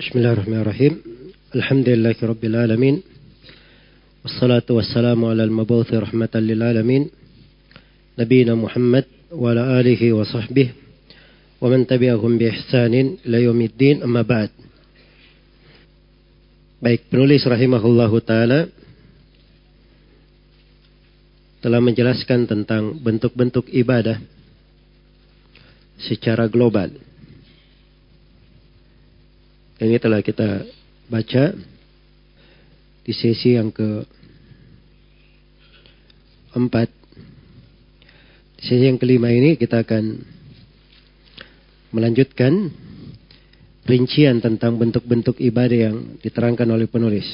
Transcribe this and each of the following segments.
بسم الله الرحمن الرحيم الحمد لله رب العالمين والصلاة والسلام على المبعوث رحمة للعالمين نبينا محمد وعلى آله وصحبه ومن تبعهم بإحسان إلى يوم الدين أما بعد Baik, penulis rahimahullahu taala telah menjelaskan tentang bentuk-bentuk ibadah secara global. Ini telah kita baca di sesi yang ke empat. Di sesi yang kelima ini kita akan melanjutkan rincian tentang bentuk-bentuk ibadah yang diterangkan oleh penulis.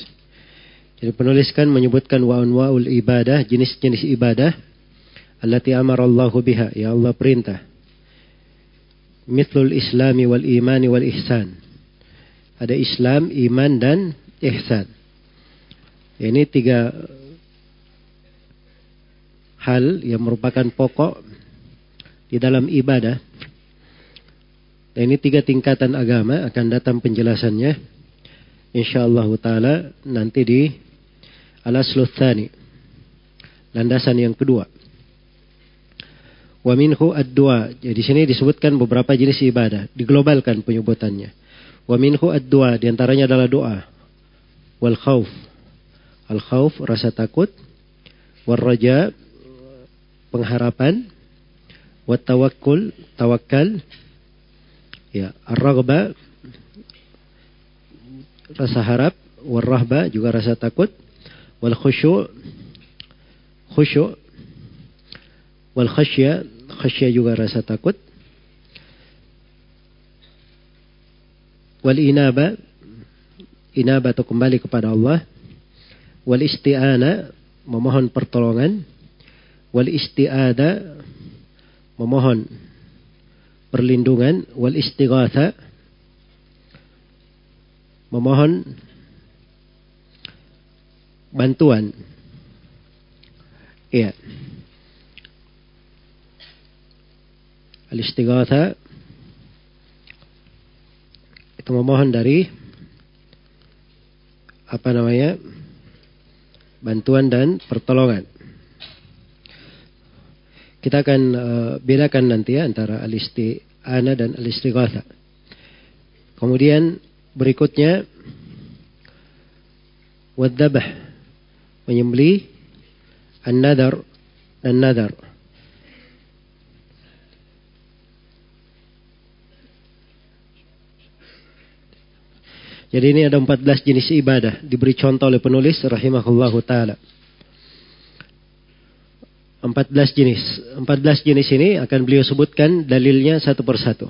Jadi penulis kan menyebutkan wa anwa'ul ibadah, jenis-jenis ibadah allati amara Allah biha, ya Allah perintah. Mithlul islami wal imani wal ihsan. Ada Islam, iman dan ihsan. Ini tiga hal yang merupakan pokok di dalam ibadah dan ini tiga tingkatan agama akan datang penjelasannya. InsyaAllah ta'ala nanti di al-aslu Landasan yang kedua. Wa minhu ad-dua. Jadi sini disebutkan beberapa jenis ibadah. Diglobalkan penyebutannya. Wa minhu ad-dua. Di antaranya adalah doa. Wal khawf. Al khawf rasa takut. Wal raja pengharapan. Wat tawakkul tawakal Ya, ar-raghba rasa harap, war-rahba juga rasa takut, wal khusyu' khusyu' wal khasya khasya juga rasa takut. Wal inaba inaba atau kembali kepada Allah. Wal isti'ana memohon pertolongan. Wal isti'ada memohon perlindungan wal istighatha memohon bantuan iya al istighatha itu memohon dari apa namanya bantuan dan pertolongan kita akan uh, bedakan nanti ya antara al-isti'ana dan al-istighatha. Kemudian berikutnya wadzabah menyembeli an-nadar dan nadar. Jadi ini ada 14 jenis ibadah diberi contoh oleh penulis rahimahullahu taala. 14 jenis. 14 jenis ini akan beliau sebutkan dalilnya satu persatu.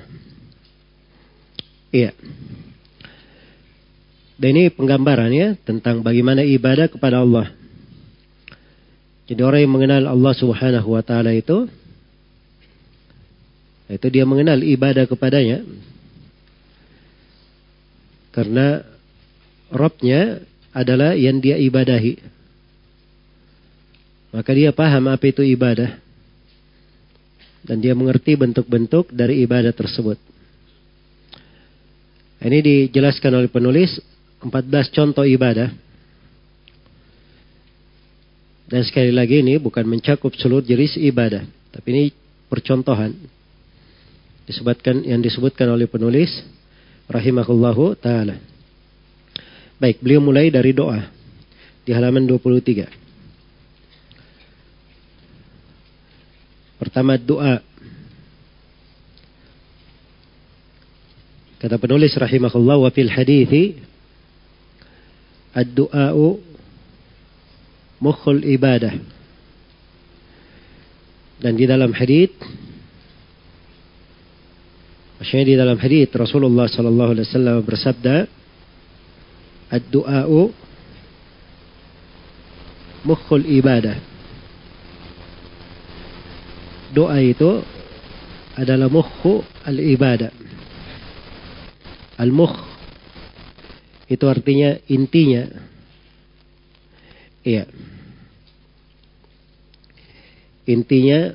Iya. Dan ini penggambarannya tentang bagaimana ibadah kepada Allah. Jadi orang yang mengenal Allah Subhanahu wa taala itu itu dia mengenal ibadah kepadanya. Karena Robnya adalah yang dia ibadahi. Maka dia paham apa itu ibadah. Dan dia mengerti bentuk-bentuk dari ibadah tersebut. Ini dijelaskan oleh penulis 14 contoh ibadah. Dan sekali lagi ini bukan mencakup seluruh jenis ibadah. Tapi ini percontohan. Disebutkan, yang disebutkan oleh penulis. Rahimahullahu ta'ala. Baik, beliau mulai dari doa. Di halaman 23. Pertama doa. Kata penulis rahimahullah wa fil hadithi ad-du'a'u mukhul ibadah. Dan di dalam hadith Maksudnya di dalam hadith Rasulullah sallallahu alaihi wasallam bersabda ad-du'a'u mukhul ibadah doa itu adalah mukhu al-ibadah. Al-mukh itu artinya intinya. Iya. Intinya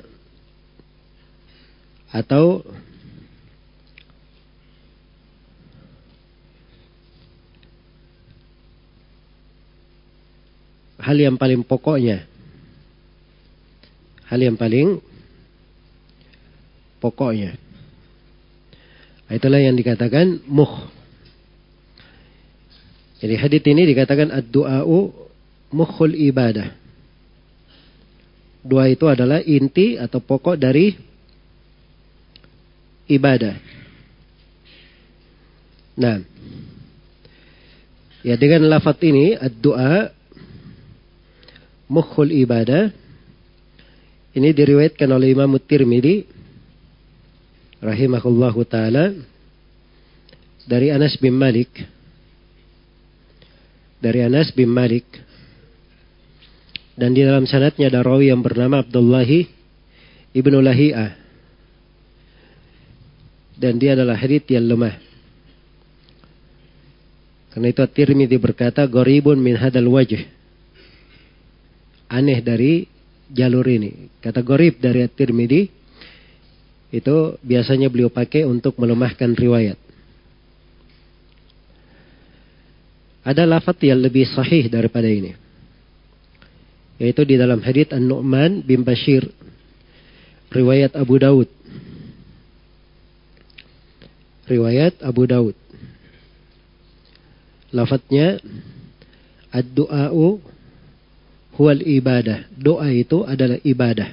atau hal yang paling pokoknya. Hal yang paling pokoknya. Itulah yang dikatakan muh. Jadi hadis ini dikatakan ad-du'a'u mukhul ibadah. Doa itu adalah inti atau pokok dari ibadah. Nah, ya dengan lafaz ini ad-du'a mukhul ibadah. Ini diriwayatkan oleh Imam Tirmidzi rahimahullahu taala dari Anas bin Malik. Dari Anas bin Malik. Dan di dalam sanatnya ada rawi yang bernama Abdullah ibnu Lahiyah dan dia adalah hadits yang lemah. Karena itu At-Tirmidzi berkata goribun min hadal wajh aneh dari jalur ini kata gorib dari At-Tirmidzi itu biasanya beliau pakai untuk melemahkan riwayat Ada lafaz yang lebih sahih daripada ini. Yaitu di dalam hadits An-Nu'man bin Bashir. Riwayat Abu Daud. Riwayat Abu Daud. Lafadznya Ad-du'a'u huwal ibadah. Doa itu adalah ibadah.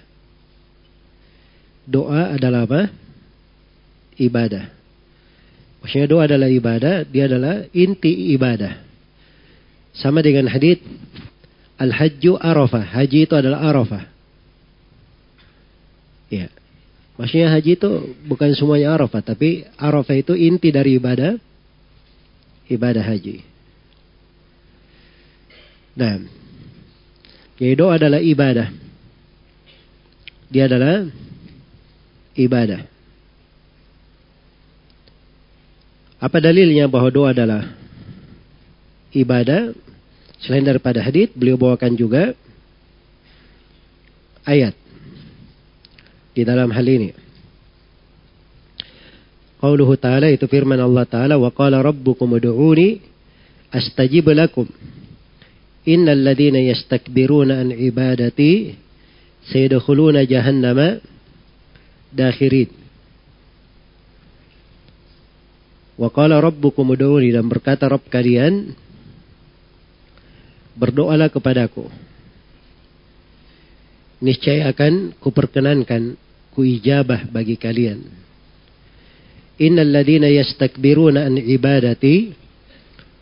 Doa adalah apa? Ibadah. Maksudnya doa adalah ibadah, dia adalah inti ibadah. Sama dengan hadis Al-Hajju Arafah. Haji itu adalah Arafah. Ya. Maksudnya haji itu bukan semuanya Arafah, tapi Arafah itu inti dari ibadah ibadah haji. Nah, jadi doa adalah ibadah. Dia adalah ibadah. Apa dalilnya bahwa doa adalah ibadah selain daripada hadis beliau bawakan juga ayat di dalam hal ini. Qauluhu ta'ala itu firman Allah ta'ala wa qala rabbukum ud'uni astajib lakum innal ladhina yastakbiruna an ibadati sayadkhuluna jahannama dakhirin wa qala rabbukum ud'uni dan berkata Rabb kalian berdoalah kepadaku. Niscaya akan kuperkenankan kuijabah bagi kalian. Innal ladina yastakbiruna an ibadati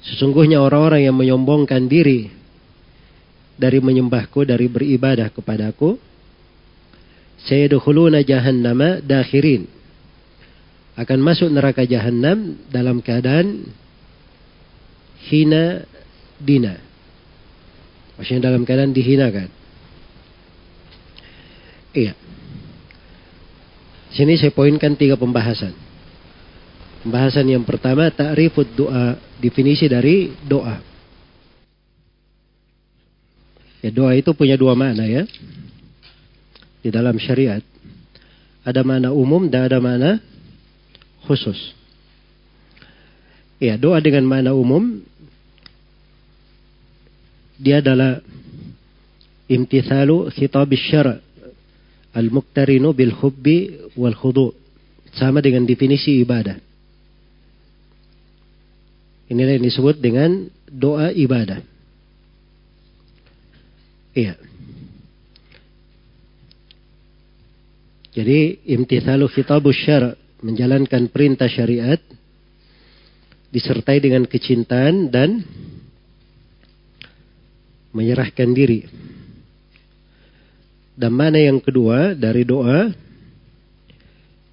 sesungguhnya orang-orang yang menyombongkan diri dari menyembahku dari beribadah kepadaku sayadkhuluna jahannama dakhirin akan masuk neraka jahanam dalam keadaan hina dina Maksudnya dalam keadaan dihinakan. Iya. Sini saya poinkan tiga pembahasan. Pembahasan yang pertama, ta'rifud doa. Definisi dari doa. Ya, doa itu punya dua makna ya. Di dalam syariat. Ada makna umum dan ada makna khusus. Ya, doa dengan makna umum dia adalah imtithalu khitab syara al-muqtarinu bil hubbi wal khudu sama dengan definisi ibadah inilah yang disebut dengan doa ibadah iya jadi imtithalu khitab syara menjalankan perintah syariat disertai dengan kecintaan dan menyerahkan diri. Dan mana yang kedua dari doa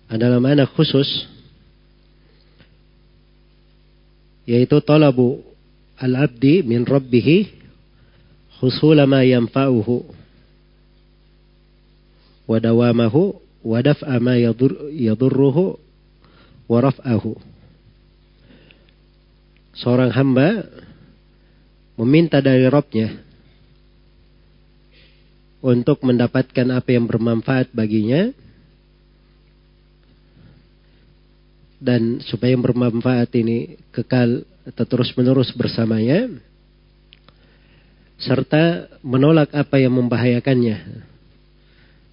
adalah mana khusus yaitu talabu al-abdi min rabbih yanfa'uhu wa dawamahu wa daf'a ma yadurruhu wa raf'ahu. Seorang hamba meminta dari Robnya untuk mendapatkan apa yang bermanfaat baginya dan supaya yang bermanfaat ini kekal atau terus menerus bersamanya serta menolak apa yang membahayakannya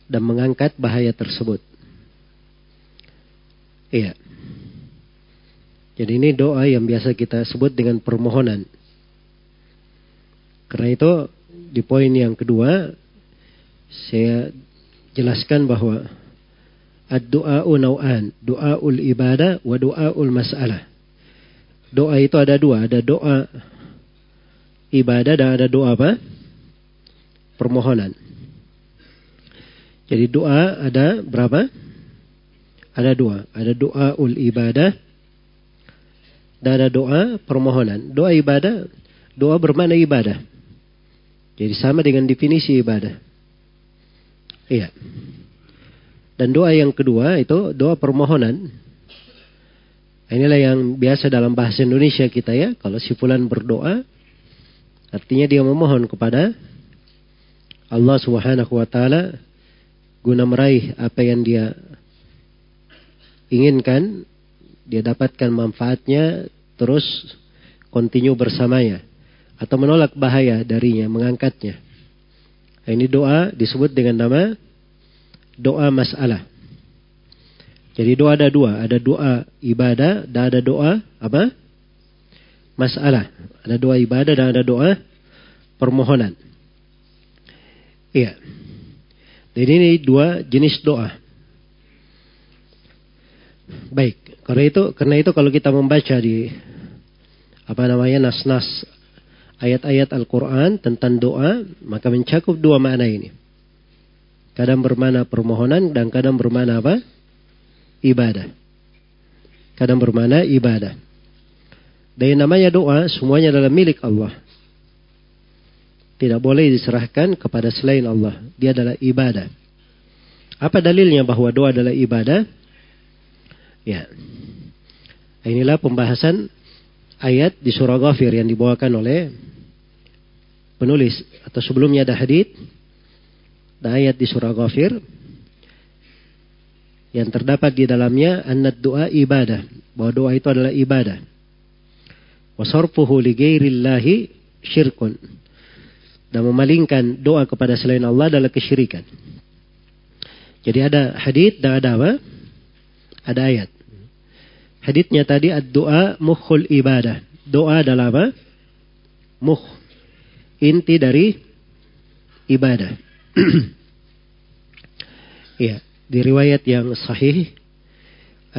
dan mengangkat bahaya tersebut. Iya. Jadi ini doa yang biasa kita sebut dengan permohonan. Karena itu di poin yang kedua saya jelaskan bahwa ad-du'a'u naw'an, doaul ibadah wa doaul masalah. Doa itu ada dua, ada doa ibadah dan ada doa apa? Permohonan. Jadi doa ada berapa? Ada dua. Ada doa ul ibadah dan ada doa permohonan. Doa ibadah, doa bermakna ibadah. Jadi sama dengan definisi ibadah. Iya. Dan doa yang kedua itu doa permohonan. Inilah yang biasa dalam bahasa Indonesia kita ya. Kalau si fulan berdoa, artinya dia memohon kepada Allah Subhanahu wa taala guna meraih apa yang dia inginkan, dia dapatkan manfaatnya terus kontinu bersamanya atau menolak bahaya darinya, mengangkatnya. Nah, ini doa disebut dengan nama doa masalah. Jadi doa ada dua, ada doa ibadah dan ada doa apa? Masalah. Ada doa ibadah dan ada doa permohonan. Iya. Jadi ini dua jenis doa. Baik, karena itu karena itu kalau kita membaca di apa namanya nas-nas ayat-ayat Al-Qur'an tentang doa, maka mencakup dua makna ini. Kadang bermana permohonan dan kadang bermana apa? ibadah. Kadang bermana ibadah. Dan yang namanya doa semuanya adalah milik Allah. Tidak boleh diserahkan kepada selain Allah. Dia adalah ibadah. Apa dalilnya bahwa doa adalah ibadah? Ya. Inilah pembahasan ayat di surah Ghafir yang dibawakan oleh penulis atau sebelumnya ada hadith dan ayat di surah Ghafir yang terdapat di dalamnya annad doa ibadah bahwa doa itu adalah ibadah wasarfuhu li ghairillahi syirkun. Dan memalingkan doa kepada selain Allah adalah kesyirikan. Jadi ada hadith dan ada apa? Ada ayat. Hadithnya tadi ad-doa mukhul ibadah. Doa adalah apa? Mukh. Inti dari ibadah. Iya. Di riwayat yang sahih,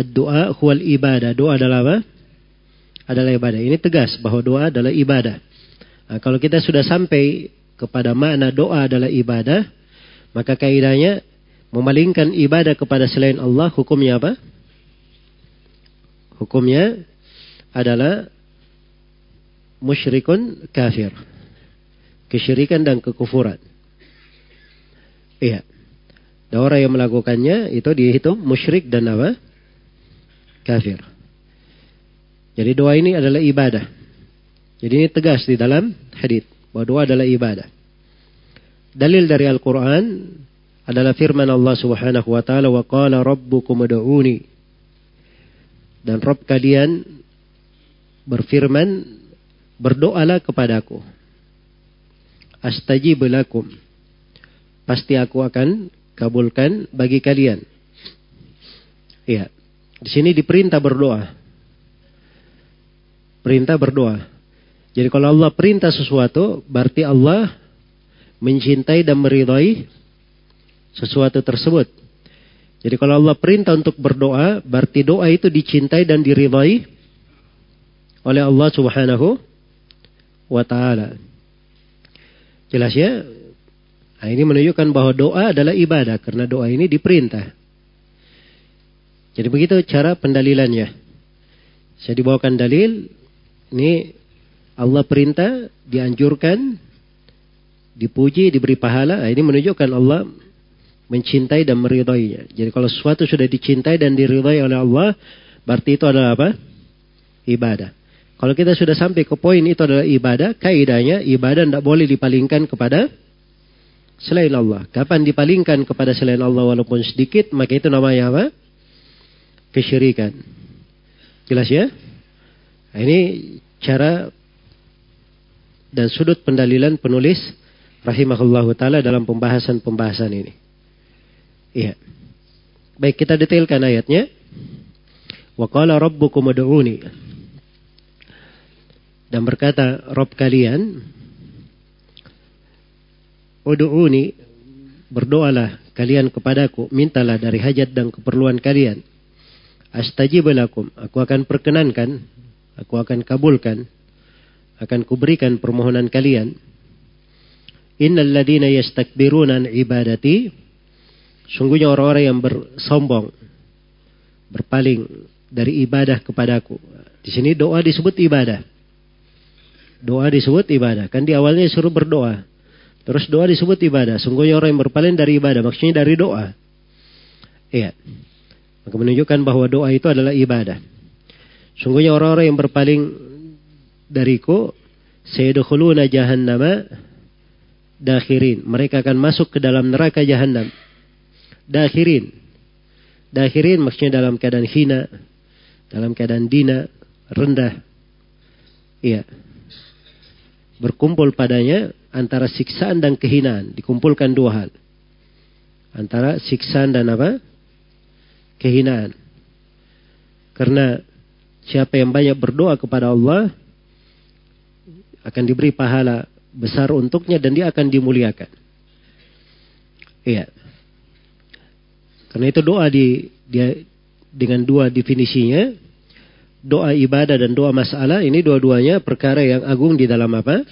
doa huwal ibadah. Doa adalah apa? Adalah ibadah. Ini tegas bahwa doa adalah ibadah. Nah, kalau kita sudah sampai kepada makna doa adalah ibadah, maka kaidahnya memalingkan ibadah kepada selain Allah hukumnya apa? Hukumnya adalah musyrikun kafir. Kesyirikan dan kekufuran. Iya. Dan orang yang melakukannya itu dihitung musyrik dan apa? Kafir. Jadi doa ini adalah ibadah. Jadi ini tegas di dalam hadis bahwa doa adalah ibadah. Dalil dari Al-Quran adalah firman Allah Subhanahu wa taala wa qala rabbukum ud'uni. Dan Rabb kalian berfirman berdoalah kepadaku. Astajib lakum. Pasti aku akan kabulkan bagi kalian. Iya. Di sini diperintah berdoa. Perintah berdoa. Jadi kalau Allah perintah sesuatu, berarti Allah mencintai dan meridhai sesuatu tersebut. Jadi kalau Allah perintah untuk berdoa, berarti doa itu dicintai dan diridhai oleh Allah Subhanahu wa taala. Jelas ya? Nah, ini menunjukkan bahwa doa adalah ibadah karena doa ini diperintah. Jadi begitu cara pendalilannya. Saya dibawakan dalil, ini Allah perintah, dianjurkan, dipuji, diberi pahala. Nah, ini menunjukkan Allah mencintai dan meridainya. Jadi kalau sesuatu sudah dicintai dan diridai oleh Allah, berarti itu adalah apa? Ibadah. Kalau kita sudah sampai ke poin itu adalah ibadah, kaidahnya ibadah tidak boleh dipalingkan kepada selain Allah. Kapan dipalingkan kepada selain Allah walaupun sedikit, maka itu namanya apa? Kesyirikan. Jelas ya? Nah, ini cara dan sudut pendalilan penulis rahimahullahu taala dalam pembahasan-pembahasan ini. Iya. Baik kita detailkan ayatnya. Wa qala rabbukum ud'uni. Dan berkata Rob kalian Ud'uni berdoalah kalian kepadaku, mintalah dari hajat dan keperluan kalian. Astajib lakum, aku akan perkenankan, aku akan kabulkan, akan kuberikan permohonan kalian. Innal ladina yastakbiruna ibadati sungguhnya orang-orang yang bersombong berpaling dari ibadah kepadaku. Di sini doa disebut ibadah. Doa disebut ibadah. Kan di awalnya suruh berdoa. Terus doa disebut ibadah. Sungguhnya orang yang berpaling dari ibadah. Maksudnya dari doa. Iya. Maka menunjukkan bahwa doa itu adalah ibadah. Sungguhnya orang-orang yang berpaling dariku. Sayyidukhuluna jahannama dakhirin. Mereka akan masuk ke dalam neraka jahannam. Dakhirin. Dakhirin maksudnya dalam keadaan hina. Dalam keadaan dina. Rendah. Iya. Berkumpul padanya antara siksaan dan kehinaan. Dikumpulkan dua hal. Antara siksaan dan apa? Kehinaan. Karena siapa yang banyak berdoa kepada Allah akan diberi pahala besar untuknya dan dia akan dimuliakan. Iya. Karena itu doa di dia dengan dua definisinya, doa ibadah dan doa masalah ini dua-duanya perkara yang agung di dalam apa?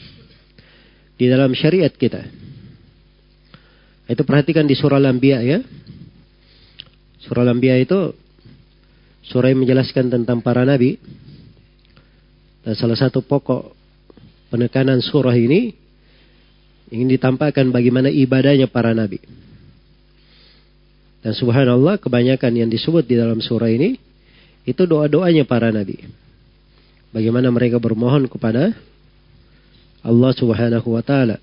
di dalam syariat kita. Itu perhatikan di surah Al-Anbiya ya. Surah Al-Anbiya itu surah menjelaskan tentang para nabi. Dan salah satu pokok penekanan surah ini ingin ditampakkan bagaimana ibadahnya para nabi. Dan subhanallah kebanyakan yang disebut di dalam surah ini itu doa-doanya para nabi. Bagaimana mereka bermohon kepada Allah Subhanahu wa taala.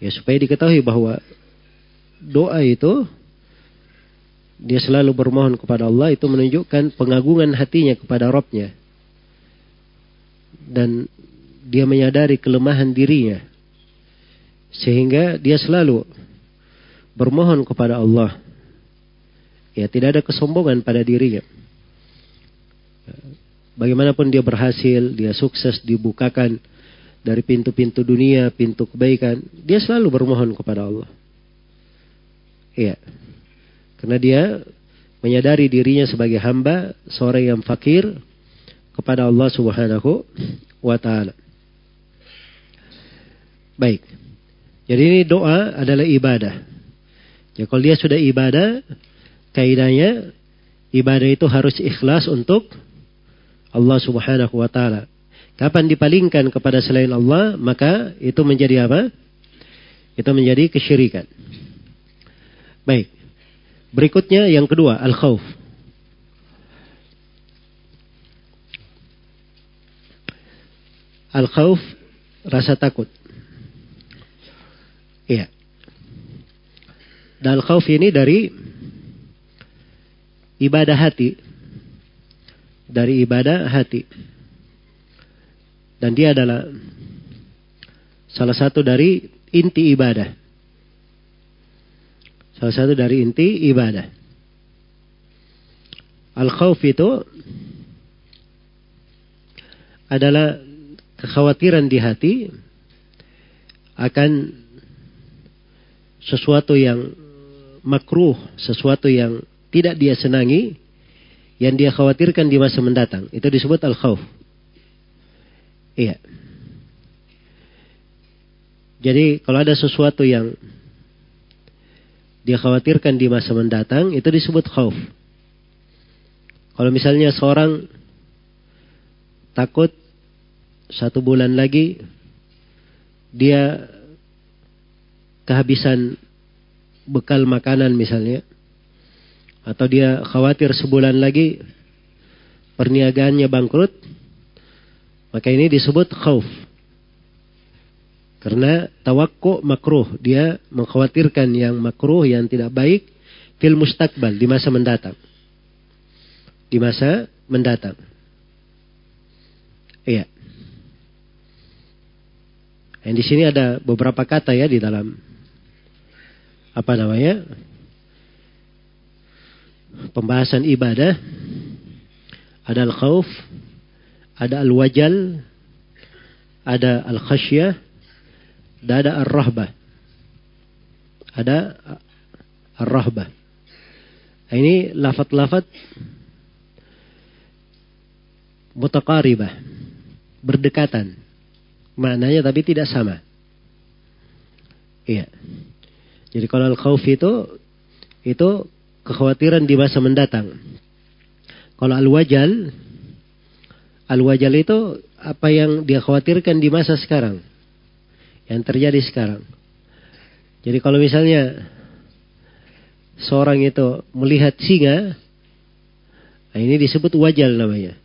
Ya supaya diketahui bahwa doa itu dia selalu bermohon kepada Allah itu menunjukkan pengagungan hatinya kepada Robnya dan dia menyadari kelemahan dirinya sehingga dia selalu bermohon kepada Allah ya tidak ada kesombongan pada dirinya bagaimanapun dia berhasil dia sukses dibukakan dari pintu-pintu dunia, pintu kebaikan, dia selalu bermohon kepada Allah. Iya. Karena dia menyadari dirinya sebagai hamba, seorang yang fakir kepada Allah Subhanahu wa taala. Baik. Jadi ini doa adalah ibadah. Ya kalau dia sudah ibadah, kaidahnya ibadah itu harus ikhlas untuk Allah Subhanahu wa taala. Kapan dipalingkan kepada selain Allah, maka itu menjadi apa? Itu menjadi kesyirikan. Baik. Berikutnya yang kedua, al-khawf. Al-khawf, rasa takut. Iya. Dan al-khawf ini dari ibadah hati. Dari ibadah hati. Dan dia adalah salah satu dari inti ibadah. Salah satu dari inti ibadah. Al-khawf itu adalah kekhawatiran di hati akan sesuatu yang makruh, sesuatu yang tidak dia senangi, yang dia khawatirkan di masa mendatang. Itu disebut al-khawf. Iya. Jadi kalau ada sesuatu yang dia khawatirkan di masa mendatang itu disebut khauf. Kalau misalnya seorang takut satu bulan lagi dia kehabisan bekal makanan misalnya atau dia khawatir sebulan lagi perniagaannya bangkrut maka ini disebut khauf. Karena tawakku makruh. Dia mengkhawatirkan yang makruh, yang tidak baik. Fil mustakbal, di masa mendatang. Di masa mendatang. Iya. Dan di sini ada beberapa kata ya di dalam apa namanya pembahasan ibadah. Ada al-khawf, ada al-wajal, ada al-khasyah, dan ada ar-rahbah. Ada ar-rahbah. Ini lafat-lafat mutakaribah. Berdekatan. Maknanya tapi tidak sama. Iya. Jadi kalau al-khawf itu itu kekhawatiran di masa mendatang. Kalau al-wajal al-wajal itu apa yang dia khawatirkan di masa sekarang. Yang terjadi sekarang. Jadi kalau misalnya seorang itu melihat singa, nah ini disebut wajal namanya.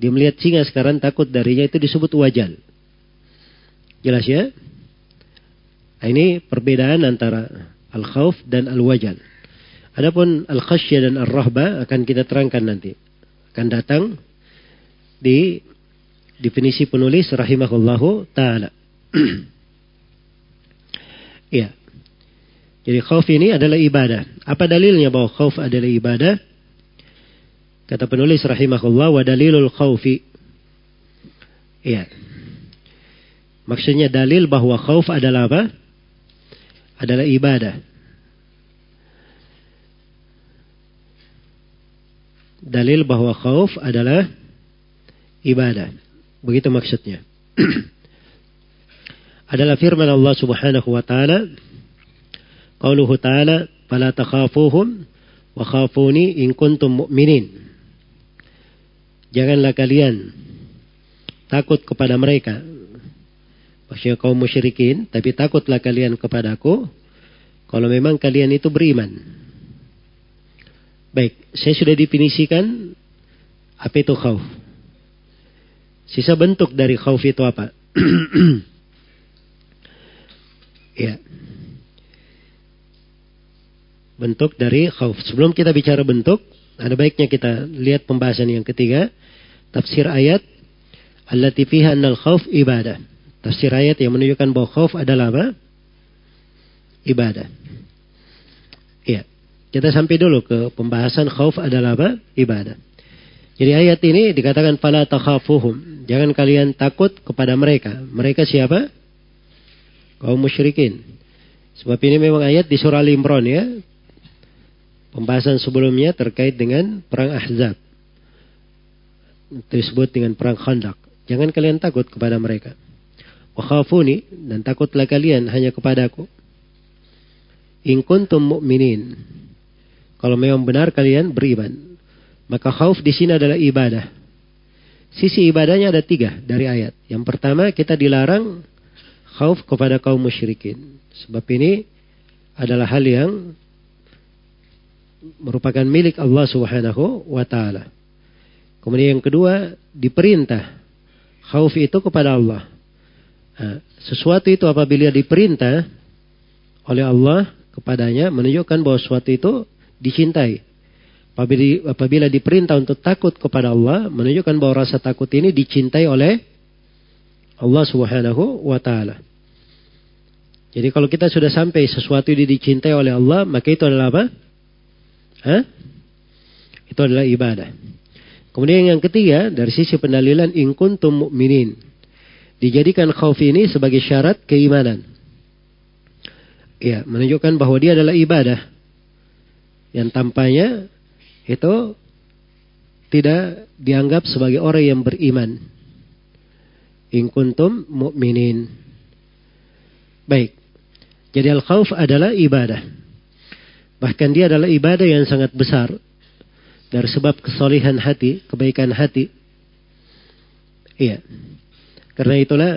Dia melihat singa sekarang takut darinya itu disebut wajal. Jelas ya? Nah, ini perbedaan antara al-khawf dan al-wajal. Adapun al-khasyah dan al-rahba akan kita terangkan nanti. Akan datang di definisi penulis rahimahullahu taala. Iya. Jadi khauf ini adalah ibadah. Apa dalilnya bahwa khauf adalah ibadah? Kata penulis rahimahullah wa dalilul khaufi. Iya. Maksudnya dalil bahwa khauf adalah apa? Adalah ibadah. Dalil bahwa khauf adalah ibadah. Begitu maksudnya. adalah firman Allah Subhanahu wa taala Qauluhu ta'ala, "Fala takhafuhum wa khafuni in kuntum mu'minin." Janganlah kalian takut kepada mereka. Maksudnya kaum musyrikin, tapi takutlah kalian kepadaku kalau memang kalian itu beriman. Baik, saya sudah definisikan apa itu khauf. Sisa bentuk dari khauf itu apa? ya bentuk dari khauf. Sebelum kita bicara bentuk, ada baiknya kita lihat pembahasan yang ketiga, tafsir ayat allati fiha annal khauf ibadah. Tafsir ayat yang menunjukkan bahwa khauf adalah apa? Ibadah. Iya. Kita sampai dulu ke pembahasan khauf adalah apa? Ibadah. Jadi ayat ini dikatakan fala takhafuhum. Jangan kalian takut kepada mereka. Mereka siapa? Kaum musyrikin. Sebab ini memang ayat di surah Al-Imran ya. Pembahasan sebelumnya terkait dengan perang Ahzab. Disebut dengan perang Khandaq. Jangan kalian takut kepada mereka. Wakhafuni dan takutlah kalian hanya kepadaku. In kuntum mu'minin. Kalau memang benar kalian beriman. Maka khauf di sini adalah ibadah. Sisi ibadahnya ada tiga dari ayat. Yang pertama kita dilarang khauf kepada kaum musyrikin. Sebab ini adalah hal yang merupakan milik Allah Subhanahu wa taala. Kemudian yang kedua, diperintah khauf itu kepada Allah. Nah, sesuatu itu apabila diperintah oleh Allah kepadanya menunjukkan bahwa sesuatu itu dicintai. Apabila, apabila diperintah untuk takut kepada Allah menunjukkan bahwa rasa takut ini dicintai oleh Allah Subhanahu wa taala. Jadi kalau kita sudah sampai sesuatu ini dicintai oleh Allah, maka itu adalah apa? Hah? Itu adalah ibadah. Kemudian yang ketiga dari sisi pendalilan in kuntum mu'minin. Dijadikan khauf ini sebagai syarat keimanan. Ya, menunjukkan bahwa dia adalah ibadah. Yang tampaknya itu tidak dianggap sebagai orang yang beriman. In kuntum mu'minin. Baik. Jadi al-khauf adalah ibadah. Bahkan dia adalah ibadah yang sangat besar. Dari sebab kesolehan hati, kebaikan hati. Iya. Karena itulah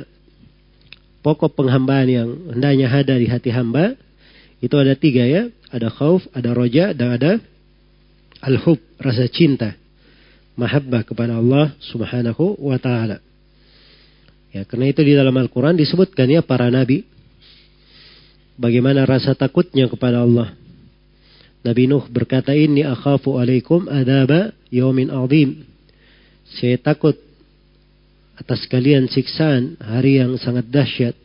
pokok penghambaan yang hendaknya ada di hati hamba itu ada tiga ya. Ada khauf, ada roja, dan ada al-hub, rasa cinta. Mahabbah kepada Allah subhanahu wa ta'ala. Ya, karena itu di dalam Al-Quran disebutkan ya para nabi. Bagaimana rasa takutnya kepada Allah. Nabi Nuh berkata, Inni akhafu alaikum adaba yaumin azim. Saya takut atas kalian siksaan hari yang sangat dahsyat.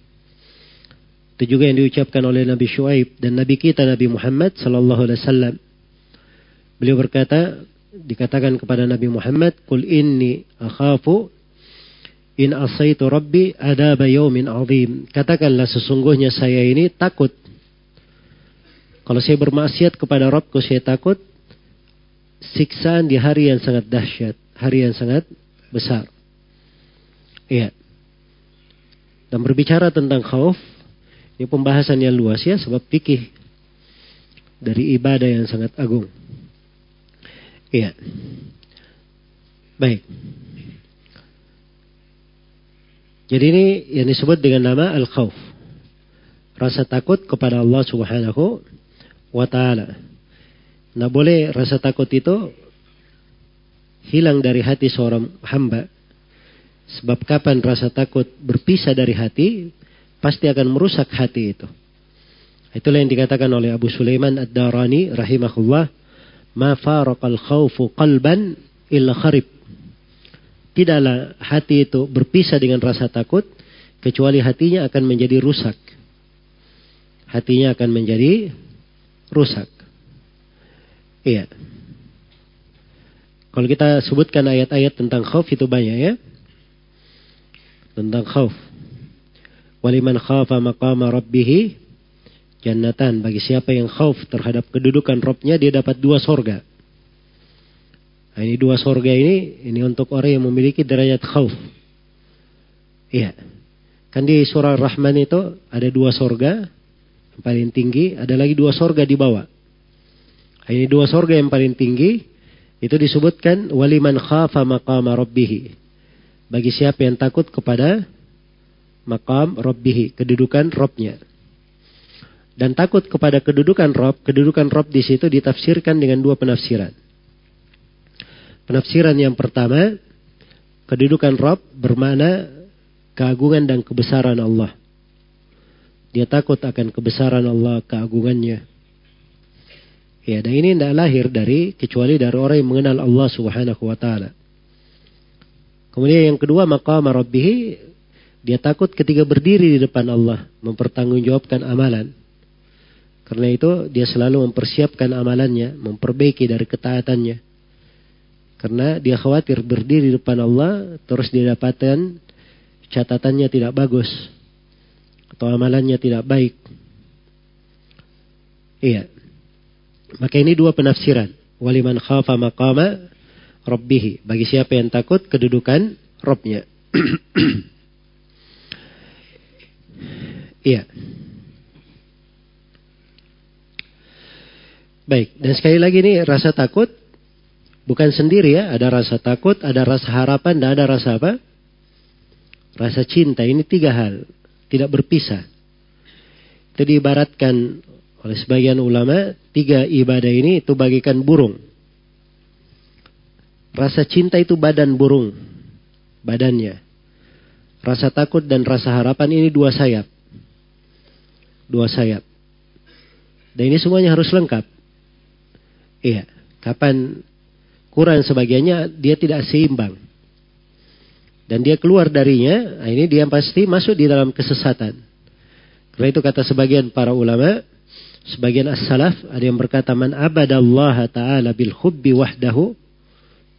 Itu juga yang diucapkan oleh Nabi Shu'aib dan Nabi kita Nabi Muhammad sallallahu alaihi wasallam. Beliau berkata, dikatakan kepada Nabi Muhammad, "Qul inni akhafu in asaitu rabbi adaba yaumin azim." Katakanlah sesungguhnya saya ini takut kalau saya bermaksiat kepada Rabbku saya takut siksaan di hari yang sangat dahsyat, hari yang sangat besar. Iya. Dan berbicara tentang khauf, ini pembahasan yang luas ya, sebab fikih dari ibadah yang sangat agung. Iya. Baik. Jadi ini yang disebut dengan nama al-khawf. Rasa takut kepada Allah Subhanahu wa taala. Nah boleh rasa takut itu hilang dari hati seorang hamba. Sebab kapan rasa takut berpisah dari hati, pasti akan merusak hati itu. Itulah yang dikatakan oleh Abu Sulaiman Ad-Darani rahimahullah, "Ma faraqal khawfu qalban illa kharib." Tidaklah hati itu berpisah dengan rasa takut kecuali hatinya akan menjadi rusak. Hatinya akan menjadi rusak. Iya. Kalau kita sebutkan ayat-ayat tentang khauf itu banyak ya. Tentang khauf. Waliman khafa maqama rabbih jannatan. Bagi siapa yang khauf terhadap kedudukan Robnya, dia dapat dua sorga. Nah, ini dua sorga ini, ini untuk orang yang memiliki derajat khauf. Iya. Kan di surah Rahman itu ada dua sorga. Yang paling tinggi, ada lagi dua sorga di bawah. Nah, ini dua sorga yang paling tinggi. Itu disebutkan waliman khafa maqama rabbih. Bagi siapa yang takut kepada makam Rabbihi, kedudukan Robnya. Dan takut kepada kedudukan Rob, kedudukan Rob di situ ditafsirkan dengan dua penafsiran. Penafsiran yang pertama, kedudukan Rob bermakna keagungan dan kebesaran Allah. Dia takut akan kebesaran Allah, keagungannya. Ya, dan ini tidak lahir dari kecuali dari orang yang mengenal Allah Subhanahu wa taala. Kemudian yang kedua, maqam rabbih dia takut ketika berdiri di depan Allah mempertanggungjawabkan amalan. Karena itu dia selalu mempersiapkan amalannya, memperbaiki dari ketaatannya. Karena dia khawatir berdiri di depan Allah terus dia dapatkan catatannya tidak bagus atau amalannya tidak baik. Iya. Maka ini dua penafsiran. Waliman khafa maqama rabbih. Bagi siapa yang takut kedudukan Robnya. Iya. Baik, dan sekali lagi nih rasa takut bukan sendiri ya, ada rasa takut, ada rasa harapan, dan ada rasa apa? Rasa cinta. Ini tiga hal, tidak berpisah. Itu diibaratkan oleh sebagian ulama, tiga ibadah ini itu bagikan burung. Rasa cinta itu badan burung, badannya. Rasa takut dan rasa harapan ini dua sayap dua sayap. Dan ini semuanya harus lengkap. Iya, kapan kurang sebagiannya dia tidak seimbang. Dan dia keluar darinya, nah ini dia pasti masuk di dalam kesesatan. Karena itu kata sebagian para ulama, sebagian as-salaf ada yang berkata man abadallaha ta'ala bil hubbi wahdahu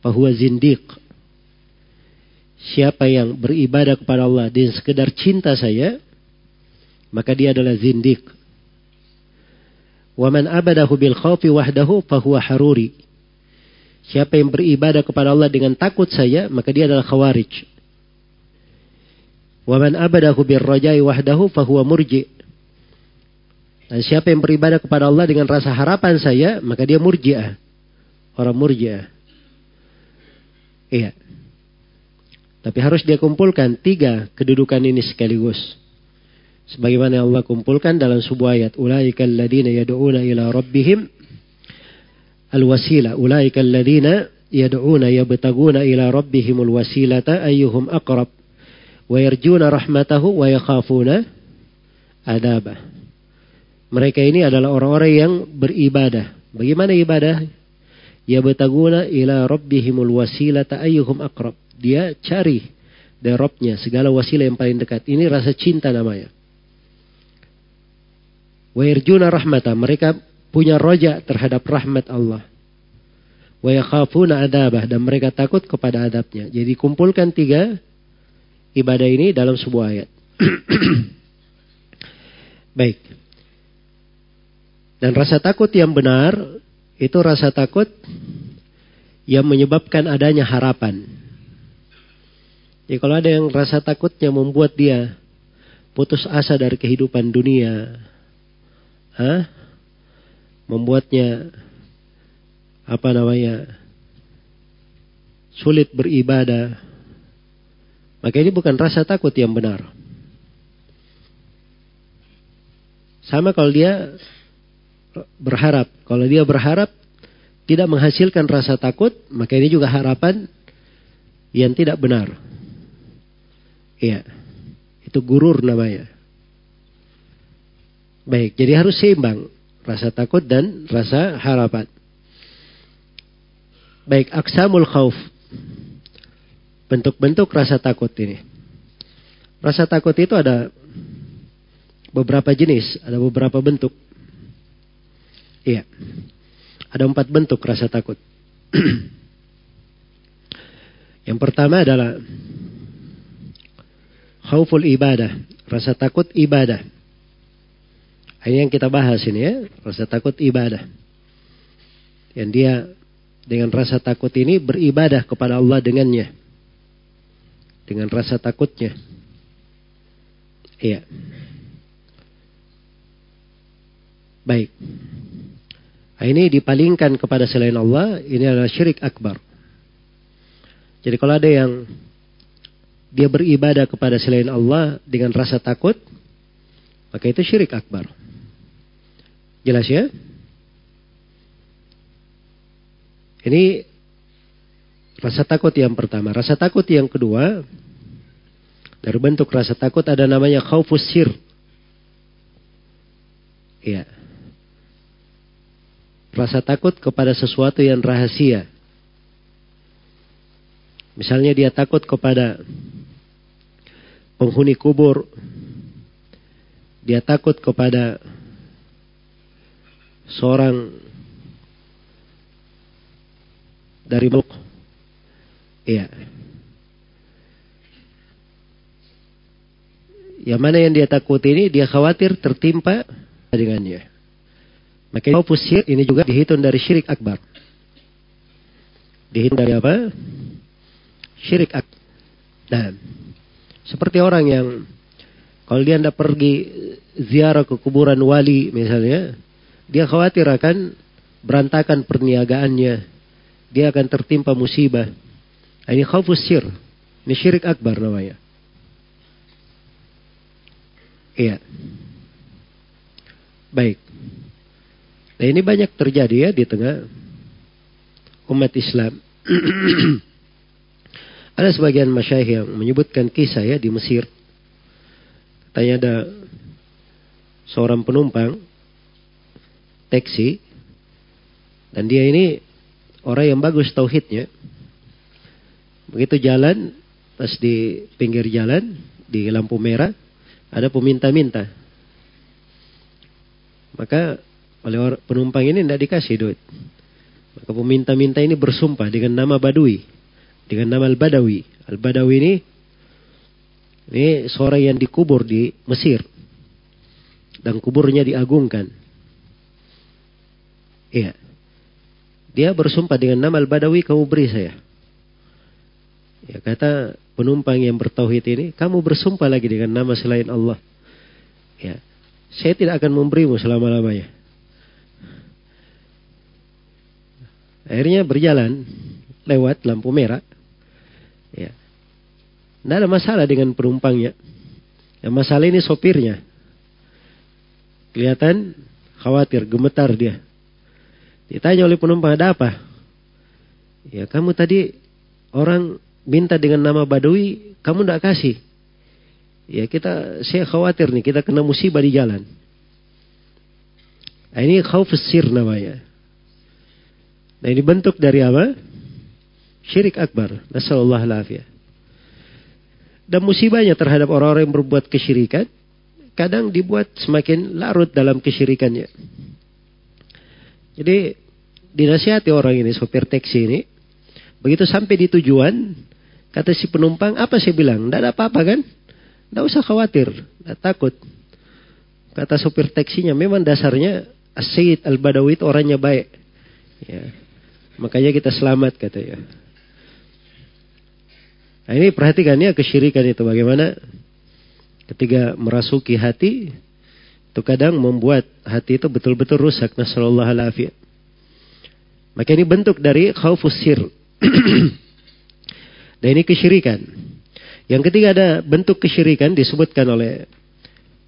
fahuwa zindiq. Siapa yang beribadah kepada Allah dan sekedar cinta saya, maka dia adalah zindik. Waman abadahu bil khawfi wahdahu fahuwa haruri. Siapa yang beribadah kepada Allah dengan takut saya, maka dia adalah khawarij. Waman abadahu bil rajai wahdahu fahuwa murji. Dan siapa yang beribadah kepada Allah dengan rasa harapan saya, maka dia murjiah. Orang murjiah. Iya. Tapi harus dia kumpulkan tiga kedudukan ini sekaligus. Sebagaimana Allah kumpulkan dalam sebuah ayat. Ulaika alladhina yad'una ila rabbihim al-wasila. Ulaika alladhina yad'una yabtaguna ila rabbihim al-wasilata ayyuhum aqrab. Wa yarjuna rahmatahu wa yakhafuna adabah. Mereka ini adalah orang-orang yang beribadah. Bagaimana ibadah? Yabtaguna ila rabbihimul wasilata ayyuhum aqrab. Dia cari dari Robnya segala wasilah yang paling dekat. Ini rasa cinta namanya. Wa yarjuna rahmata. Mereka punya roja terhadap rahmat Allah. Wa adabah. Dan mereka takut kepada adabnya. Jadi kumpulkan tiga ibadah ini dalam sebuah ayat. Baik. Dan rasa takut yang benar itu rasa takut yang menyebabkan adanya harapan. Jadi kalau ada yang rasa takutnya membuat dia putus asa dari kehidupan dunia, Hah? Membuatnya apa namanya sulit beribadah, maka ini bukan rasa takut yang benar. Sama kalau dia berharap. Kalau dia berharap tidak menghasilkan rasa takut, maka ini juga harapan yang tidak benar. Iya. Itu gurur namanya. Baik, jadi harus seimbang rasa takut dan rasa harapan. Baik, aksamul khauf. Bentuk-bentuk rasa takut ini. Rasa takut itu ada beberapa jenis, ada beberapa bentuk. Iya. Ada empat bentuk rasa takut. Yang pertama adalah khauful ibadah, rasa takut ibadah. Ini yang kita bahas ini ya, rasa takut ibadah. Yang dia dengan rasa takut ini beribadah kepada Allah dengannya. Dengan rasa takutnya. Iya. Baik. Nah, ini dipalingkan kepada selain Allah, ini adalah syirik akbar. Jadi kalau ada yang dia beribadah kepada selain Allah dengan rasa takut, maka itu syirik akbar. Jelas ya? Ini rasa takut yang pertama. Rasa takut yang kedua, dari bentuk rasa takut ada namanya khaufus sir. Iya rasa takut kepada sesuatu yang rahasia. Misalnya dia takut kepada penghuni kubur. Dia takut kepada seorang dari makhluk. Iya. Yang mana yang dia takut ini dia khawatir tertimpa dengannya. Maka opus syirik ini juga dihitung dari syirik akbar. Dihitung dari apa? Syirik akbar. Nah, seperti orang yang kalau dia tidak pergi ziarah ke kuburan wali misalnya, dia khawatir akan berantakan perniagaannya. Dia akan tertimpa musibah. Ini khawfus syir. Ini syirik akbar namanya. Iya. Baik. Nah ini banyak terjadi ya di tengah umat Islam. ada sebagian masyayikh yang menyebutkan kisah ya di Mesir. Katanya ada seorang penumpang taksi dan dia ini orang yang bagus tauhidnya. Begitu jalan pas di pinggir jalan di lampu merah ada peminta-minta. Maka oleh penumpang ini tidak dikasih duit. Maka peminta-minta ini bersumpah dengan nama Badui. Dengan nama Al-Badawi. Al-Badawi ini ini seorang yang dikubur di Mesir. Dan kuburnya diagungkan. Iya. Dia bersumpah dengan nama Al-Badawi kamu beri saya. Ya kata penumpang yang bertauhid ini, kamu bersumpah lagi dengan nama selain Allah. Ya, saya tidak akan memberimu selama-lamanya. Akhirnya berjalan lewat lampu merah. Ya. Tidak ada masalah dengan penumpangnya. Yang masalah ini sopirnya. Kelihatan khawatir, gemetar dia. Ditanya oleh penumpang, ada apa? Ya kamu tadi orang minta dengan nama Badui, kamu tidak kasih. Ya kita, saya khawatir nih, kita kena musibah di jalan. Nah, ini khaufus sir namanya. Nah ini bentuk dari apa? Syirik akbar. Nasallallahu alaihi Dan musibahnya terhadap orang-orang yang berbuat kesyirikan. kadang dibuat semakin larut dalam kesyirikannya. Jadi dinasihati orang ini, sopir taksi ini. Begitu sampai di tujuan, kata si penumpang, apa saya bilang? Tidak ada apa-apa kan? Tidak usah khawatir, tidak takut. Kata sopir taksinya, memang dasarnya Asyid Al-Badawi itu orangnya baik. Ya. Makanya kita selamat katanya. Nah ini perhatikan ya kesyirikan itu bagaimana ketika merasuki hati itu kadang membuat hati itu betul-betul rusak. Nasallallahu alaihi Maka ini bentuk dari khaufus sir. Dan ini kesyirikan. Yang ketiga ada bentuk kesyirikan disebutkan oleh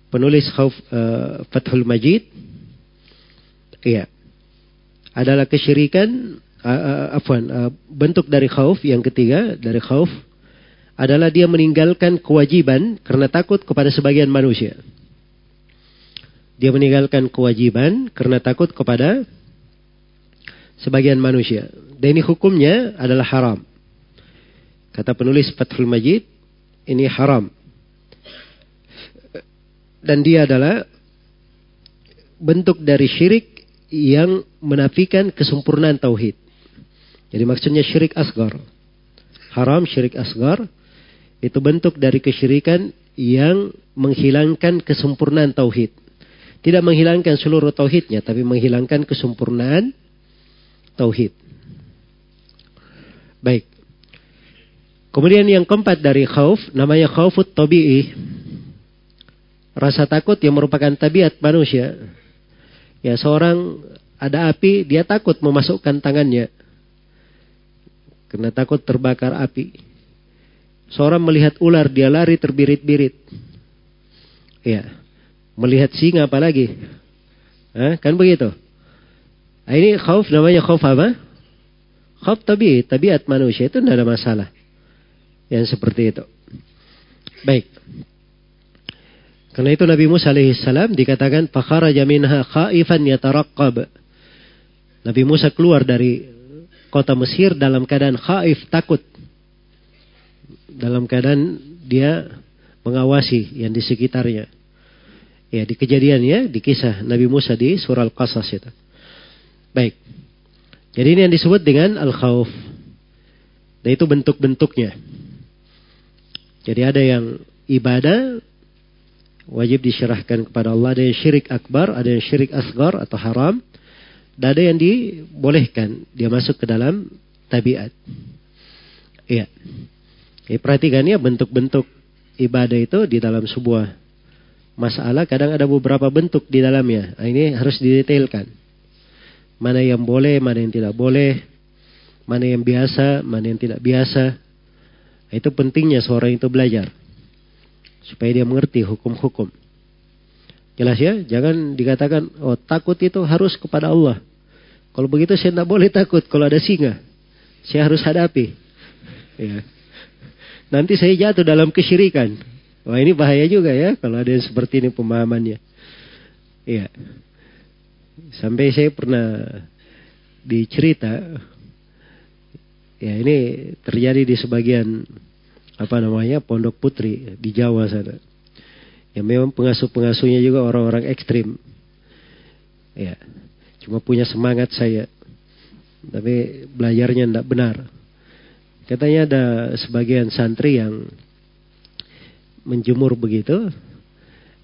penulis khauf uh, Fathul Majid. Iya. Adalah kesyirikan uh, uh, afwan, uh, bentuk dari khauf yang ketiga dari khauf adalah dia meninggalkan kewajiban karena takut kepada sebagian manusia. Dia meninggalkan kewajiban karena takut kepada sebagian manusia. Dan ini hukumnya adalah haram. Kata penulis Fathul Majid, ini haram. Dan dia adalah bentuk dari syirik yang menafikan kesempurnaan tauhid. Jadi maksudnya syirik asgar. Haram syirik asgar itu bentuk dari kesyirikan yang menghilangkan kesempurnaan tauhid. Tidak menghilangkan seluruh tauhidnya, tapi menghilangkan kesempurnaan tauhid. Baik. Kemudian yang keempat dari khauf, namanya khaufut tabi'i. Rasa takut yang merupakan tabiat manusia. Ya seorang ada api, dia takut memasukkan tangannya. Karena takut terbakar api. Seorang melihat ular, dia lari terbirit-birit. Ya. Melihat singa apalagi. Hah? Kan begitu. Nah, ini khauf namanya khauf apa? Khauf tabi, tabiat manusia itu tidak ada masalah. Yang seperti itu. Baik. Karena itu Nabi Musa alaihissalam dikatakan fakharaja minha khaifan yataraqqab. Nabi Musa keluar dari kota Mesir dalam keadaan khaif, takut dalam keadaan dia mengawasi yang di sekitarnya. Ya, di kejadian ya, di kisah Nabi Musa di surah Al-Qasas itu. Baik. Jadi ini yang disebut dengan al-khauf. Dan itu bentuk-bentuknya. Jadi ada yang ibadah wajib diserahkan kepada Allah, ada yang syirik akbar, ada yang syirik asgar atau haram, dan ada yang dibolehkan dia masuk ke dalam tabiat. Iya. Ya, perhatikan ya bentuk-bentuk ibadah itu di dalam sebuah masalah kadang ada beberapa bentuk di dalamnya. Nah, ini harus didetailkan. Mana yang boleh, mana yang tidak boleh, mana yang biasa, mana yang tidak biasa. Itu pentingnya seorang itu belajar supaya dia mengerti hukum-hukum. Jelas ya, jangan dikatakan oh takut itu harus kepada Allah. Kalau begitu saya tidak boleh takut kalau ada singa. Saya harus hadapi. Ya. Nanti saya jatuh dalam kesyirikan. Wah ini bahaya juga ya kalau ada yang seperti ini pemahamannya. Iya. Sampai saya pernah dicerita. Ya ini terjadi di sebagian apa namanya pondok putri di Jawa sana. Ya memang pengasuh-pengasuhnya juga orang-orang ekstrim. Ya, cuma punya semangat saya. Tapi belajarnya tidak benar. Katanya ada sebagian santri yang menjemur begitu,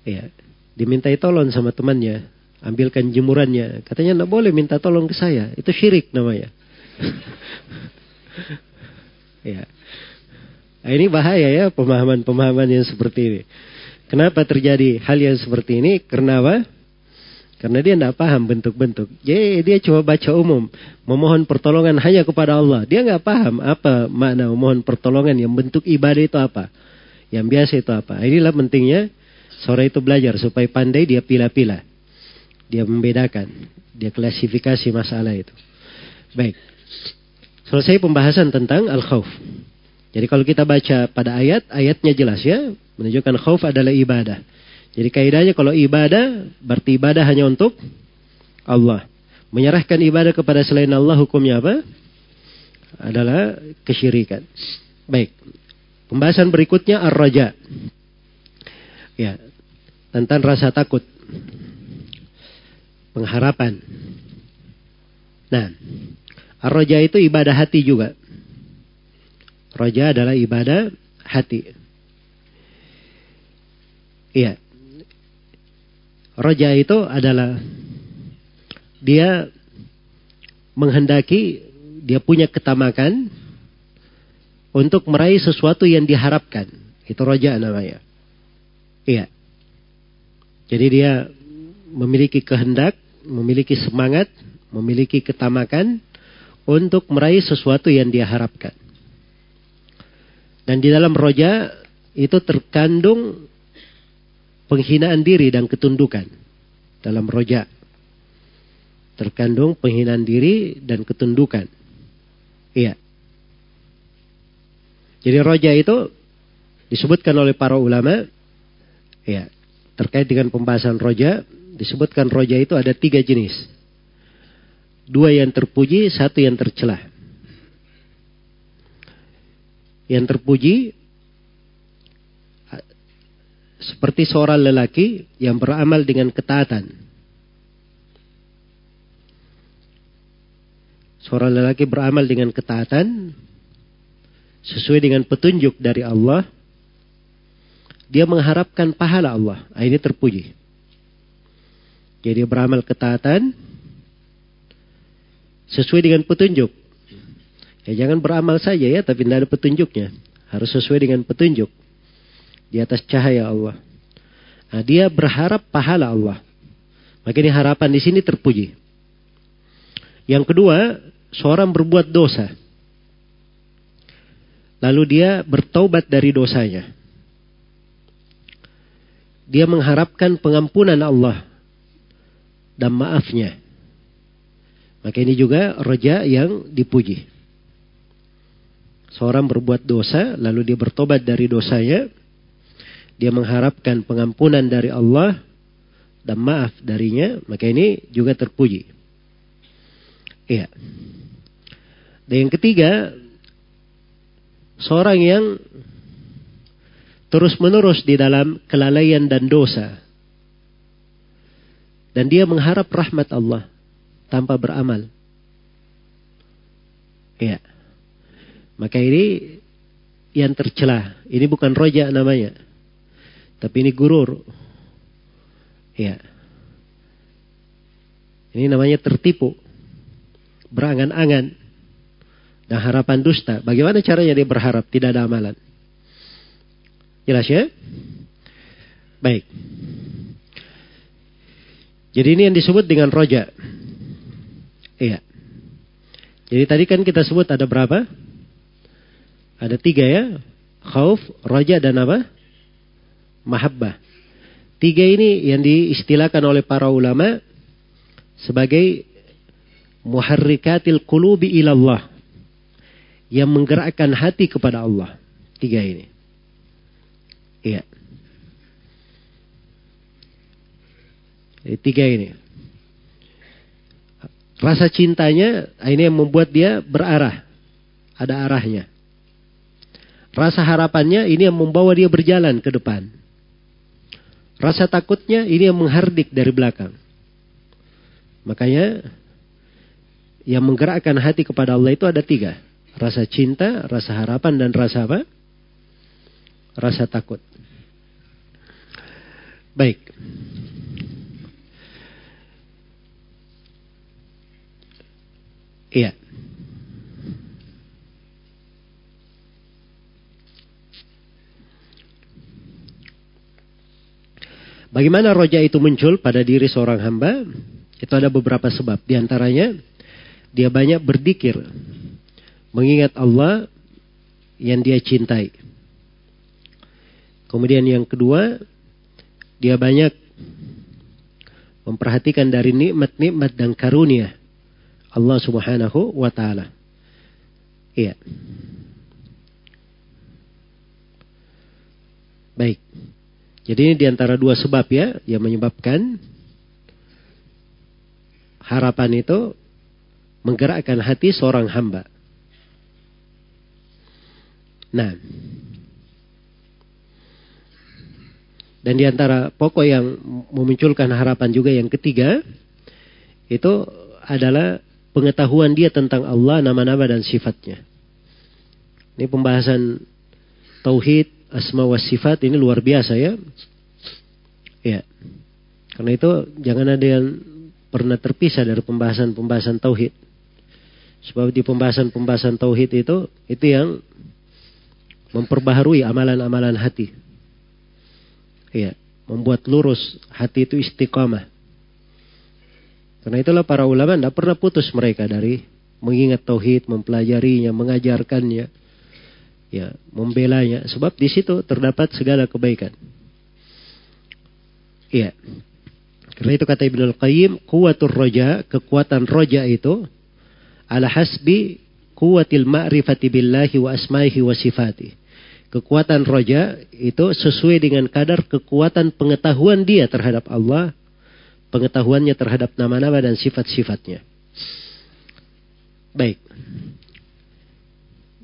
ya dimintai tolong sama temannya, ambilkan jemurannya. Katanya tidak boleh minta tolong ke saya, itu syirik namanya. ya. Nah, ini bahaya ya pemahaman-pemahaman yang seperti ini. Kenapa terjadi hal yang seperti ini? Karena apa? Karena dia tidak paham bentuk-bentuk. Jadi dia cuma baca umum. Memohon pertolongan hanya kepada Allah. Dia nggak paham apa makna memohon pertolongan. Yang bentuk ibadah itu apa. Yang biasa itu apa. Inilah pentingnya sore itu belajar. Supaya pandai dia pilih-pilih. Dia membedakan. Dia klasifikasi masalah itu. Baik. Selesai pembahasan tentang al-khawf. Jadi kalau kita baca pada ayat, ayatnya jelas ya. Menunjukkan khawf adalah ibadah. Jadi kaidahnya kalau ibadah berarti ibadah hanya untuk Allah. Menyerahkan ibadah kepada selain Allah hukumnya apa? Adalah kesyirikan. Baik. Pembahasan berikutnya ar-raja. Ya. tentang rasa takut. Pengharapan. Nah, roja itu ibadah hati juga. Roja adalah ibadah hati. Iya. Roja itu adalah dia menghendaki, dia punya ketamakan untuk meraih sesuatu yang diharapkan. Itu roja namanya. Iya. Jadi dia memiliki kehendak, memiliki semangat, memiliki ketamakan untuk meraih sesuatu yang dia harapkan. Dan di dalam roja itu terkandung penghinaan diri dan ketundukan dalam roja. Terkandung penghinaan diri dan ketundukan. Iya. Jadi roja itu disebutkan oleh para ulama, ya terkait dengan pembahasan roja, disebutkan roja itu ada tiga jenis. Dua yang terpuji, satu yang tercelah. Yang terpuji seperti seorang lelaki yang beramal dengan ketaatan. Seorang lelaki beramal dengan ketaatan sesuai dengan petunjuk dari Allah. Dia mengharapkan pahala Allah. Nah, ini terpuji. Jadi beramal ketaatan sesuai dengan petunjuk. Ya jangan beramal saja ya, tapi tidak ada petunjuknya. Harus sesuai dengan petunjuk di atas cahaya Allah. Nah, dia berharap pahala Allah. Makanya harapan di sini terpuji. Yang kedua, seorang berbuat dosa. Lalu dia bertobat dari dosanya. Dia mengharapkan pengampunan Allah dan maafnya. Maka ini juga roja yang dipuji. Seorang berbuat dosa, lalu dia bertobat dari dosanya, dia mengharapkan pengampunan dari Allah dan maaf darinya, maka ini juga terpuji. Iya. Dan yang ketiga, seorang yang terus-menerus di dalam kelalaian dan dosa. Dan dia mengharap rahmat Allah tanpa beramal. Iya. Maka ini yang tercelah. Ini bukan roja namanya. Tapi ini gurur. Ya. Ini namanya tertipu. Berangan-angan. Dan harapan dusta. Bagaimana caranya dia berharap tidak ada amalan? Jelas ya? Baik. Jadi ini yang disebut dengan roja. Iya. Jadi tadi kan kita sebut ada berapa? Ada tiga ya. Khauf, roja dan apa? mahabbah. Tiga ini yang diistilahkan oleh para ulama sebagai muharrikatil qulubi ilallah. Yang menggerakkan hati kepada Allah. Tiga ini. Iya. Tiga ini. Rasa cintanya ini yang membuat dia berarah. Ada arahnya. Rasa harapannya ini yang membawa dia berjalan ke depan. Rasa takutnya ini yang menghardik dari belakang. Makanya yang menggerakkan hati kepada Allah itu ada tiga. Rasa cinta, rasa harapan, dan rasa apa? Rasa takut. Baik. Iya. Bagaimana roja itu muncul pada diri seorang hamba? Itu ada beberapa sebab. Di antaranya, dia banyak berdikir. Mengingat Allah yang dia cintai. Kemudian yang kedua, dia banyak memperhatikan dari nikmat-nikmat dan karunia Allah Subhanahu wa taala. Iya. Baik. Jadi ini di antara dua sebab ya yang menyebabkan harapan itu menggerakkan hati seorang hamba. Nah, Dan di antara pokok yang memunculkan harapan juga yang ketiga, itu adalah pengetahuan dia tentang Allah, nama-nama dan sifatnya. Ini pembahasan tauhid, asma wa sifat ini luar biasa ya. Ya. Karena itu jangan ada yang pernah terpisah dari pembahasan-pembahasan tauhid. Sebab di pembahasan-pembahasan tauhid itu itu yang memperbaharui amalan-amalan hati. Iya, membuat lurus hati itu istiqamah. Karena itulah para ulama tidak pernah putus mereka dari mengingat tauhid, mempelajarinya, mengajarkannya, ya, membelanya. Sebab di situ terdapat segala kebaikan. Iya. Karena itu kata Ibnu Al-Qayyim, kuatur roja, kekuatan roja itu ala hasbi kuatil ma'rifati billahi wa asma'ihi wa sifati. Kekuatan roja itu sesuai dengan kadar kekuatan pengetahuan dia terhadap Allah, pengetahuannya terhadap nama-nama dan sifat-sifatnya. Baik.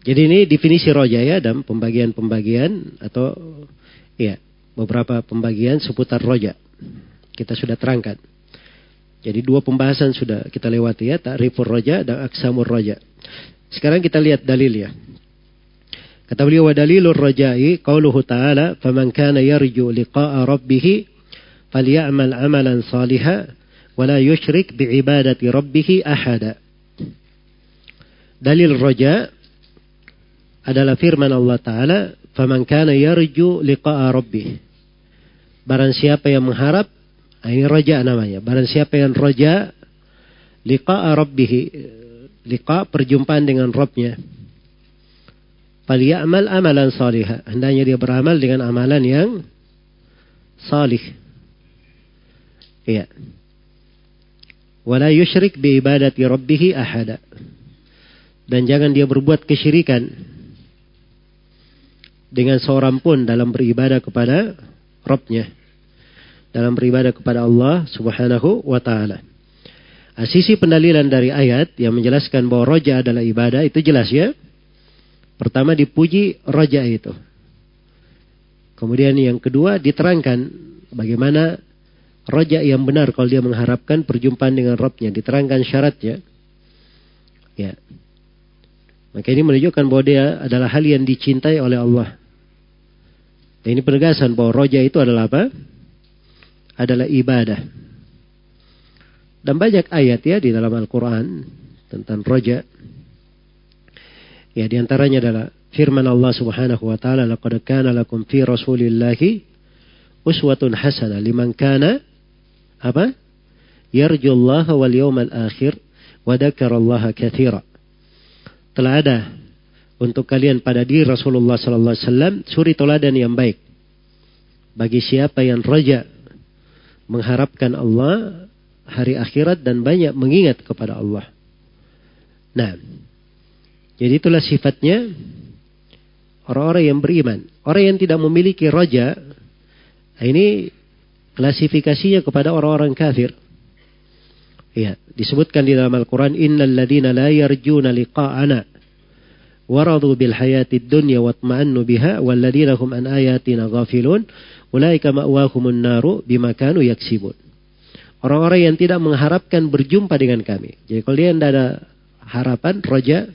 Jadi ini definisi roja ya dan pembagian-pembagian atau ya beberapa pembagian seputar roja. Kita sudah terangkan. Jadi dua pembahasan sudah kita lewati ya, ta'rifur roja dan aksamur roja. Sekarang kita lihat dalilnya. Kata beliau wa dalilur raja'i qauluhu ta'ala faman kana yarju liqa'a rabbih amalan salihan wa la yusyrik bi'ibadati rabbih ahada. Dalil roja adalah firman Allah Ta'ala faman kana yarju liqa'a rabbih. Barang siapa yang mengharap Nah, ini roja namanya. Barang siapa yang roja, liqa rabbihi. Liqa perjumpaan dengan Robnya. amal amalan salihah. Hendaknya dia beramal dengan amalan yang salih. Iya. Wala yushrik bi ibadati rabbihi ahada. Dan jangan dia berbuat kesyirikan dengan seorang pun dalam beribadah kepada Robnya dalam beribadah kepada Allah Subhanahu wa taala. Nah, sisi pendalilan dari ayat yang menjelaskan bahwa roja adalah ibadah itu jelas ya. Pertama dipuji roja itu. Kemudian yang kedua diterangkan bagaimana roja yang benar kalau dia mengharapkan perjumpaan dengan Robnya. Diterangkan syaratnya. Ya. Maka ini menunjukkan bahwa dia adalah hal yang dicintai oleh Allah. Dan ini penegasan bahwa roja itu adalah apa? adalah ibadah. Dan banyak ayat ya di dalam Al-Quran tentang roja. Ya di antaranya adalah firman Allah Subhanahu wa taala laqad kana lakum fi rasulillahi uswatun hasanah liman kana apa? Yarjullaha wal yawmal akhir wa dzakarallaha katsira. Telah ada untuk kalian pada diri Rasulullah sallallahu alaihi wasallam suri teladan yang baik bagi siapa yang roja mengharapkan Allah hari akhirat dan banyak mengingat kepada Allah. Nah, jadi itulah sifatnya orang-orang yang beriman. Orang yang tidak memiliki roja, ini klasifikasinya kepada orang-orang kafir. Ya, disebutkan di dalam Al-Quran, Innal ladina la yarjuna liqa'ana waradu bil hayati dunya watma'annu biha walladina hum an ayatina ghafilun Ulaika ma'wahumun naru bimakanu yaksibun. Orang-orang yang tidak mengharapkan berjumpa dengan kami. Jadi kalau dia tidak ada harapan, roja,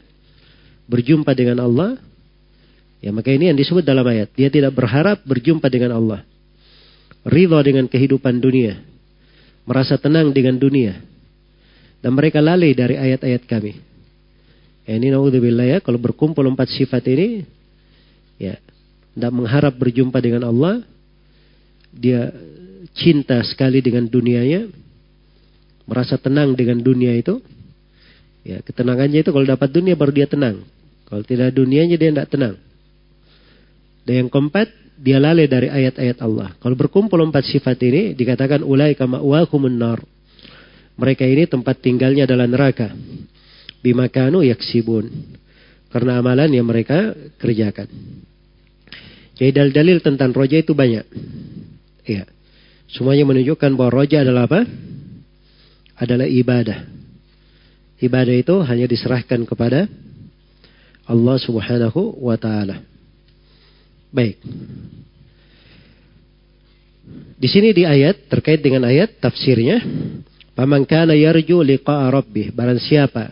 berjumpa dengan Allah, ya maka ini yang disebut dalam ayat. Dia tidak berharap berjumpa dengan Allah. Ridho dengan kehidupan dunia. Merasa tenang dengan dunia. Dan mereka lalai dari ayat-ayat kami. Ini naudzubillah ya, kalau berkumpul empat sifat ini, ya, tidak mengharap berjumpa dengan Allah, dia cinta sekali dengan dunianya, merasa tenang dengan dunia itu, ya ketenangannya itu kalau dapat dunia baru dia tenang. Kalau tidak dunianya dia tidak tenang. Dan yang keempat, dia lalai dari ayat-ayat Allah. Kalau berkumpul empat sifat ini, dikatakan ulai kama nar. Mereka ini tempat tinggalnya adalah neraka. Bimakanu yaksibun. Karena amalan yang mereka kerjakan. Jadi dalil-dalil tentang roja itu banyak. Ya. Semuanya menunjukkan bahwa roja adalah apa? Adalah ibadah. Ibadah itu hanya diserahkan kepada Allah Subhanahu wa taala. Baik. di sini di ayat terkait dengan ayat tafsirnya, "Faman kana yarju liqa'a rabbih", barang siapa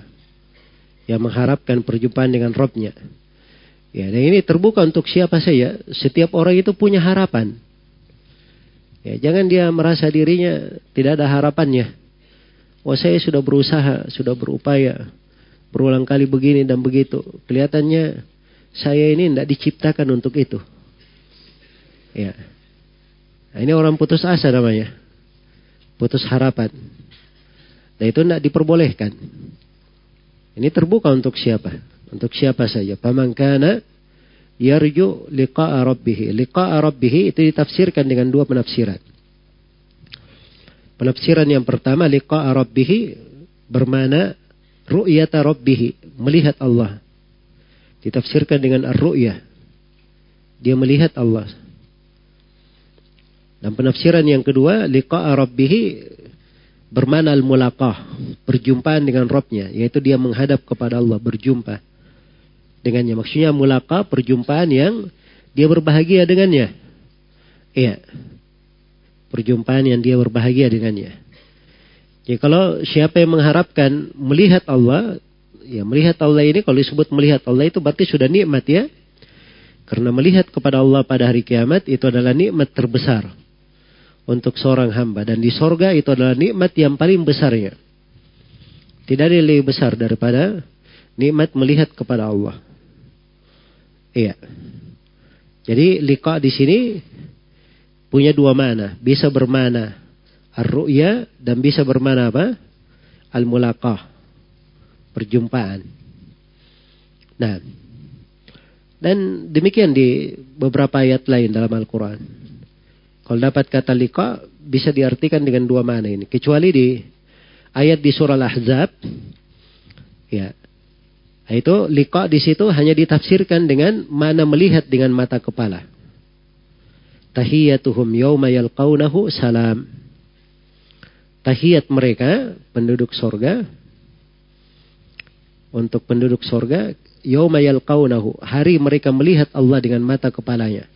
yang mengharapkan perjumpaan dengan Robnya. Ya, dan ini terbuka untuk siapa saja. Setiap orang itu punya harapan. Ya, jangan dia merasa dirinya tidak ada harapannya. Wah saya sudah berusaha, sudah berupaya. Berulang kali begini dan begitu. Kelihatannya saya ini tidak diciptakan untuk itu. Ya. Nah, ini orang putus asa namanya. Putus harapan. Dan itu tidak diperbolehkan. Ini terbuka untuk siapa? Untuk siapa saja. Pamangkana yarju liqa'a rabbih. Liqa'a rabbih itu ditafsirkan dengan dua penafsiran. Penafsiran yang pertama liqa'a rabbih bermana ru'yata rabbih, melihat Allah. Ditafsirkan dengan ar-ru'yah. Dia melihat Allah. Dan penafsiran yang kedua liqa'a rabbih bermana al-mulaqah, perjumpaan dengan Robnya, yaitu dia menghadap kepada Allah, berjumpa dengannya. Maksudnya mulaqah, perjumpaan yang dia berbahagia dengannya. Iya. Perjumpaan yang dia berbahagia dengannya. Jadi kalau siapa yang mengharapkan melihat Allah, ya melihat Allah ini kalau disebut melihat Allah itu berarti sudah nikmat ya. Karena melihat kepada Allah pada hari kiamat itu adalah nikmat terbesar untuk seorang hamba. Dan di sorga itu adalah nikmat yang paling besarnya. Tidak ada yang lebih besar daripada nikmat melihat kepada Allah. Iya. Jadi liqa di sini punya dua mana. Bisa bermana ar-ru'ya dan bisa bermana apa? Al-mulaqah. Perjumpaan. Nah. Dan demikian di beberapa ayat lain dalam Al-Quran. Kalau dapat kata liqa bisa diartikan dengan dua mana ini. Kecuali di ayat di surah Al-Ahzab. Ya. Itu liqa di situ hanya ditafsirkan dengan mana melihat dengan mata kepala. Tahiyatuhum yawma yalqawnahu salam. Tahiyat mereka penduduk sorga untuk penduduk sorga yalqawnahu hari mereka melihat Allah dengan mata kepalanya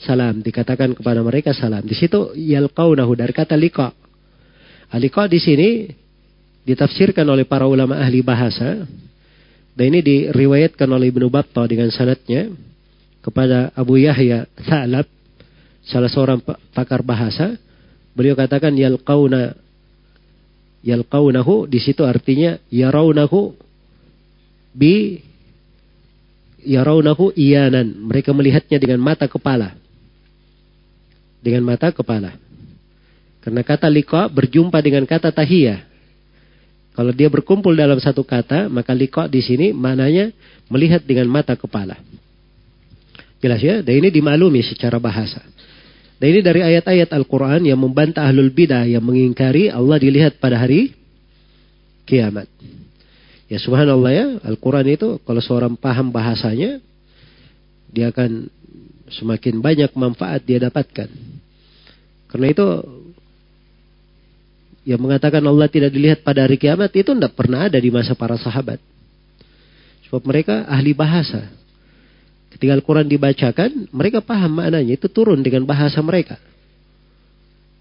salam. Dikatakan kepada mereka salam. Di situ yalqaunahu dari kata liqa. Liqa di sini ditafsirkan oleh para ulama ahli bahasa. Dan ini diriwayatkan oleh Ibnu Battah dengan sanatnya kepada Abu Yahya Sa'lab, salah seorang pakar bahasa. Beliau katakan yalqauna yalqaunahu di situ artinya yaraunahu bi yaraunahu iyanan. Mereka melihatnya dengan mata kepala dengan mata kepala. Karena kata liqa berjumpa dengan kata tahiyah. Kalau dia berkumpul dalam satu kata, maka liqa di sini mananya melihat dengan mata kepala. Jelas ya? Dan ini dimaklumi secara bahasa. Dan ini dari ayat-ayat Al-Quran yang membantah ahlul bidah yang mengingkari Allah dilihat pada hari kiamat. Ya subhanallah ya, Al-Quran itu kalau seorang paham bahasanya, dia akan semakin banyak manfaat dia dapatkan. Karena itu yang mengatakan Allah tidak dilihat pada hari kiamat itu tidak pernah ada di masa para sahabat. Sebab mereka ahli bahasa. Ketika Al-Quran dibacakan, mereka paham maknanya. Itu turun dengan bahasa mereka.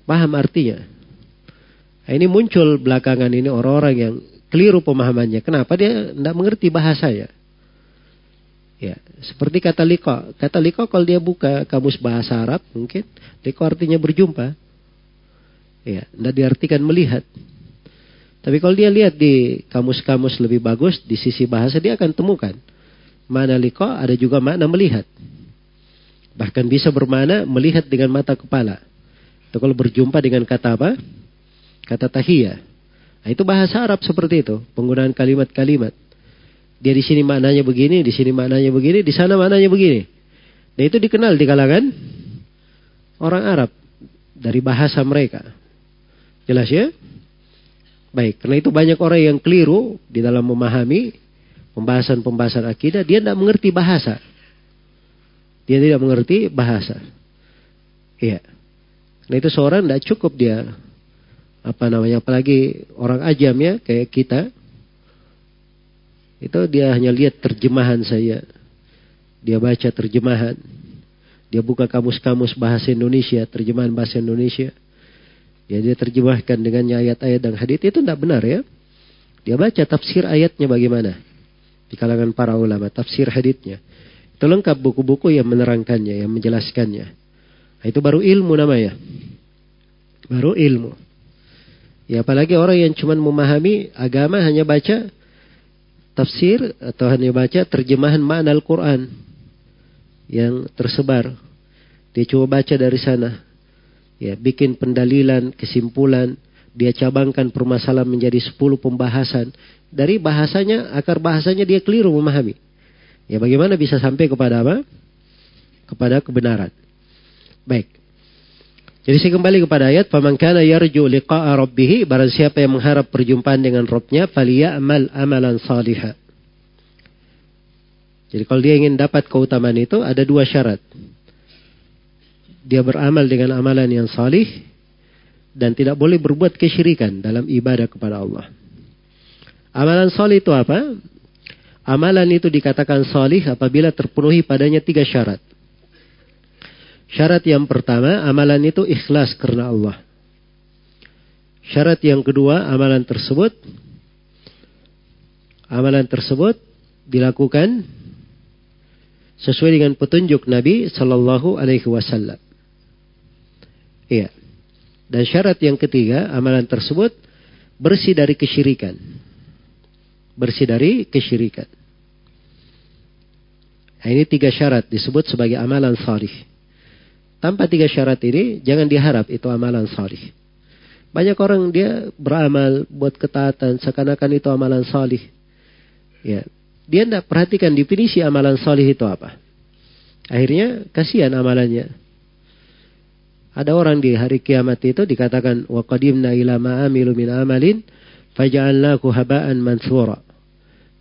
Paham artinya. Nah, ini muncul belakangan ini orang-orang yang keliru pemahamannya. Kenapa dia tidak mengerti bahasanya? Ya, seperti kata liko. Kata liko kalau dia buka kamus bahasa Arab mungkin liko artinya berjumpa. Ya, tidak diartikan melihat. Tapi kalau dia lihat di kamus-kamus lebih bagus di sisi bahasa dia akan temukan mana liko ada juga makna melihat. Bahkan bisa bermana melihat dengan mata kepala. Itu kalau berjumpa dengan kata apa? Kata tahiyah. Nah, itu bahasa Arab seperti itu, penggunaan kalimat-kalimat. Dia di sini maknanya begini, di sini maknanya begini, di sana maknanya begini. Dan itu dikenal di kalangan orang Arab dari bahasa mereka. Jelas ya? Baik, karena itu banyak orang yang keliru di dalam memahami pembahasan-pembahasan akidah, dia tidak mengerti bahasa. Dia tidak mengerti bahasa. Iya. Nah itu seorang tidak cukup dia apa namanya apalagi orang ajam ya kayak kita itu dia hanya lihat terjemahan saya. Dia baca terjemahan. Dia buka kamus-kamus bahasa Indonesia, terjemahan bahasa Indonesia. Ya dia terjemahkan dengan ayat-ayat dan hadis itu tidak benar ya. Dia baca tafsir ayatnya bagaimana di kalangan para ulama, tafsir hadisnya. Itu lengkap buku-buku yang menerangkannya, yang menjelaskannya. Itu baru ilmu namanya. Baru ilmu. Ya apalagi orang yang cuma memahami agama hanya baca tafsir atau hanya baca terjemahan makna Al-Quran yang tersebar. Dia coba baca dari sana ya bikin pendalilan, kesimpulan, dia cabangkan permasalahan menjadi sepuluh pembahasan. Dari bahasanya, akar bahasanya dia keliru memahami. Ya bagaimana bisa sampai kepada apa? Kepada kebenaran. Baik. Jadi saya kembali kepada ayat, "Faman kana yarju liqa'a rabbih", barang siapa yang mengharap perjumpaan dengan Rabbnya, falyamal amalan salihah. Jadi kalau dia ingin dapat keutamaan itu ada dua syarat dia beramal dengan amalan yang salih dan tidak boleh berbuat kesyirikan dalam ibadah kepada Allah. Amalan salih itu apa? Amalan itu dikatakan salih apabila terpenuhi padanya tiga syarat. Syarat yang pertama, amalan itu ikhlas karena Allah. Syarat yang kedua, amalan tersebut amalan tersebut dilakukan sesuai dengan petunjuk Nabi Shallallahu Alaihi Wasallam. Iya. Dan syarat yang ketiga, amalan tersebut bersih dari kesyirikan. Bersih dari kesyirikan. Nah, ini tiga syarat disebut sebagai amalan salih. Tanpa tiga syarat ini, jangan diharap itu amalan salih. Banyak orang dia beramal buat ketaatan, seakan-akan itu amalan salih. Ya, dia tidak perhatikan definisi amalan salih itu apa. Akhirnya kasihan amalannya. Ada orang di hari kiamat itu dikatakan wa qadimna ila ma amilu min amalin faja'alnahu haba'an mansura.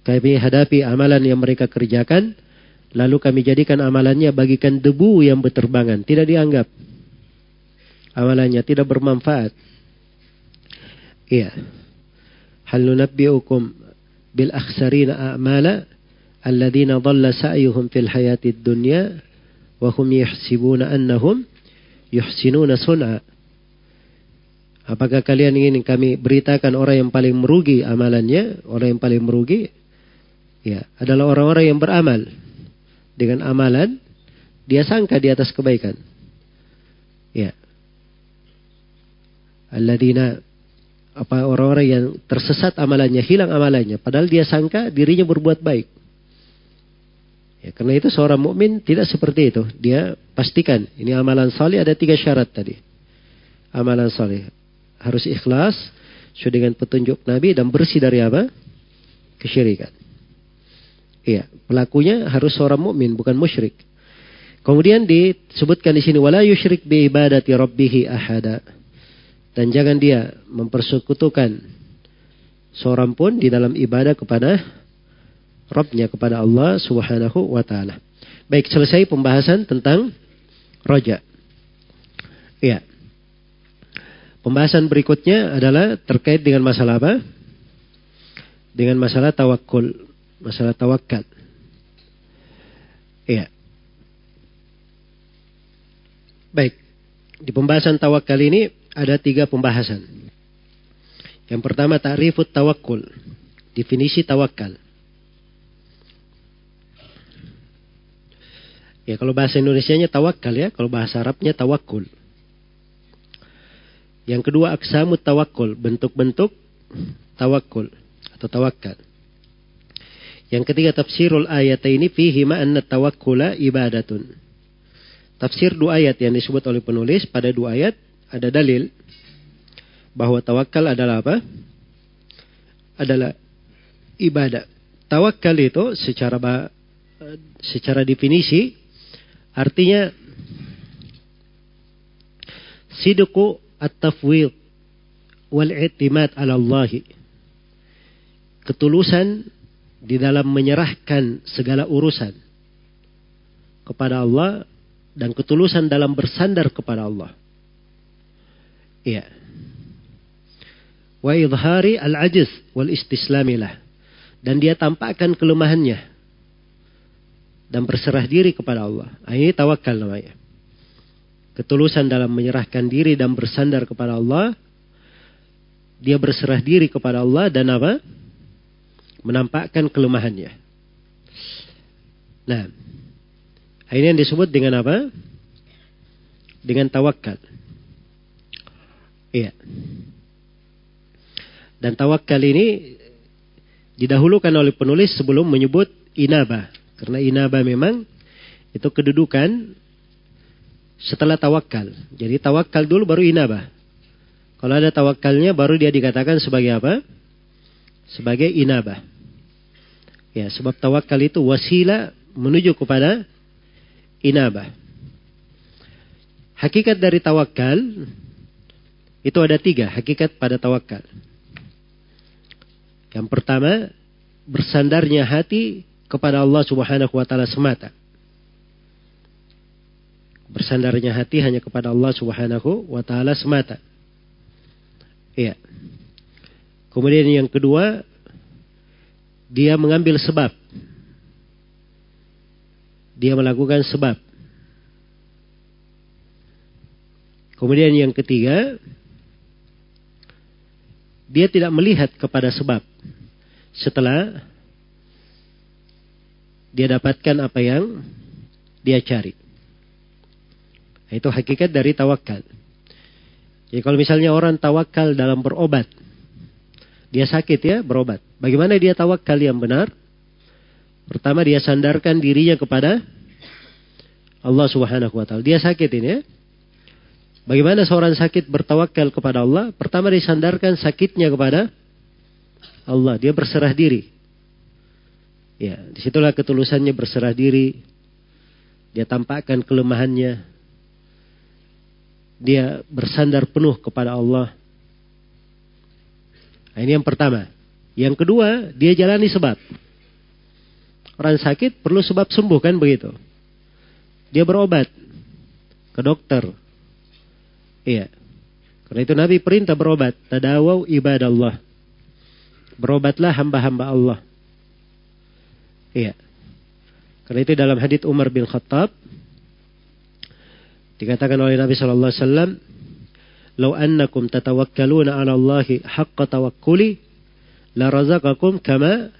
Kami hadapi amalan yang mereka kerjakan lalu kami jadikan amalannya bagikan debu yang berterbangan, tidak dianggap. Amalannya tidak bermanfaat. Iya. Hal nunabbi'ukum bil akhsarina a'mala alladhina dhalla sa'yuhum fil hayatid dunya wa hum yahsibuna annahum yuhsinuna sun'a. Apakah kalian ingin kami beritakan orang yang paling merugi amalannya, orang yang paling merugi ya, adalah orang-orang yang beramal dengan amalan dia sangka di atas kebaikan. Ya. Alladzina apa orang-orang yang tersesat amalannya, hilang amalannya, padahal dia sangka dirinya berbuat baik. Ya, karena itu seorang mukmin tidak seperti itu. Dia pastikan ini amalan saleh ada tiga syarat tadi. Amalan saleh harus ikhlas sesuai dengan petunjuk Nabi dan bersih dari apa? Kesyirikan. Iya, pelakunya harus seorang mukmin bukan musyrik. Kemudian disebutkan di sini wala yusyrik bi ibadati rabbih ahada. Dan jangan dia mempersekutukan seorang pun di dalam ibadah kepada Robnya kepada Allah subhanahu wa ta'ala. Baik, selesai pembahasan tentang roja. Iya. Pembahasan berikutnya adalah terkait dengan masalah apa? Dengan masalah tawakul. Masalah tawakal. Iya. Baik. Di pembahasan tawakal ini ada tiga pembahasan. Yang pertama ta'rifut tawakul. Definisi tawakal. Ya kalau bahasa Indonesia-nya tawakal ya, kalau bahasa Arabnya tawakul. Yang kedua aksamut tawakul, bentuk-bentuk tawakul atau tawakal. Yang ketiga tafsirul ayat ini fihi ma'anna tawakkula ibadatun. Tafsir dua ayat yang disebut oleh penulis pada dua ayat ada dalil bahwa tawakal adalah apa? Adalah ibadah. Tawakal itu secara secara definisi Artinya sidqu at-tafwid wal i'timad 'ala Allah. Ketulusan di dalam menyerahkan segala urusan kepada Allah dan ketulusan dalam bersandar kepada Allah. Iya. Wa idhari al-ajiz wal istislamilah. Dan dia tampakkan kelemahannya dan berserah diri kepada Allah. Nah, ini tawakal namanya. Ketulusan dalam menyerahkan diri dan bersandar kepada Allah. Dia berserah diri kepada Allah dan apa? Menampakkan kelemahannya. Nah, ini yang disebut dengan apa? Dengan tawakal. Iya. Dan tawakal ini didahulukan oleh penulis sebelum menyebut inaba. Karena inaba memang itu kedudukan setelah tawakal. Jadi tawakal dulu baru inaba. Kalau ada tawakalnya baru dia dikatakan sebagai apa? Sebagai inaba. Ya, sebab tawakal itu wasilah menuju kepada inaba. Hakikat dari tawakal itu ada tiga hakikat pada tawakal. Yang pertama, bersandarnya hati kepada Allah Subhanahu wa taala semata. Bersandarnya hati hanya kepada Allah Subhanahu wa taala semata. Iya. Kemudian yang kedua, dia mengambil sebab. Dia melakukan sebab. Kemudian yang ketiga, dia tidak melihat kepada sebab setelah dia dapatkan apa yang dia cari. Itu hakikat dari tawakal. Jadi kalau misalnya orang tawakal dalam berobat, dia sakit ya berobat. Bagaimana dia tawakal yang benar? Pertama dia sandarkan dirinya kepada Allah Subhanahu wa taala. Dia sakit ini ya. Bagaimana seorang sakit bertawakal kepada Allah? Pertama disandarkan sakitnya kepada Allah. Dia berserah diri. Ya, di situlah ketulusannya berserah diri. Dia tampakkan kelemahannya. Dia bersandar penuh kepada Allah. Nah, ini yang pertama. Yang kedua, dia jalani sebab. Orang sakit perlu sebab sembuh kan begitu. Dia berobat ke dokter. Iya. Karena itu Nabi perintah berobat. Tadawau ibadallah. Berobatlah hamba-hamba Allah. Iya. Karena itu dalam hadits Umar bin Khattab dikatakan oleh Nabi sallallahu alaihi wasallam, "Lau annakum tatawakkaluna 'ala Allahi haqqa tawakkuli la razaqakum kama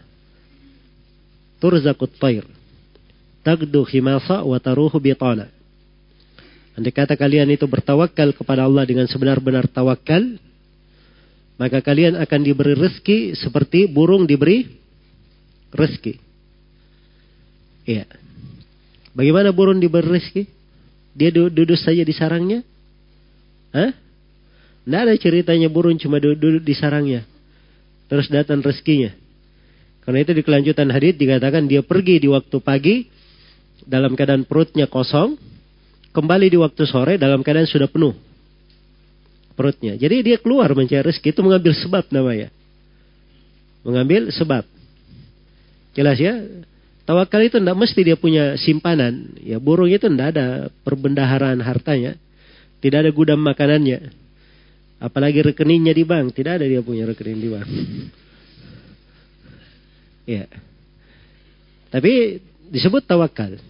turzaqut tayr." Tagdu khimasa wa taruhu bitana. Andai kata kalian itu bertawakal kepada Allah dengan sebenar-benar tawakal, maka kalian akan diberi rezeki seperti burung diberi rezeki. Iya. Bagaimana burung diberi rezeki? Dia duduk saja di sarangnya? Hah? Tidak ada ceritanya burung cuma duduk di sarangnya. Terus datang rezekinya. Karena itu di kelanjutan hadis dikatakan dia pergi di waktu pagi dalam keadaan perutnya kosong, kembali di waktu sore dalam keadaan sudah penuh perutnya. Jadi dia keluar mencari rezeki itu mengambil sebab namanya. Mengambil sebab. Jelas ya? Tawakal itu tidak mesti dia punya simpanan. Ya burung itu tidak ada perbendaharaan hartanya. Tidak ada gudang makanannya. Apalagi rekeningnya di bank. Tidak ada dia punya rekening di bank. ya. Tapi disebut tawakal.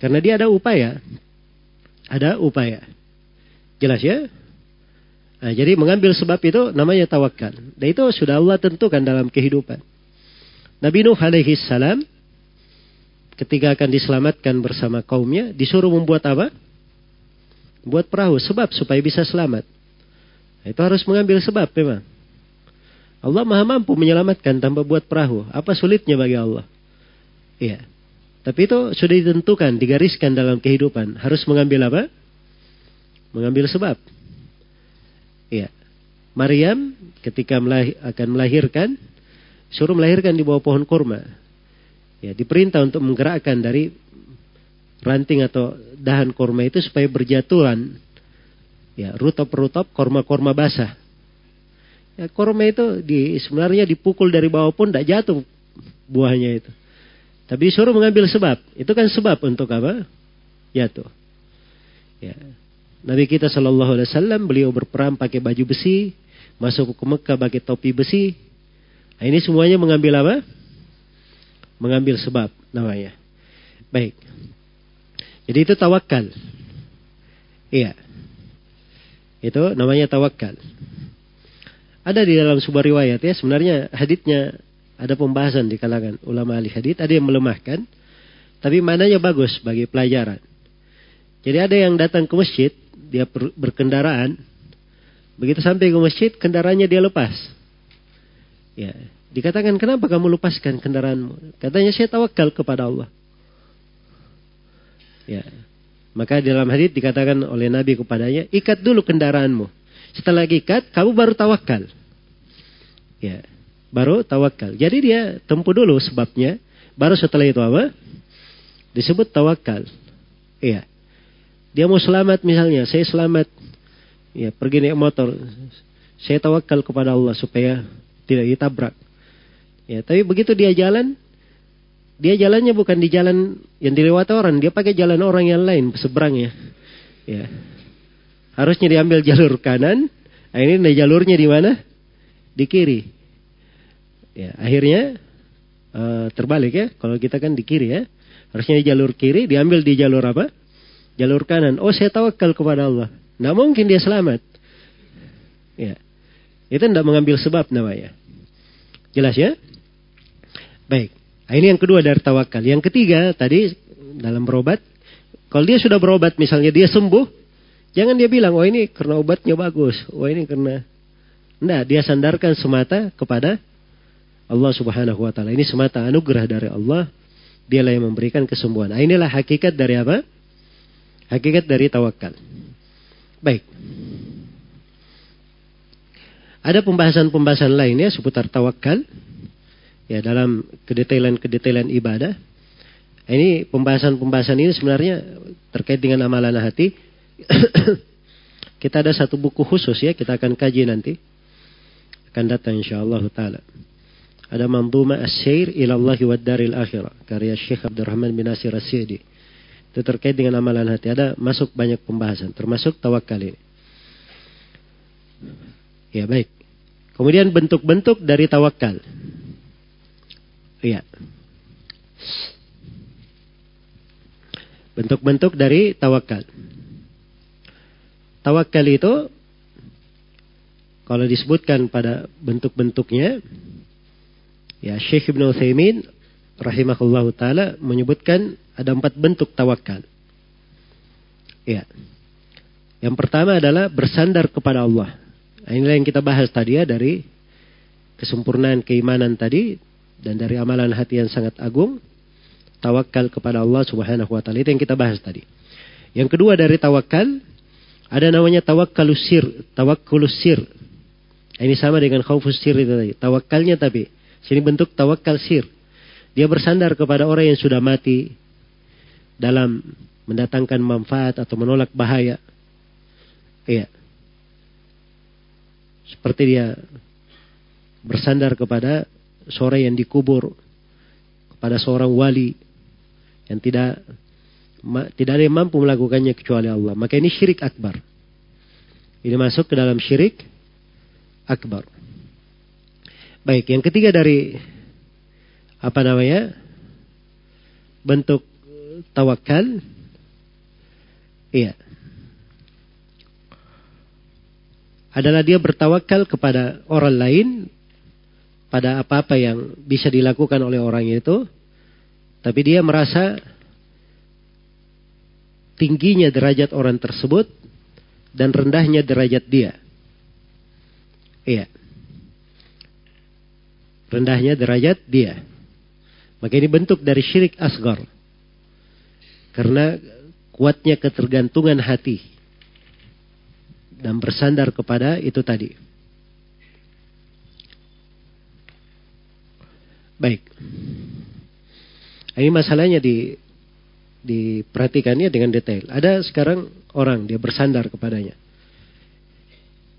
Karena dia ada upaya. Ada upaya. Jelas ya? Nah, jadi mengambil sebab itu namanya tawakal. Dan itu sudah Allah tentukan dalam kehidupan. Nabi Nuh alaihi salam ketika akan diselamatkan bersama kaumnya disuruh membuat apa? Buat perahu sebab supaya bisa selamat. Itu harus mengambil sebab memang. Allah maha mampu menyelamatkan tanpa buat perahu. Apa sulitnya bagi Allah? Iya. Tapi itu sudah ditentukan, digariskan dalam kehidupan. Harus mengambil apa? Mengambil sebab. Iya. Maryam ketika melahir, akan melahirkan, suruh melahirkan di bawah pohon kurma. Ya, diperintah untuk menggerakkan dari ranting atau dahan kurma itu supaya berjatuhan. Ya, rutop-rutop kurma-kurma basah. Ya, kurma itu di, sebenarnya dipukul dari bawah pun tidak jatuh buahnya itu. Tapi suruh mengambil sebab. Itu kan sebab untuk apa? Jatuh. Ya. Nabi kita Shallallahu Alaihi Wasallam beliau berperang pakai baju besi, masuk ke Mekah pakai topi besi. Nah, ini semuanya mengambil apa? Mengambil sebab namanya. Baik. Jadi itu tawakal. Iya. Itu namanya tawakal. Ada di dalam sebuah riwayat ya, sebenarnya haditnya ada pembahasan di kalangan ulama ahli hadit, ada yang melemahkan, tapi mananya bagus bagi pelajaran. Jadi ada yang datang ke masjid, dia berkendaraan, begitu sampai ke masjid, kendaraannya dia lepas. Ya, dikatakan kenapa kamu lepaskan kendaraanmu? Katanya saya tawakal kepada Allah. Ya, maka dalam hadis dikatakan oleh Nabi kepadanya, ikat dulu kendaraanmu. Setelah ikat, kamu baru tawakal. Ya, baru tawakal. Jadi dia tempuh dulu sebabnya, baru setelah itu apa? Disebut tawakal. Iya. Dia mau selamat misalnya, saya selamat. Ya, pergi naik motor. Saya tawakal kepada Allah supaya tidak ditabrak. Ya, tapi begitu dia jalan, dia jalannya bukan di jalan yang dilewati orang, dia pakai jalan orang yang lain seberangnya. Ya. Harusnya diambil jalur kanan, nah ini jalurnya di mana? Di kiri. Ya, akhirnya uh, terbalik ya. Kalau kita kan di kiri ya. Harusnya di jalur kiri, diambil di jalur apa? Jalur kanan. Oh, saya tawakal kepada Allah. Nah, mungkin dia selamat. Ya. Itu tidak mengambil sebab namanya. Jelas ya? Baik. Nah, ini yang kedua dari tawakal. Yang ketiga tadi dalam berobat. Kalau dia sudah berobat misalnya dia sembuh. Jangan dia bilang, oh ini karena obatnya bagus. Oh ini karena... Tidak, dia sandarkan semata kepada Allah Subhanahu wa taala. Ini semata anugerah dari Allah. Dialah yang memberikan kesembuhan. Nah, inilah hakikat dari apa? Hakikat dari tawakal. Baik. Ada pembahasan-pembahasan lainnya seputar tawakal. Ya, dalam kedetailan-kedetailan ibadah. Ini pembahasan-pembahasan ini sebenarnya terkait dengan amalan hati. kita ada satu buku khusus ya, kita akan kaji nanti. Akan datang insyaallah taala. Ada Manduma As-Syair ilallahi wa daril akhirah. Karya Syekh Abdurrahman bin Nasir As-Sidi. Itu terkait dengan amalan hati. Ada masuk banyak pembahasan. Termasuk tawakal ini. Ya baik. Kemudian bentuk-bentuk dari tawakal. Iya. Bentuk-bentuk dari tawakal. Tawakal itu kalau disebutkan pada bentuk-bentuknya Ya, Syekh Ibn Uthaymin rahimahullahu taala menyebutkan ada empat bentuk tawakal. Ya. Yang pertama adalah bersandar kepada Allah. Nah, inilah yang kita bahas tadi ya dari kesempurnaan keimanan tadi dan dari amalan hati yang sangat agung tawakal kepada Allah Subhanahu wa taala itu yang kita bahas tadi. Yang kedua dari tawakal ada namanya tawakkalus sir, sir. Ini sama dengan khaufus sir itu tadi. Tawakalnya tapi Sini bentuk tawakal sir. Dia bersandar kepada orang yang sudah mati dalam mendatangkan manfaat atau menolak bahaya. Iya. Seperti dia bersandar kepada seorang yang dikubur, kepada seorang wali yang tidak tidak ada yang mampu melakukannya kecuali Allah. Maka ini syirik akbar. Ini masuk ke dalam syirik akbar. Baik, yang ketiga dari apa namanya? bentuk tawakal iya adalah dia bertawakal kepada orang lain pada apa-apa yang bisa dilakukan oleh orang itu tapi dia merasa tingginya derajat orang tersebut dan rendahnya derajat dia iya rendahnya derajat dia. Maka ini bentuk dari syirik asgar. Karena kuatnya ketergantungan hati. Dan bersandar kepada itu tadi. Baik. Ini masalahnya di diperhatikannya dengan detail. Ada sekarang orang dia bersandar kepadanya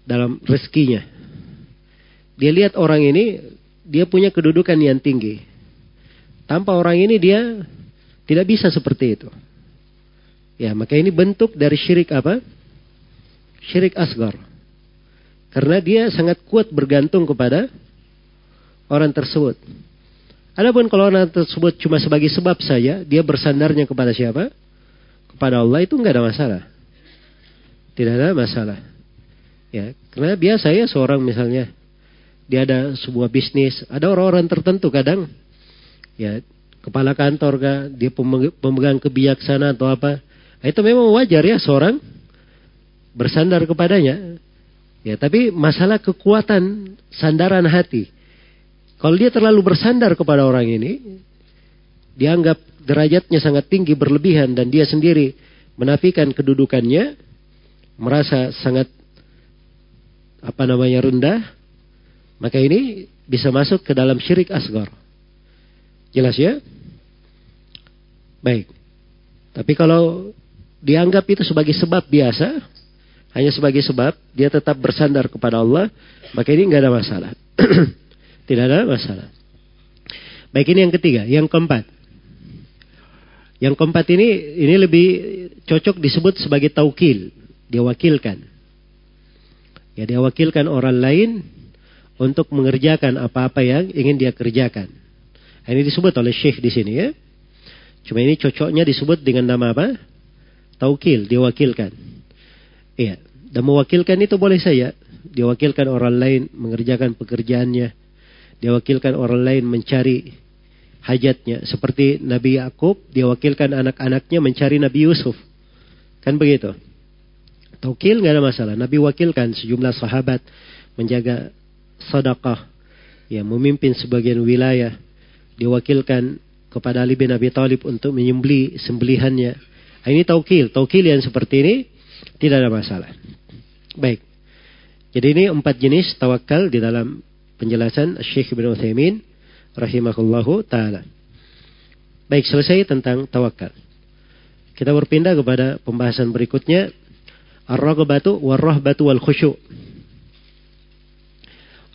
dalam rezekinya. Dia lihat orang ini dia punya kedudukan yang tinggi. Tanpa orang ini dia tidak bisa seperti itu. Ya, maka ini bentuk dari syirik apa? Syirik asgar. Karena dia sangat kuat bergantung kepada orang tersebut. Adapun kalau orang tersebut cuma sebagai sebab saja, dia bersandarnya kepada siapa? Kepada Allah itu nggak ada masalah. Tidak ada masalah. Ya, karena biasa ya seorang misalnya dia ada sebuah bisnis, ada orang-orang tertentu kadang ya kepala kantor kah, dia pemegang kebijaksanaan atau apa. Itu memang wajar ya seorang bersandar kepadanya. Ya, tapi masalah kekuatan sandaran hati. Kalau dia terlalu bersandar kepada orang ini, dianggap derajatnya sangat tinggi berlebihan dan dia sendiri menafikan kedudukannya, merasa sangat apa namanya rendah, maka ini bisa masuk ke dalam syirik asgar. Jelas ya? Baik. Tapi kalau dianggap itu sebagai sebab biasa, hanya sebagai sebab, dia tetap bersandar kepada Allah, maka ini nggak ada masalah. Tidak ada masalah. Baik ini yang ketiga, yang keempat. Yang keempat ini ini lebih cocok disebut sebagai taukil, dia wakilkan. Ya dia wakilkan orang lain untuk mengerjakan apa-apa yang ingin dia kerjakan. Nah, ini disebut oleh Syekh di sini ya. Cuma ini cocoknya disebut dengan nama apa? Taukil, diwakilkan. Iya. Dan mewakilkan itu boleh saja. Diwakilkan orang lain mengerjakan pekerjaannya dia wakilkan orang lain mencari hajatnya. Seperti Nabi Yakub, dia wakilkan anak-anaknya mencari Nabi Yusuf. Kan begitu. Taukil nggak ada masalah. Nabi wakilkan sejumlah sahabat menjaga sedekah, ya memimpin sebagian wilayah. Diwakilkan kepada Ali bin Abi Thalib untuk menyembeli sembelihannya. Nah, ini taukil. Taukil yang seperti ini tidak ada masalah. Baik. Jadi ini empat jenis tawakal di dalam penjelasan Syekh Ibn Uthaymin rahimahullahu taala. Baik, selesai tentang tawakal. Kita berpindah kepada pembahasan berikutnya ar-raghbatu war-rahbatu wal khusyu'.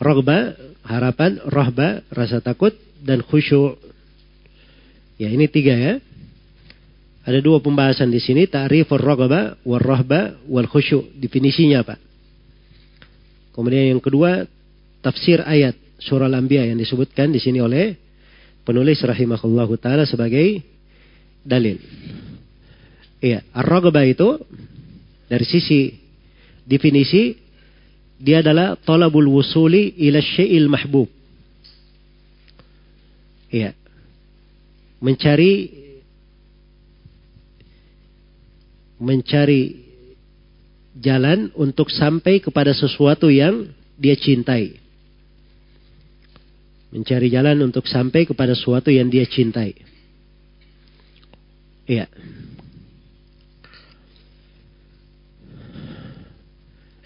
Raghba, harapan, rahba, rasa takut dan khusyu'. Ya, ini tiga ya. Ada dua pembahasan di sini, ta'rifur raghba war-rahba wal khusyu'. Definisinya apa? Kemudian yang kedua, tafsir ayat surah Al-Anbiya yang disebutkan di sini oleh penulis rahimahullahu taala sebagai dalil. Iya, ar-raghbah itu dari sisi definisi dia adalah talabul wusuli ila syai'il mahbub. Iya. Mencari mencari jalan untuk sampai kepada sesuatu yang dia cintai mencari jalan untuk sampai kepada sesuatu yang dia cintai. Iya.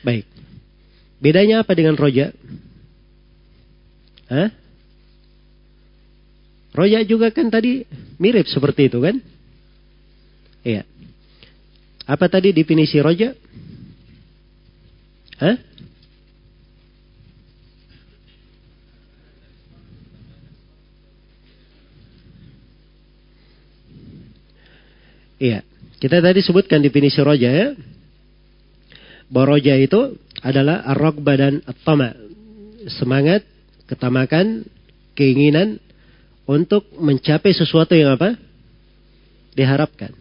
Baik. Bedanya apa dengan roja? Hah? Roja juga kan tadi mirip seperti itu kan? Iya. Apa tadi definisi roja? Hah? Iya. Kita tadi sebutkan definisi roja ya. Bahwa roja itu adalah arok badan atama. Semangat, ketamakan, keinginan untuk mencapai sesuatu yang apa? Diharapkan.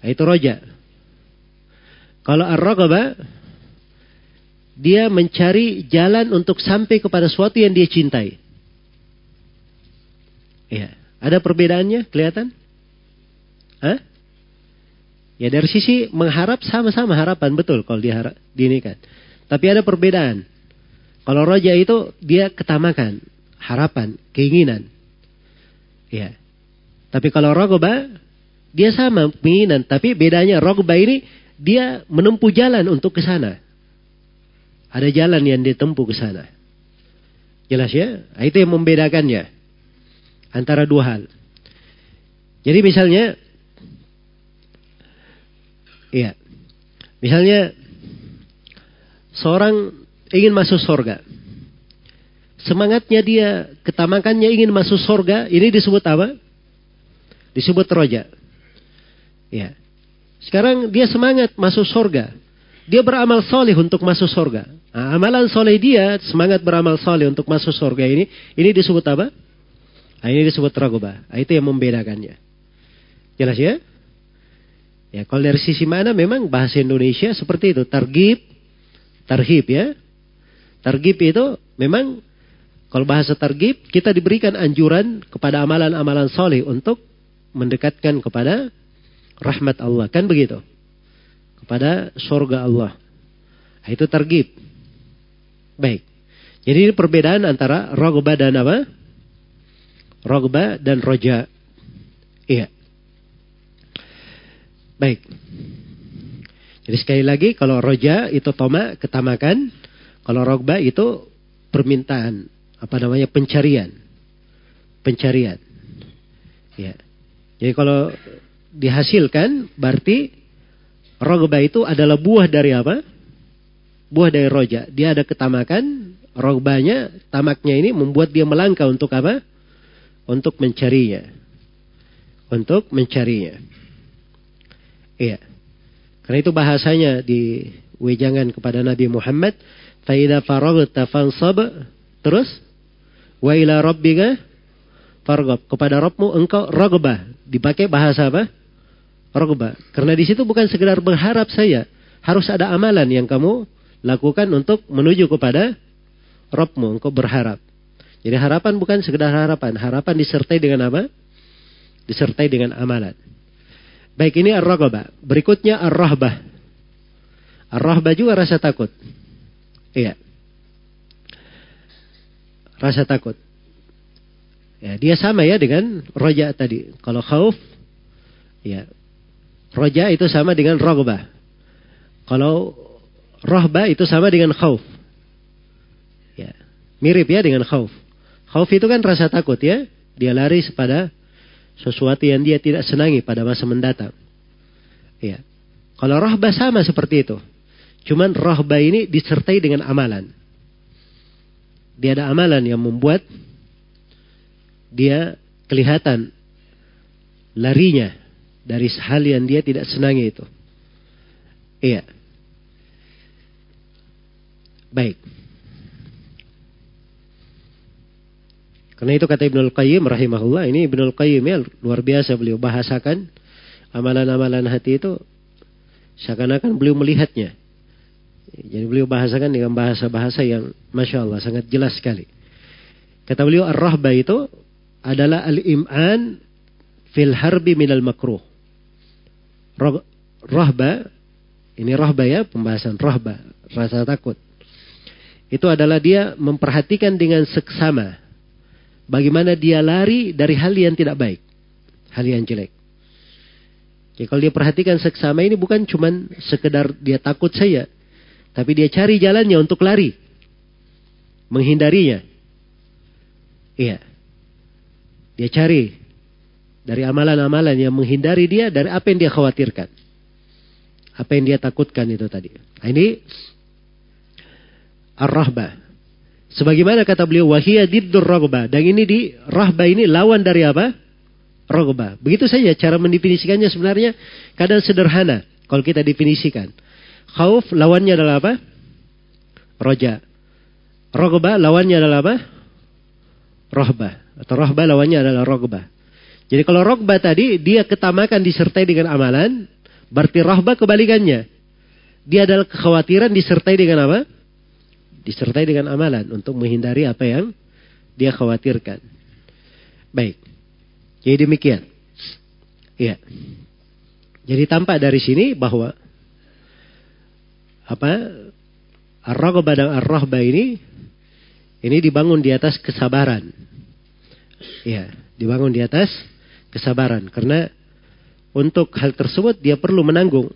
Nah, itu roja. Kalau ar dia mencari jalan untuk sampai kepada sesuatu yang dia cintai. Iya. Ada perbedaannya kelihatan? Hah? Ya dari sisi mengharap sama-sama harapan betul kalau diharap kan. Tapi ada perbedaan. Kalau roja itu dia ketamakan, harapan, keinginan. Ya. Tapi kalau rogoba dia sama keinginan, tapi bedanya rogoba ini dia menempuh jalan untuk ke sana. Ada jalan yang ditempuh ke sana. Jelas ya? Nah, itu yang membedakannya antara dua hal. Jadi misalnya Iya. Misalnya seorang ingin masuk surga. Semangatnya dia, ketamakannya ingin masuk surga, ini disebut apa? Disebut roja. Ya. Sekarang dia semangat masuk surga. Dia beramal soleh untuk masuk surga. Nah, amalan soleh dia, semangat beramal soleh untuk masuk surga ini, ini disebut apa? Nah, ini disebut ragobah. Nah, itu yang membedakannya. Jelas ya? Ya, kalau dari sisi mana memang bahasa Indonesia seperti itu. Targib, tarhib ya. Targib itu memang kalau bahasa targib kita diberikan anjuran kepada amalan-amalan soleh untuk mendekatkan kepada rahmat Allah. Kan begitu? Kepada surga Allah. Nah, itu targib. Baik. Jadi ini perbedaan antara rogba dan apa? Rogba dan roja. Iya. Baik. Jadi sekali lagi kalau roja itu toma ketamakan. Kalau rogba itu permintaan. Apa namanya pencarian. Pencarian. Ya. Jadi kalau dihasilkan berarti rogba itu adalah buah dari apa? Buah dari roja. Dia ada ketamakan. Rogbanya, tamaknya ini membuat dia melangkah untuk apa? Untuk mencarinya. Untuk mencarinya. Iya. Karena itu bahasanya di wejangan kepada Nabi Muhammad, "Faida faraghta fansab." Terus, "Wa ila rabbika farghab." Kepada Rabbmu engkau ragbah. Dipakai bahasa apa? Ragbah. Karena di situ bukan sekedar berharap saya, harus ada amalan yang kamu lakukan untuk menuju kepada Rabbmu, engkau berharap. Jadi harapan bukan sekedar harapan, harapan disertai dengan apa? Disertai dengan amalan. Baik ini ar-raghabah. Berikutnya ar-rahbah. Ar-rahbah juga rasa takut. Iya. Rasa takut. Ya, dia sama ya dengan roja tadi. Kalau khauf, ya. Roja itu sama dengan rogbah. Kalau rohbah itu sama dengan khauf. Ya. Mirip ya dengan khauf. Khauf itu kan rasa takut ya. Dia lari pada sesuatu yang dia tidak senangi pada masa mendatang. Ya. Kalau rohbah sama seperti itu. Cuman rohbah ini disertai dengan amalan. Dia ada amalan yang membuat dia kelihatan larinya dari hal yang dia tidak senangi itu. Iya. Baik. Karena itu kata Ibnul Qayyim rahimahullah, ini Ibnul Qayyim ya luar biasa beliau bahasakan amalan-amalan hati itu seakan-akan beliau melihatnya. Jadi beliau bahasakan dengan bahasa-bahasa yang Masya Allah sangat jelas sekali. Kata beliau ar-rahba itu adalah al-im'an fil harbi minal makruh. Rahba, ini rahba ya, pembahasan rahba, rasa takut. Itu adalah dia memperhatikan dengan seksama Bagaimana dia lari dari hal yang tidak baik. Hal yang jelek. Ya, kalau dia perhatikan seksama ini bukan cuma sekedar dia takut saya. Tapi dia cari jalannya untuk lari. Menghindarinya. Iya. Dia cari dari amalan-amalan yang menghindari dia dari apa yang dia khawatirkan. Apa yang dia takutkan itu tadi. Nah, ini ar-rahbah. Sebagaimana kata beliau, wahiyah diddur rogba. Dan ini di rahba ini lawan dari apa? Rogba. Begitu saja cara mendefinisikannya sebenarnya kadang sederhana. Kalau kita definisikan. Khauf lawannya adalah apa? Roja. Rogba lawannya adalah apa? Rohba. Atau rohba lawannya adalah rogba. Jadi kalau rogba tadi, dia ketamakan disertai dengan amalan. Berarti rohba kebalikannya. Dia adalah kekhawatiran disertai dengan apa? Disertai dengan amalan untuk menghindari apa yang dia khawatirkan. Baik. Jadi demikian. Iya. Jadi tampak dari sini bahwa apa ar-raghbah dan ar-rahbah ini ini dibangun di atas kesabaran. Iya, dibangun di atas kesabaran karena untuk hal tersebut dia perlu menanggung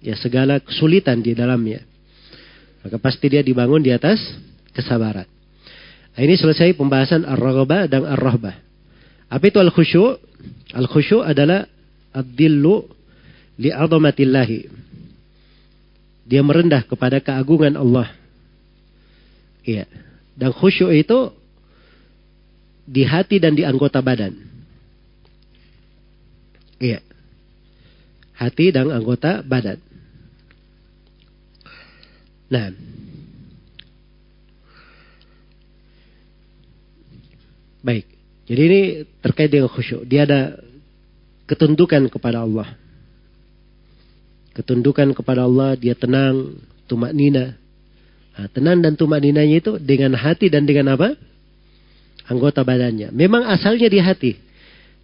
ya segala kesulitan di dalamnya. Maka pasti dia dibangun di atas kesabaran. Nah, ini selesai pembahasan ar-raghbah dan ar-rahbah. Apa itu al-khusyu'? Al-khusyu' adalah ad-dillu li'azamatillahi. Dia merendah kepada keagungan Allah. Iya. Dan khusyuk itu di hati dan di anggota badan. Iya. Hati dan anggota badan. Nah. Baik. Jadi ini terkait dengan khusyuk. Dia ada ketundukan kepada Allah. Ketundukan kepada Allah, dia tenang, tumak nina. Nah, tenang dan tumak ninanya itu dengan hati dan dengan apa? Anggota badannya. Memang asalnya di hati.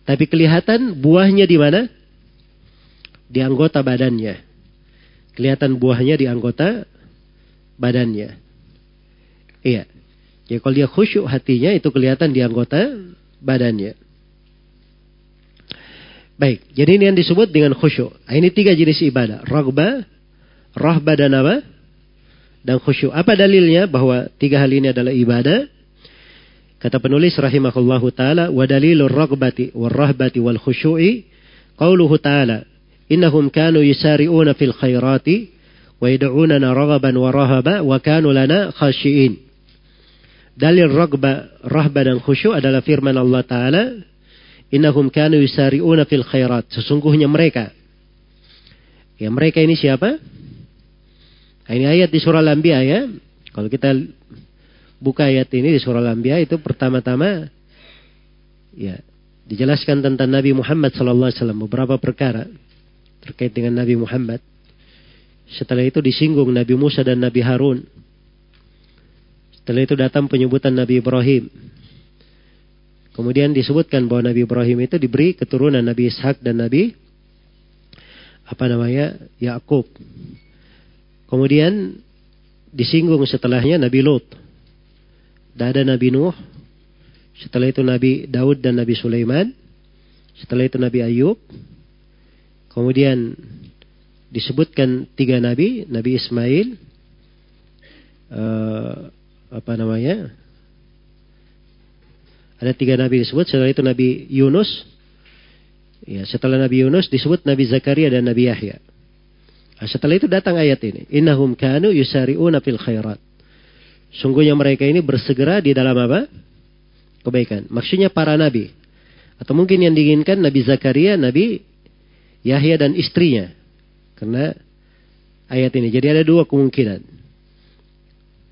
Tapi kelihatan buahnya di mana? Di anggota badannya. Kelihatan buahnya di anggota badannya. Iya. Jadi kalau dia khusyuk hatinya itu kelihatan di anggota badannya. Baik, jadi ini yang disebut dengan khusyuk. Nah, ini tiga jenis ibadah. Ragba, rahba dan apa? Dan khusyuk. Apa dalilnya bahwa tiga hal ini adalah ibadah? Kata penulis rahimahullahu taala wa dalilur raghbati war rahbati wal khusyu'i qauluhu taala innahum kanu yusari'una fil khairati wa rahaba wa kanu lana khashiin. Dalil raghba, rahba dan khusyuk adalah firman Allah taala innahum kanu yusari'una fil khairat. Sesungguhnya mereka Ya mereka ini siapa? Nah, ini ayat di surah Al-Anbiya ya. Kalau kita buka ayat ini di surah Al-Anbiya itu pertama-tama ya dijelaskan tentang Nabi Muhammad sallallahu alaihi wasallam beberapa perkara terkait dengan Nabi Muhammad. Setelah itu disinggung Nabi Musa dan Nabi Harun. Setelah itu datang penyebutan Nabi Ibrahim. Kemudian disebutkan bahwa Nabi Ibrahim itu diberi keturunan Nabi Ishak dan Nabi apa namanya Yakub. Kemudian disinggung setelahnya Nabi Lot. Dan ada Nabi Nuh. Setelah itu Nabi Daud dan Nabi Sulaiman. Setelah itu Nabi Ayub. Kemudian disebutkan tiga nabi, Nabi Ismail, uh, apa namanya? Ada tiga nabi disebut. Setelah itu Nabi Yunus. Ya, setelah Nabi Yunus disebut Nabi Zakaria dan Nabi Yahya. Nah, setelah itu datang ayat ini. Innahum kanu yusari'una fil khairat. Sungguhnya mereka ini bersegera di dalam apa? Kebaikan. Maksudnya para nabi. Atau mungkin yang diinginkan Nabi Zakaria, Nabi Yahya dan istrinya. Karena ayat ini. Jadi ada dua kemungkinan.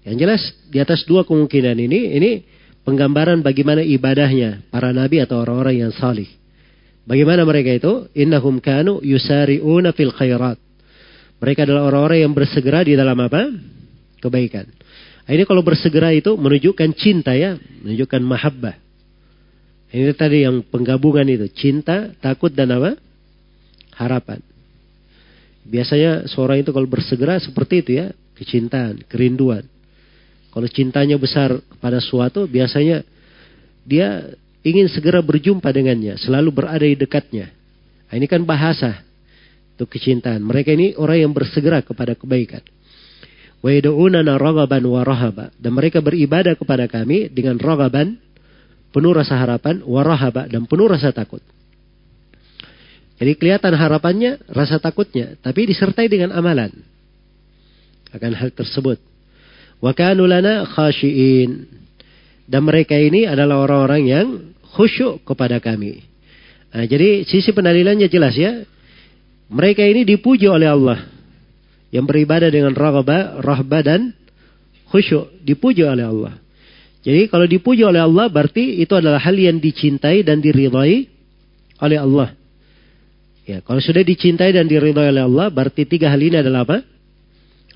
Yang jelas di atas dua kemungkinan ini, ini penggambaran bagaimana ibadahnya para nabi atau orang-orang yang salih. Bagaimana mereka itu? Innahum kanu yusari'una fil khairat. Mereka adalah orang-orang yang bersegera di dalam apa? Kebaikan. Nah, ini kalau bersegera itu menunjukkan cinta ya, menunjukkan mahabbah. Ini tadi yang penggabungan itu, cinta, takut dan apa? Harapan. Biasanya seorang itu kalau bersegera seperti itu ya, kecintaan, kerinduan. Kalau cintanya besar pada suatu, biasanya dia ingin segera berjumpa dengannya, selalu berada di dekatnya. Nah, ini kan bahasa untuk kecintaan. Mereka ini orang yang bersegera kepada kebaikan. Wa wa rahaba. Dan mereka beribadah kepada kami dengan raghaban, penuh rasa harapan, wa dan penuh rasa takut. Jadi kelihatan harapannya, rasa takutnya, tapi disertai dengan amalan. Akan hal tersebut. Wa khashiin. Dan mereka ini adalah orang-orang yang khusyuk kepada kami. Nah, jadi sisi pendalilannya jelas ya. Mereka ini dipuji oleh Allah yang beribadah dengan rahba, rahba dan khusyuk dipuji oleh Allah. Jadi kalau dipuji oleh Allah berarti itu adalah hal yang dicintai dan diridhai oleh Allah. Ya, kalau sudah dicintai dan diridhai oleh Allah berarti tiga hal ini adalah apa?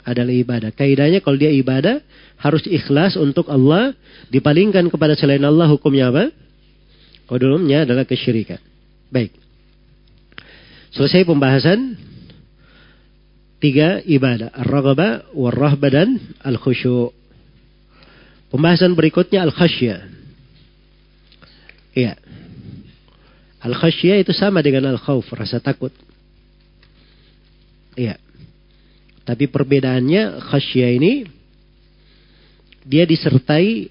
Adalah ibadah. Kaidahnya kalau dia ibadah harus ikhlas untuk Allah, dipalingkan kepada selain Allah hukumnya apa? Kodolumnya adalah kesyirikan. Baik. Selesai pembahasan Tiga ibadah. Ar-raghaba, war-rahba dan al-khusyu. Pembahasan berikutnya al-khasyah. Iya. Al-khasyah itu sama dengan al-khawf, rasa takut. Iya. Tapi perbedaannya khasyah ini dia disertai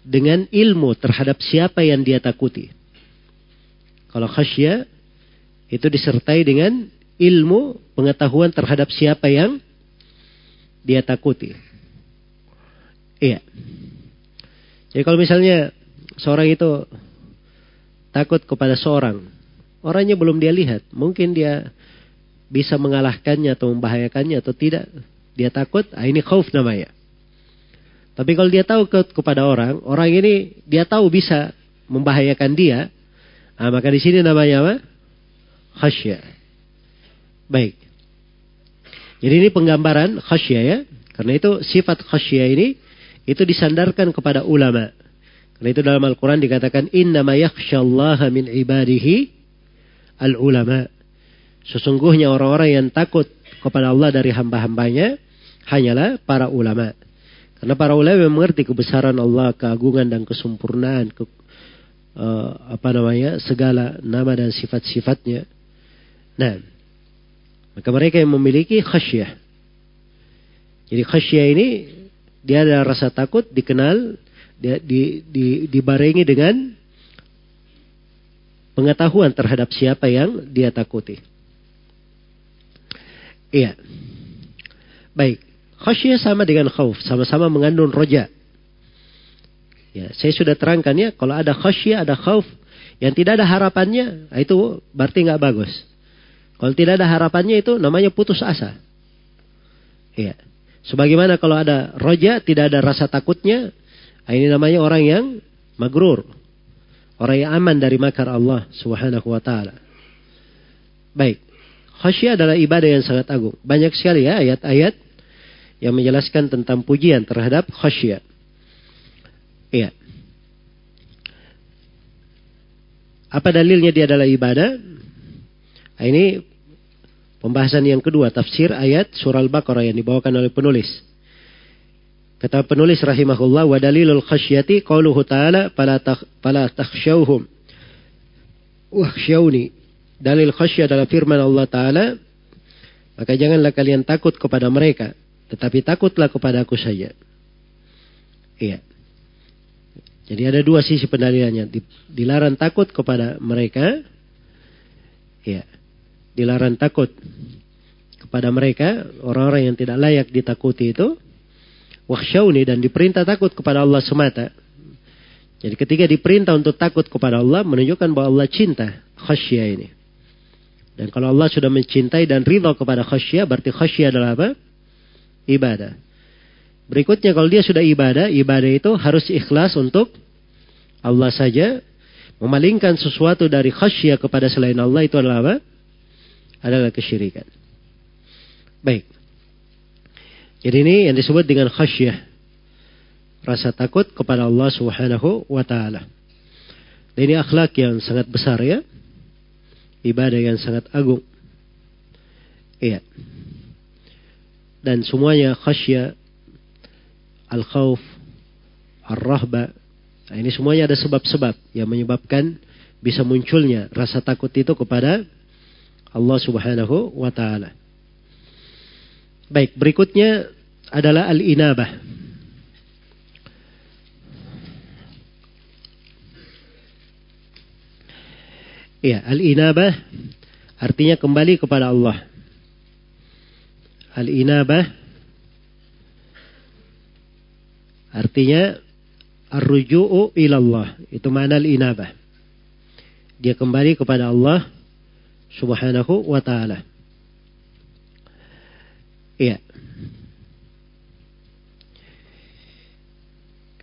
dengan ilmu terhadap siapa yang dia takuti. Kalau khasyah itu disertai dengan ilmu pengetahuan terhadap siapa yang dia takuti. Iya. Jadi kalau misalnya seorang itu takut kepada seorang, orangnya belum dia lihat, mungkin dia bisa mengalahkannya atau membahayakannya atau tidak, dia takut, ah ini khauf namanya. Tapi kalau dia tahu ke, kepada orang, orang ini dia tahu bisa membahayakan dia, nah, maka di sini namanya apa? Khasya. Baik. Jadi ini penggambaran khasya ya. Karena itu sifat khasya ini itu disandarkan kepada ulama. Karena itu dalam Al-Quran dikatakan innama yakhsyallaha min ibadihi al-ulama. Sesungguhnya orang-orang yang takut kepada Allah dari hamba-hambanya hanyalah para ulama. Karena para ulama mengerti kebesaran Allah, keagungan dan kesempurnaan, ke, uh, apa namanya, segala nama dan sifat-sifatnya. Nah, maka mereka yang memiliki khasyah. Jadi khasyah ini dia ada rasa takut dikenal dia, di, di, dibarengi dengan pengetahuan terhadap siapa yang dia takuti. Iya. Baik. Khasyah sama dengan khauf, sama-sama mengandung roja. Ya, saya sudah terangkan ya, kalau ada khasyah, ada khauf, yang tidak ada harapannya, nah itu berarti nggak bagus. Kalau tidak ada harapannya itu namanya putus asa. Ya. Sebagaimana kalau ada roja, tidak ada rasa takutnya, nah ini namanya orang yang magrur. Orang yang aman dari makar Allah subhanahu wa ta'ala. Baik. Khasyah adalah ibadah yang sangat agung. Banyak sekali ya ayat-ayat yang menjelaskan tentang pujian terhadap khasyah. Iya. Apa dalilnya dia adalah ibadah? Nah, ini pembahasan yang kedua, tafsir ayat surah Al-Baqarah yang dibawakan oleh penulis. Kata penulis rahimahullah, wa dalilul khasyati qauluhu ta'ala fala fala takhshawhum wakhshawni. Dalil khasyah adalah firman Allah Ta'ala, maka janganlah kalian takut kepada mereka, tetapi takutlah kepada aku saja. Iya. Jadi ada dua sisi pendalilannya. Dilarang takut kepada mereka. Iya. Dilarang takut kepada mereka. Orang-orang yang tidak layak ditakuti itu. Waksyauni dan diperintah takut kepada Allah semata. Jadi ketika diperintah untuk takut kepada Allah. Menunjukkan bahwa Allah cinta khasyah ini. Dan kalau Allah sudah mencintai dan ridho kepada khasyah. Berarti khasyah adalah apa? ibadah. Berikutnya kalau dia sudah ibadah, ibadah itu harus ikhlas untuk Allah saja. Memalingkan sesuatu dari khasyah kepada selain Allah itu adalah apa? Adalah kesyirikan. Baik. Jadi ini yang disebut dengan khasyah. Rasa takut kepada Allah subhanahu wa ta'ala. Ini akhlak yang sangat besar ya. Ibadah yang sangat agung. Iya dan semuanya khasya, al-khawf, ar-rahba. Nah, ini semuanya ada sebab-sebab yang menyebabkan bisa munculnya rasa takut itu kepada Allah Subhanahu wa taala. Baik, berikutnya adalah al-inabah. Ya, al-inabah artinya kembali kepada Allah. Al-inabah artinya ar-ruju'u ilallah. Itu mana al-inabah. Dia kembali kepada Allah subhanahu wa ta'ala. Iya.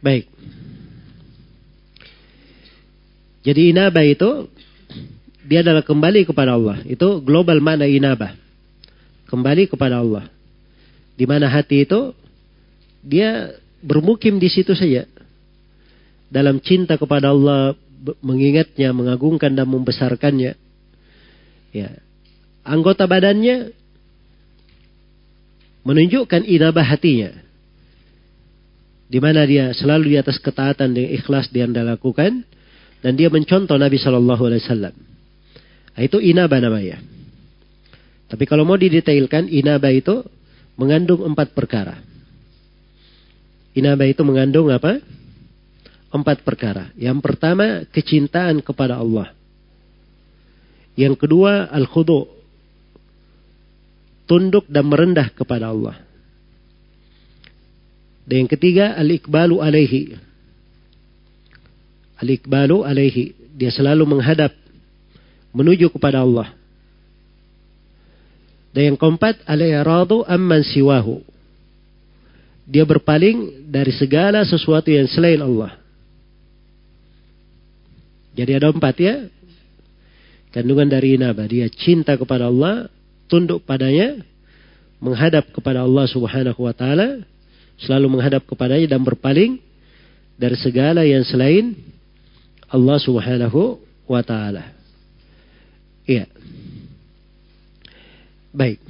Baik. Jadi inabah itu dia adalah kembali kepada Allah. Itu global mana inabah kembali kepada Allah. Di mana hati itu dia bermukim di situ saja. Dalam cinta kepada Allah, mengingatnya, mengagungkan dan membesarkannya. Ya. Anggota badannya menunjukkan inabah hatinya. Di mana dia selalu di atas ketaatan dan ikhlas dia lakukan dan dia mencontoh Nabi Shallallahu Alaihi Wasallam. Itu inabah namanya. Tapi kalau mau didetailkan, inaba itu mengandung empat perkara. Inaba itu mengandung apa? Empat perkara. Yang pertama, kecintaan kepada Allah. Yang kedua, al-khudu. Tunduk dan merendah kepada Allah. Dan yang ketiga, al-ikbalu alaihi. Al-ikbalu alaihi. Dia selalu menghadap menuju kepada Allah. Dan yang keempat, al-i'radu amman siwahu. Dia berpaling dari segala sesuatu yang selain Allah. Jadi ada empat ya. Kandungan dari inabah. Dia cinta kepada Allah, tunduk padanya, menghadap kepada Allah subhanahu wa ta'ala, selalu menghadap kepadanya dan berpaling dari segala yang selain Allah subhanahu wa ta'ala. Iya. Baik.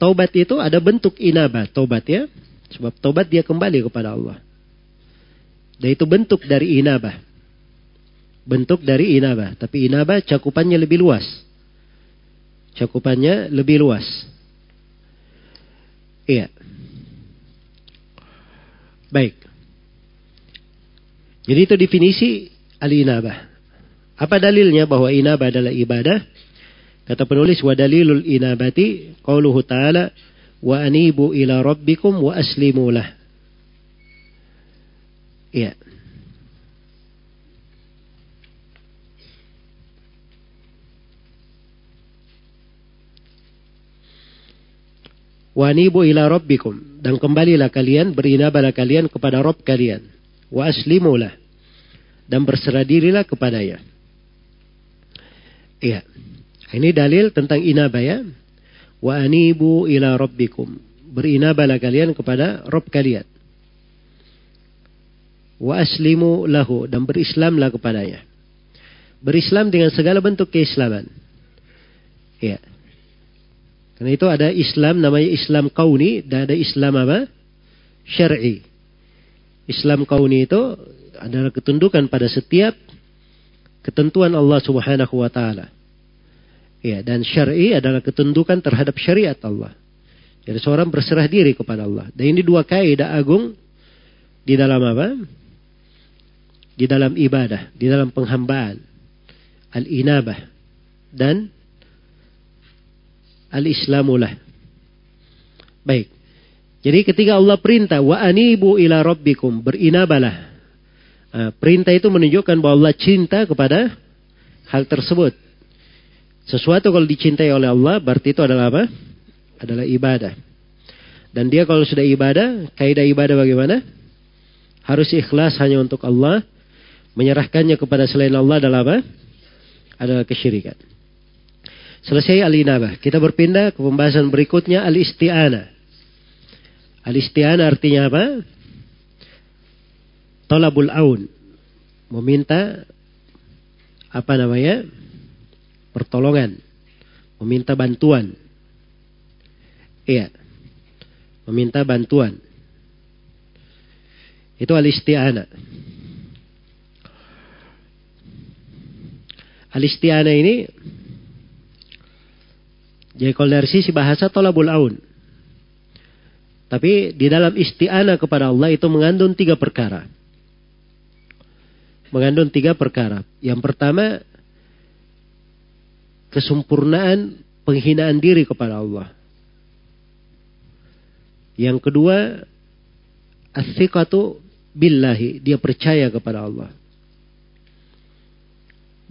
Taubat itu ada bentuk inabah, taubat ya. Sebab taubat dia kembali kepada Allah. Dan itu bentuk dari inabah. Bentuk dari inabah. Tapi inabah cakupannya lebih luas. Cakupannya lebih luas. Iya. Baik. Jadi itu definisi al-inabah. Apa dalilnya bahwa inabah adalah ibadah? Kata penulis wa dalilul inabati qauluhu ta'ala wa anibu ila rabbikum wa aslimu lah. Iya. Wanibu ila rabbikum. Dan kembalilah kalian, berinabalah kalian kepada Rob kalian. Wa aslimulah. Dan berserah dirilah kepadanya. Iya. Ini dalil tentang inabah ya. Wa anibu ila rabbikum. Berinabalah kalian kepada Rob kalian wa aslimu lahu dan berislamlah kepadanya. Berislam dengan segala bentuk keislaman. Ya. Karena itu ada Islam namanya Islam kauni dan ada Islam apa? Syar'i. Islam kauni itu adalah ketundukan pada setiap ketentuan Allah Subhanahu wa taala. Ya, dan syar'i adalah ketundukan terhadap syariat Allah. Jadi seorang berserah diri kepada Allah. Dan ini dua kaidah agung di dalam apa? di dalam ibadah, di dalam penghambaan, al-inabah dan al-islamulah. Baik. Jadi ketika Allah perintah wa anibu ila rabbikum berinabalah. Nah, perintah itu menunjukkan bahwa Allah cinta kepada hal tersebut. Sesuatu kalau dicintai oleh Allah berarti itu adalah apa? Adalah ibadah. Dan dia kalau sudah ibadah, kaidah ibadah bagaimana? Harus ikhlas hanya untuk Allah Menyerahkannya kepada selain Allah adalah apa? Adalah kesyirikan. Selesai al-inabah. Kita berpindah ke pembahasan berikutnya al-isti'anah. Al-isti'anah artinya apa? Tolabul aun. Meminta apa namanya? Pertolongan. Meminta bantuan. Iya. Meminta bantuan. Itu al-isti'anah. Ini jadi kalau dari sisi bahasa tolabul aun. Tapi di dalam isti'anah kepada Allah itu mengandung tiga perkara. Mengandung tiga perkara. Yang pertama, kesempurnaan penghinaan diri kepada Allah. Yang kedua, as-siqatu billahi, dia percaya kepada Allah.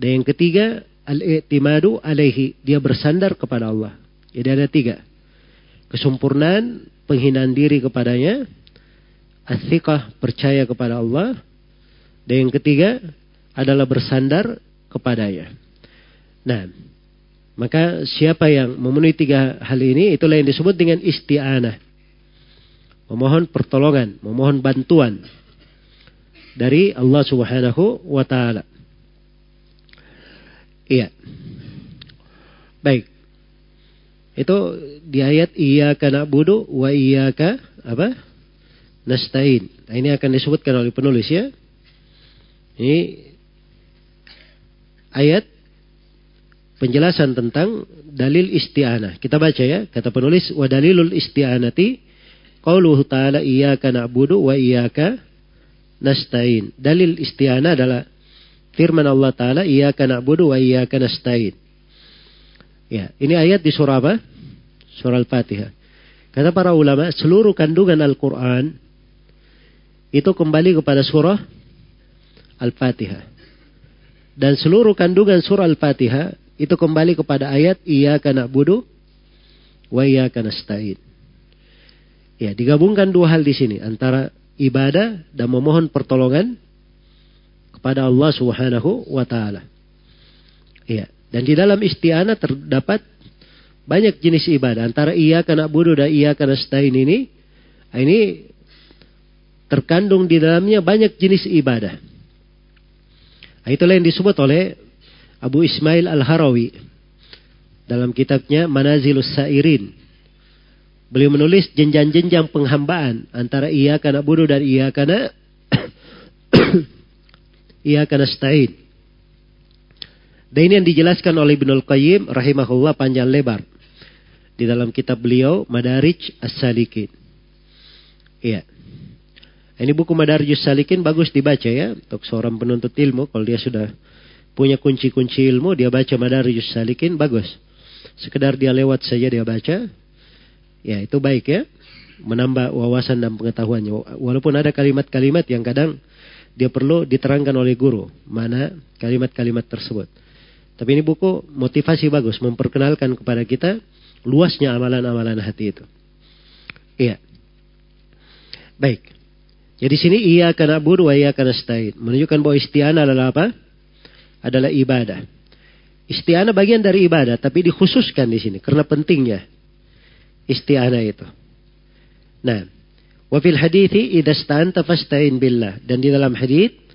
Dan yang ketiga, al-i'timadu alaihi. Dia bersandar kepada Allah. Jadi ada tiga. Kesempurnaan, penghinaan diri kepadanya. Asikah, percaya kepada Allah. Dan yang ketiga adalah bersandar kepadanya. Nah, maka siapa yang memenuhi tiga hal ini, itulah yang disebut dengan isti'anah. Memohon pertolongan, memohon bantuan dari Allah subhanahu wa ta'ala. Iya. Baik. Itu di ayat iya kana budu wa ka apa? Nasta'in. Nah, ini akan disebutkan oleh penulis ya. Ini ayat penjelasan tentang dalil isti'anah. Kita baca ya, kata penulis wa dalilul isti'anati qauluhu ta'ala iyyaka na'budu wa iyyaka nasta'in. Dalil isti'anah adalah Firman Allah Ta'ala, Iyaka na'budu wa iyaka nasta'in. Ya, ini ayat di surah apa? Surah Al-Fatihah. Kata para ulama, seluruh kandungan Al-Quran itu kembali kepada surah Al-Fatihah. Dan seluruh kandungan surah Al-Fatihah itu kembali kepada ayat Iyaka na'budu wa iyaka nasta'in. Ya, digabungkan dua hal di sini antara ibadah dan memohon pertolongan kepada Allah Subhanahu wa taala. Iya. Dan di dalam isti'anah terdapat banyak jenis ibadah. Antara iya karena budu dan iya karena stain ini, ini terkandung di dalamnya banyak jenis ibadah. Nah, itulah yang disebut oleh Abu Ismail Al-Harawi dalam kitabnya Manazilus Sairin. Beliau menulis jenjang-jenjang penghambaan antara iya karena budu dan iya karena iya karena stain. Dan ini yang dijelaskan oleh Ibnul Qayyim rahimahullah panjang lebar. Di dalam kitab beliau Madarij As-Salikin. Iya. Ini buku Madarij As-Salikin bagus dibaca ya. Untuk seorang penuntut ilmu. Kalau dia sudah punya kunci-kunci ilmu. Dia baca Madarij As-Salikin bagus. Sekedar dia lewat saja dia baca. Ya itu baik ya. Menambah wawasan dan pengetahuannya. Walaupun ada kalimat-kalimat yang kadang dia perlu diterangkan oleh guru. Mana kalimat-kalimat tersebut. Tapi ini buku motivasi bagus, memperkenalkan kepada kita luasnya amalan-amalan hati itu. Iya. Baik. Jadi sini iya karena buru, iya karena stain. Menunjukkan bahwa istiana adalah apa? Adalah ibadah. Istiana bagian dari ibadah, tapi dikhususkan di sini karena pentingnya istiana itu. Nah, wafil hadithi idastan tafastain billah dan di dalam hadith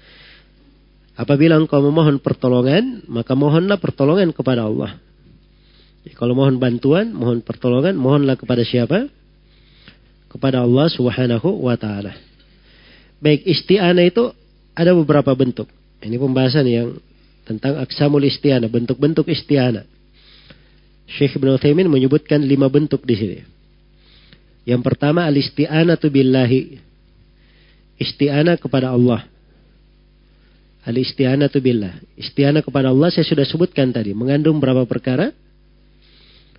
Apabila engkau memohon pertolongan, maka mohonlah pertolongan kepada Allah. Jadi, kalau mohon bantuan, mohon pertolongan, mohonlah kepada siapa? Kepada Allah Subhanahu wa taala. Baik, isti'anah itu ada beberapa bentuk. Ini pembahasan yang tentang aksamul isti'anah, bentuk-bentuk isti'anah. Syekh Ibn Uthaymin menyebutkan lima bentuk di sini. Yang pertama al-isti'anatu billahi. Isti'anah kepada Allah. Al-isti'anatu billah. Isti'anah kepada Allah saya sudah sebutkan tadi. Mengandung berapa perkara?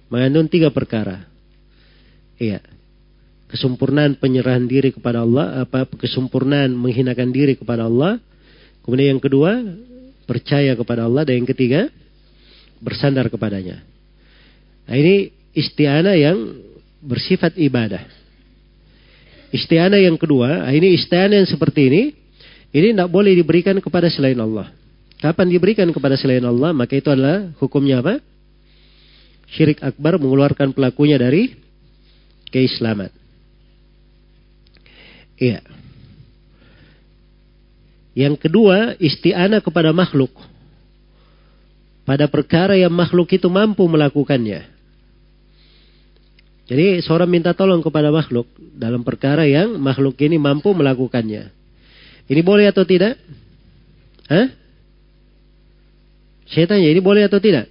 Mengandung tiga perkara. Iya. Kesempurnaan penyerahan diri kepada Allah. apa Kesempurnaan menghinakan diri kepada Allah. Kemudian yang kedua, percaya kepada Allah. Dan yang ketiga, bersandar kepadanya. Nah ini isti'anah yang bersifat ibadah. Isti'anah yang kedua, nah ini isti'anah yang seperti ini ini tidak boleh diberikan kepada selain Allah. Kapan diberikan kepada selain Allah, maka itu adalah hukumnya apa? Syirik akbar mengeluarkan pelakunya dari keislaman. Iya. Yang kedua, isti'anah kepada makhluk. Pada perkara yang makhluk itu mampu melakukannya. Jadi seorang minta tolong kepada makhluk dalam perkara yang makhluk ini mampu melakukannya. Ini boleh atau tidak? Hah? Saya tanya, ini boleh atau tidak?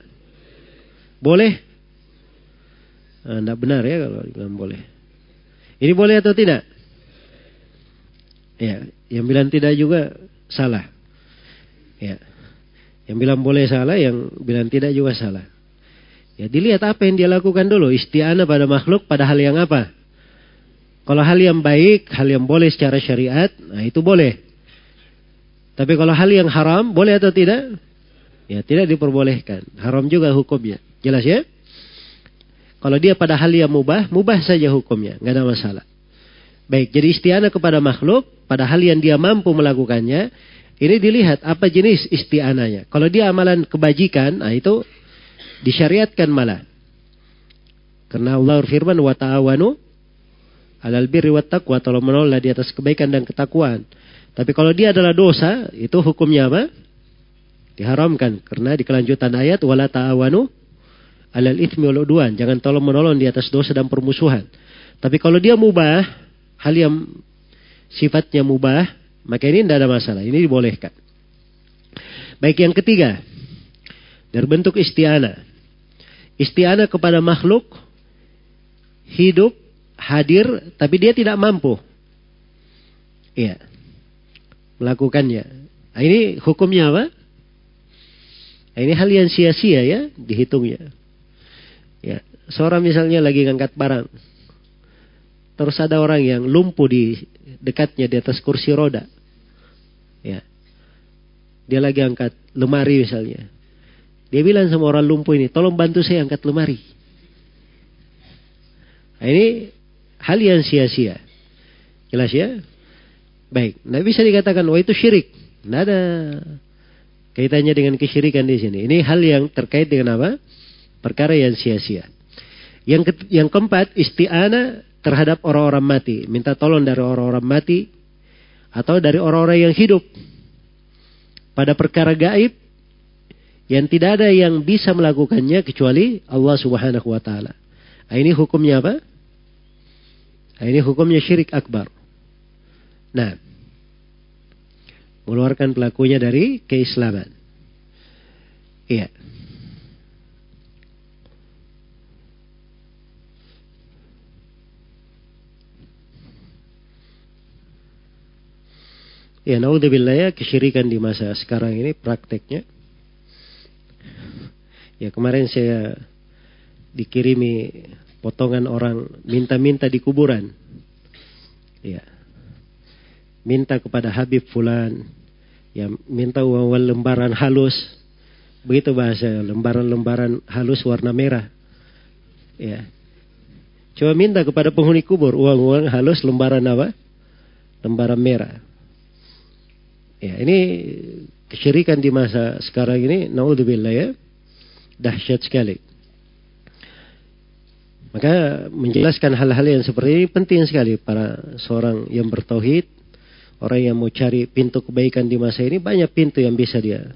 Boleh? Nah, tidak benar ya kalau bilang boleh. Ini boleh atau tidak? Ya, yang bilang tidak juga salah. Ya. Yang bilang boleh salah, yang bilang tidak juga salah. Ya, dilihat apa yang dia lakukan dulu. Isti'anah pada makhluk pada hal yang apa? Kalau hal yang baik, hal yang boleh secara syariat, nah itu boleh. Tapi kalau hal yang haram, boleh atau tidak? Ya, tidak diperbolehkan. Haram juga hukumnya. Jelas ya? Kalau dia pada hal yang mubah, mubah saja hukumnya. Nggak ada masalah. Baik, jadi istianah kepada makhluk, pada hal yang dia mampu melakukannya, ini dilihat apa jenis istianahnya. Kalau dia amalan kebajikan, nah itu disyariatkan malah. Karena Allah berfirman, wa ta'awanu alal birri wa taqwa tolong menolonglah di atas kebaikan dan ketakwaan. Tapi kalau dia adalah dosa, itu hukumnya apa? Diharamkan karena di kelanjutan ayat wala ta'awanu alal itsmi wal udwan, jangan tolong menolong di atas dosa dan permusuhan. Tapi kalau dia mubah, hal yang sifatnya mubah, maka ini tidak ada masalah, ini dibolehkan. Baik yang ketiga, dari bentuk isti'anah. Isti'anah kepada makhluk hidup hadir tapi dia tidak mampu. Iya. Melakukannya. Nah, ini hukumnya apa? Nah, ini hal yang sia-sia ya dihitungnya. Ya, seorang misalnya lagi ngangkat barang. Terus ada orang yang lumpuh di dekatnya di atas kursi roda. Ya. Dia lagi angkat lemari misalnya. Dia bilang sama orang lumpuh ini, tolong bantu saya angkat lemari. Nah, ini hal yang sia-sia. Jelas ya? Baik, tidak bisa dikatakan, wah itu syirik. Tidak ada kaitannya dengan kesyirikan di sini. Ini hal yang terkait dengan apa? Perkara yang sia-sia. Yang ke, yang keempat, isti'ana terhadap orang-orang mati. Minta tolong dari orang-orang mati atau dari orang-orang yang hidup. Pada perkara gaib yang tidak ada yang bisa melakukannya kecuali Allah Subhanahu wa taala. Nah, ini hukumnya apa? Nah, ini hukumnya syirik akbar. Nah, mengeluarkan pelakunya dari keislaman. Iya. Ya, naudzubillah ya, kesyirikan di masa sekarang ini prakteknya. Ya, kemarin saya dikirimi potongan orang minta-minta di kuburan. Ya, minta kepada Habib Fulan, ya minta uang lembaran halus, begitu bahasa lembaran-lembaran halus warna merah, ya. Coba minta kepada penghuni kubur uang-uang halus lembaran apa? Lembaran merah. Ya, ini kesyirikan di masa sekarang ini, naudzubillah ya, dahsyat sekali. Maka menjelaskan hal-hal yang seperti ini penting sekali para seorang yang bertauhid Orang yang mau cari pintu kebaikan di masa ini banyak pintu yang bisa dia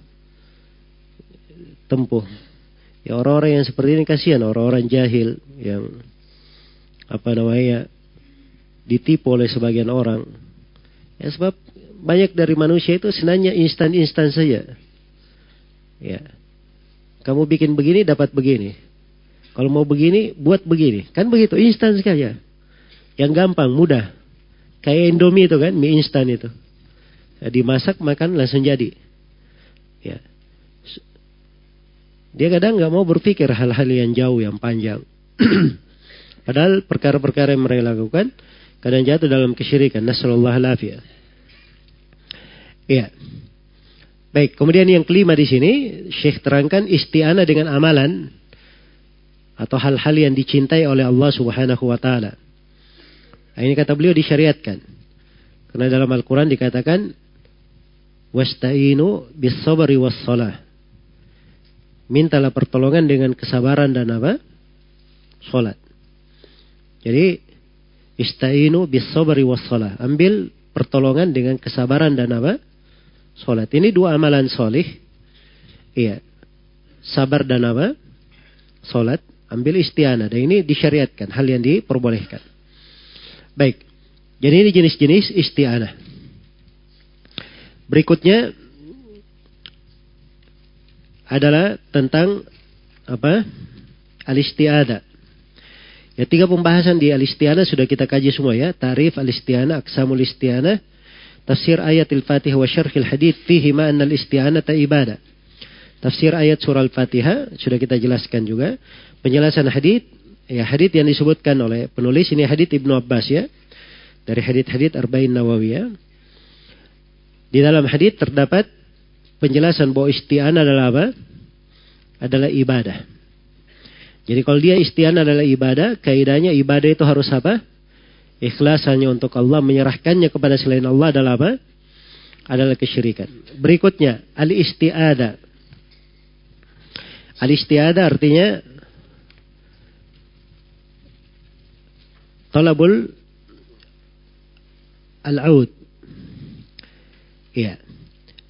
tempuh. Ya orang-orang yang seperti ini kasihan orang-orang jahil yang apa namanya ditipu oleh sebagian orang. Ya sebab banyak dari manusia itu senangnya instan-instan saja. Ya. Kamu bikin begini dapat begini. Kalau mau begini buat begini. Kan begitu instan saja. Yang gampang, mudah. Kayak Indomie itu kan, mie instan itu. Ya, dimasak makan langsung jadi. Ya. Dia kadang nggak mau berpikir hal-hal yang jauh, yang panjang. Padahal perkara-perkara yang mereka lakukan kadang jatuh dalam kesyirikan. Nasallallahu alaihi Iya. Baik, kemudian yang kelima di sini, Syekh terangkan isti'anah dengan amalan atau hal-hal yang dicintai oleh Allah Subhanahu wa taala. Nah, ini kata beliau disyariatkan. Karena dalam Al-Quran dikatakan, Wasta'inu bis sabari was salah. Mintalah pertolongan dengan kesabaran dan apa? Salat. Jadi, Ista'inu bis sabari was salah. Ambil pertolongan dengan kesabaran dan apa? Salat. Ini dua amalan solih. Iya. Sabar dan apa? Salat. Ambil istiana. Dan ini disyariatkan. Hal yang diperbolehkan. Baik. Jadi ini jenis-jenis isti'anah. Berikutnya adalah tentang apa? Al-isti'adah. Ya tiga pembahasan di al-isti'anah sudah kita kaji semua ya. Tarif al-isti'anah, aksamul isti'anah, tafsir ayat al-Fatihah wa hadith fihi ma'anna al-isti'anah ta ibadah. Tafsir ayat surah Al-Fatihah sudah kita jelaskan juga. Penjelasan hadith ya hadit yang disebutkan oleh penulis ini hadit Ibnu Abbas ya. Dari hadit-hadit Arba'in Nawawiyah. Di dalam hadit terdapat penjelasan bahwa isti'anah adalah apa? Adalah ibadah. Jadi kalau dia isti'anah adalah ibadah kaidahnya ibadah itu harus apa ikhlas hanya untuk Allah menyerahkannya kepada selain Allah adalah apa adalah kesyirikan berikutnya al isti'adah al isti'adah artinya talabul al-aud. Ya.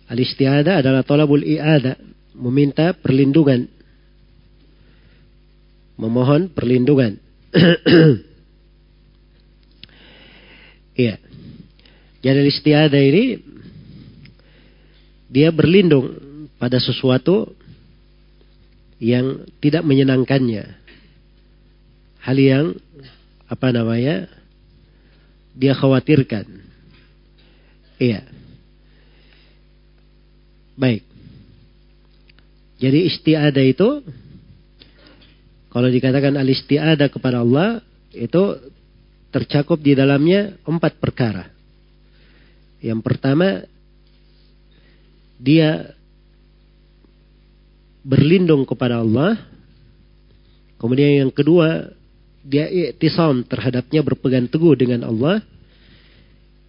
Al-istiada adalah talabul i'ada, meminta perlindungan. Memohon perlindungan. Iya. Jadi istiada ini dia berlindung pada sesuatu yang tidak menyenangkannya. Hal yang apa namanya dia khawatirkan. Iya. Baik. Jadi istiada itu kalau dikatakan al istiada kepada Allah itu tercakup di dalamnya empat perkara. Yang pertama dia berlindung kepada Allah. Kemudian yang kedua dia iktisam terhadapnya berpegang teguh dengan Allah.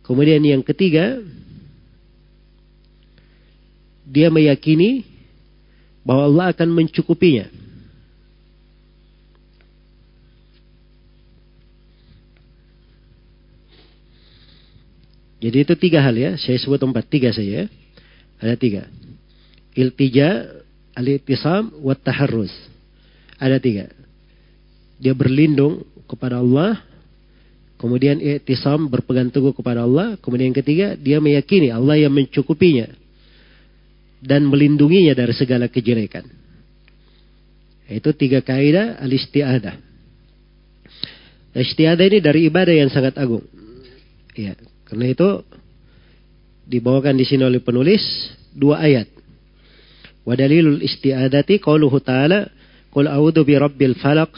Kemudian yang ketiga, dia meyakini bahwa Allah akan mencukupinya. Jadi itu tiga hal ya. Saya sebut empat. Tiga saja ya. Ada tiga. Iltija, al-ittisam, wa taharruz. Ada tiga. Dia berlindung kepada Allah. Kemudian i'tisam berpegang teguh kepada Allah. Kemudian yang ketiga, dia meyakini Allah yang mencukupinya. Dan melindunginya dari segala kejelekan. Itu tiga kaidah al-isti'adah. Istiadah ini dari ibadah yang sangat agung. Ya, karena itu dibawakan di sini oleh penulis dua ayat. Wa dalilul isti'adati qauluhu ta'ala qul a'udzu bi rabbil falaq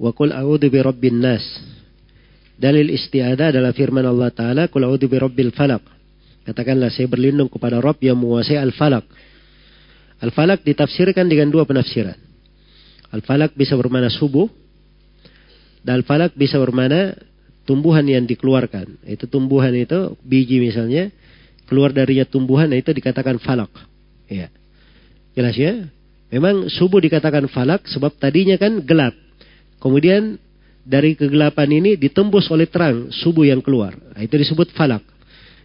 wa qul a'udzu bi rabbin nas. Dalil isti'adah adalah firman Allah taala qul a'udzu bi rabbil falaq. Katakanlah saya berlindung kepada Rabb yang menguasai al-falaq. Al-falaq ditafsirkan dengan dua penafsiran. Al-falaq bisa bermana subuh dan al-falaq bisa bermana tumbuhan yang dikeluarkan. Itu tumbuhan itu biji misalnya keluar darinya tumbuhan itu dikatakan falak. Ya. Jelas ya? Memang subuh dikatakan falak sebab tadinya kan gelap. Kemudian dari kegelapan ini ditembus oleh terang subuh yang keluar. Nah, itu disebut falak.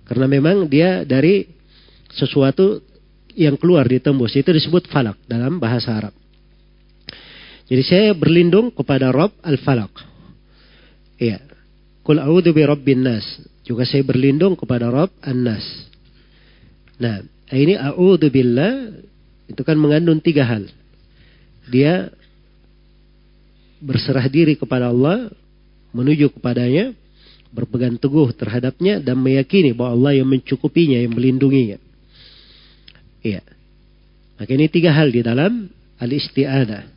Karena memang dia dari sesuatu yang keluar ditembus itu disebut falak dalam bahasa Arab. Jadi saya berlindung kepada Rob al-Falak. Iya. Kul a'udhu bi rabbin nas. Juga saya berlindung kepada Rabb an-nas. Nah, ini a'udhu billah itu kan mengandung tiga hal. Dia berserah diri kepada Allah, menuju kepadanya, berpegang teguh terhadapnya dan meyakini bahwa Allah yang mencukupinya, yang melindunginya. Iya. Maka ini tiga hal di dalam al-isti'adah.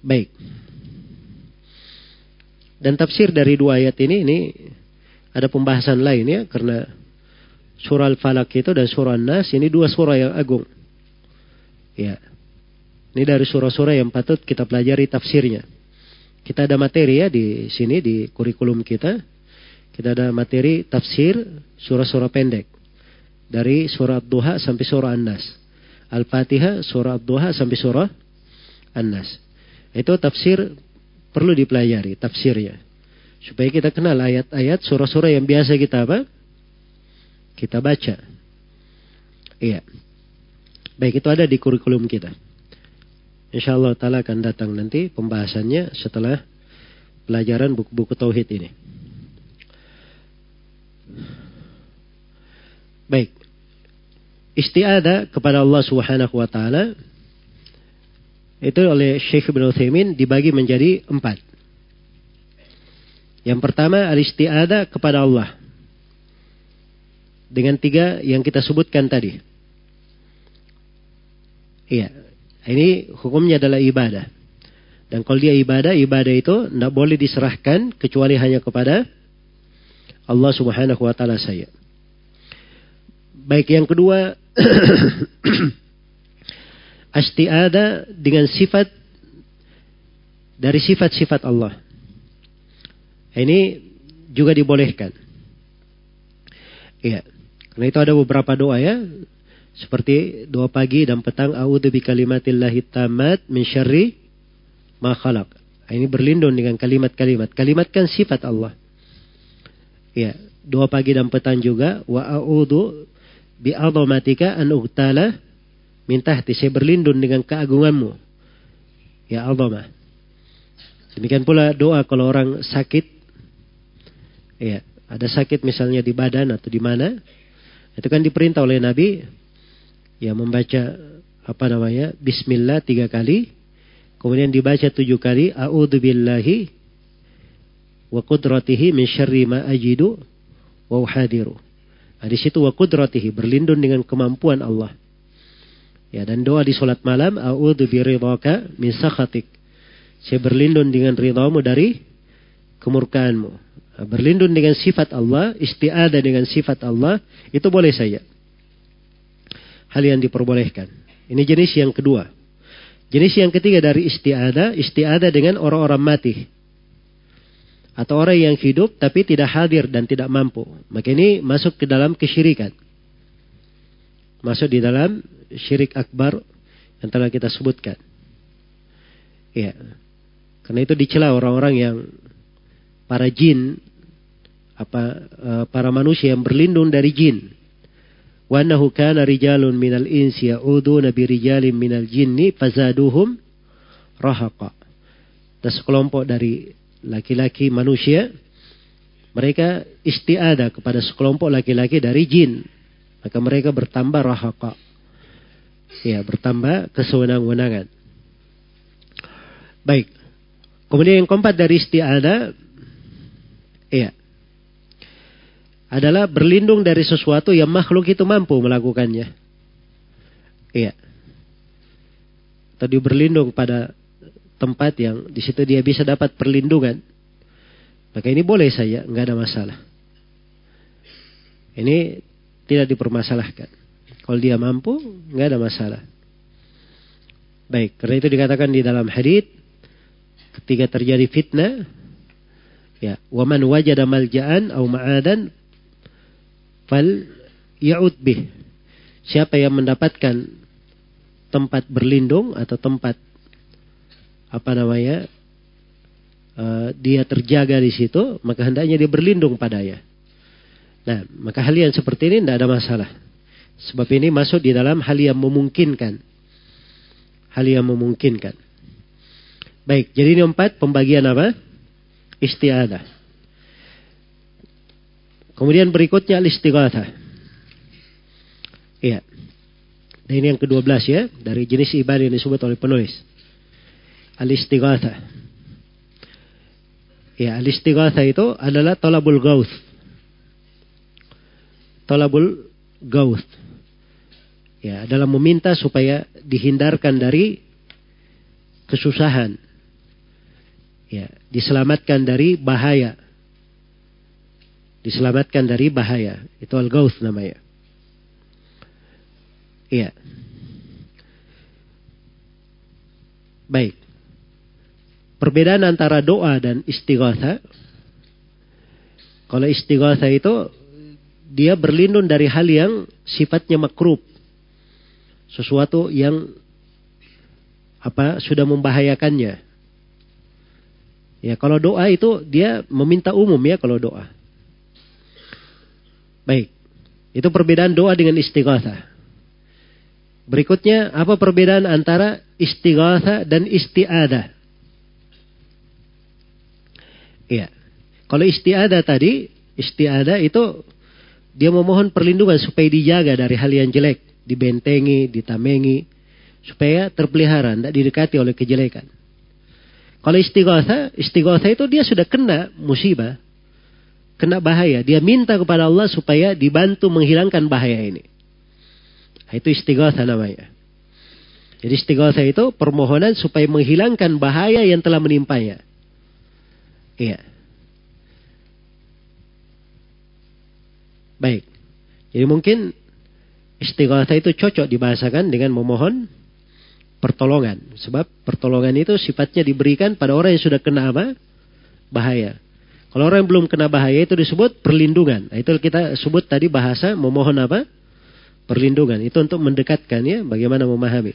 Baik. Dan tafsir dari dua ayat ini ini ada pembahasan lain ya karena surah Al-Falaq itu dan surah An-Nas ini dua surah yang agung. Ya. Ini dari surah-surah yang patut kita pelajari tafsirnya. Kita ada materi ya di sini di kurikulum kita. Kita ada materi tafsir surah-surah pendek. Dari surah Duha sampai surah An-Nas. Al-Fatihah, surah Duha sampai surah An-Nas. Itu tafsir perlu dipelajari tafsirnya. Supaya kita kenal ayat-ayat surah-surah yang biasa kita apa? Kita baca. Iya. Baik itu ada di kurikulum kita. Insya Allah Ta'ala akan datang nanti pembahasannya setelah pelajaran buku-buku Tauhid ini. Baik. Istiada kepada Allah Subhanahu wa taala itu oleh Syekh Ibn Uthaymin dibagi menjadi empat. Yang pertama al-isti'ada kepada Allah. Dengan tiga yang kita sebutkan tadi. Iya. Ini hukumnya adalah ibadah. Dan kalau dia ibadah, ibadah itu tidak boleh diserahkan kecuali hanya kepada Allah subhanahu wa ta'ala saya. Baik yang kedua, Astiada dengan sifat dari sifat-sifat Allah. Ini juga dibolehkan. Iya. Karena itu ada beberapa doa ya. Seperti doa pagi dan petang. A'udhu bi kalimatillahi tamat min syarri ma khalaq. Ini berlindung dengan kalimat-kalimat. Kalimat kan sifat Allah. Ya, doa pagi dan petang juga wa a'udhu bi adhamatika an ugtala Minta hati saya berlindung dengan keagunganmu. Ya Allah. Demikian pula doa kalau orang sakit. Ya, ada sakit misalnya di badan atau di mana. Itu kan diperintah oleh Nabi. Ya membaca apa namanya. Bismillah tiga kali. Kemudian dibaca tujuh kali. A'udhu billahi wa qudratihi min syarri ma ajidu wa uhadiru. Nah, di situ wa qudratihi berlindung dengan kemampuan Allah. Ya, dan doa di solat malam, a'udzu biridhaka min sakhatik. Saya berlindung dengan ridhamu dari kemurkaanmu. Berlindung dengan sifat Allah, isti'adah dengan sifat Allah, itu boleh saja. Hal yang diperbolehkan. Ini jenis yang kedua. Jenis yang ketiga dari isti'adah, isti'adah dengan orang-orang mati. Atau orang yang hidup tapi tidak hadir dan tidak mampu. Maka ini masuk ke dalam kesyirikan. masuk di dalam syirik akbar yang telah kita sebutkan. Ya. Karena itu dicela orang-orang yang para jin apa uh, para manusia yang berlindung dari jin. Wa annahu kana rijalun minal insi ya'uduna bi rijalin minal jinni fazaduhum rahaqa. Dan sekelompok dari laki-laki manusia mereka istiada kepada sekelompok laki-laki dari jin. Maka mereka bertambah rahaqa. Ya, bertambah kesewenang-wenangan. Baik. Kemudian yang keempat dari istiada ya, adalah berlindung dari sesuatu yang makhluk itu mampu melakukannya. Iya. Tadi berlindung pada tempat yang di situ dia bisa dapat perlindungan. Maka ini boleh saja, nggak ada masalah. Ini tidak dipermasalahkan. Kalau dia mampu, nggak ada masalah. Baik, karena itu dikatakan di dalam hadis ketika terjadi fitnah, ya, waman wajada malja'an au ma'adan fal ya'ud bih. Siapa yang mendapatkan tempat berlindung atau tempat apa namanya uh, dia terjaga di situ maka hendaknya dia berlindung padanya. Nah maka hal yang seperti ini tidak ada masalah. Sebab ini masuk di dalam hal yang memungkinkan. Hal yang memungkinkan. Baik, jadi ini empat pembagian apa? Istiadah. Kemudian berikutnya al-istighatsah. Iya. Dan ini yang ke-12 ya, dari jenis ibadah yang disebut oleh penulis. Al-istighatsah. Ya, al-istighatsah itu adalah talabul gauth. Talabul gauth. Ya, adalah meminta supaya dihindarkan dari kesusahan. Ya, diselamatkan dari bahaya diselamatkan dari bahaya. Itu al-gauth namanya. Iya. Baik. Perbedaan antara doa dan istighatha. Kalau istighatha itu dia berlindung dari hal yang sifatnya makruh. Sesuatu yang apa sudah membahayakannya. Ya, kalau doa itu dia meminta umum ya kalau doa. Baik. Itu perbedaan doa dengan istighatha. Berikutnya, apa perbedaan antara istighatha dan isti'adah? Iya. Kalau isti'adah tadi, isti'adah itu dia memohon perlindungan supaya dijaga dari hal yang jelek, dibentengi, ditamengi, supaya terpelihara, tidak didekati oleh kejelekan. Kalau istighatha, istighatha itu dia sudah kena musibah, kena bahaya. Dia minta kepada Allah supaya dibantu menghilangkan bahaya ini. Nah, itu istighatha namanya. Jadi istighatha itu permohonan supaya menghilangkan bahaya yang telah menimpanya. Iya. Baik. Jadi mungkin istighatha itu cocok dibahasakan dengan memohon pertolongan. Sebab pertolongan itu sifatnya diberikan pada orang yang sudah kena apa? Bahaya. Kalau orang yang belum kena bahaya itu disebut perlindungan. Nah, itu kita sebut tadi bahasa memohon apa? Perlindungan. Itu untuk mendekatkan ya, bagaimana memahami.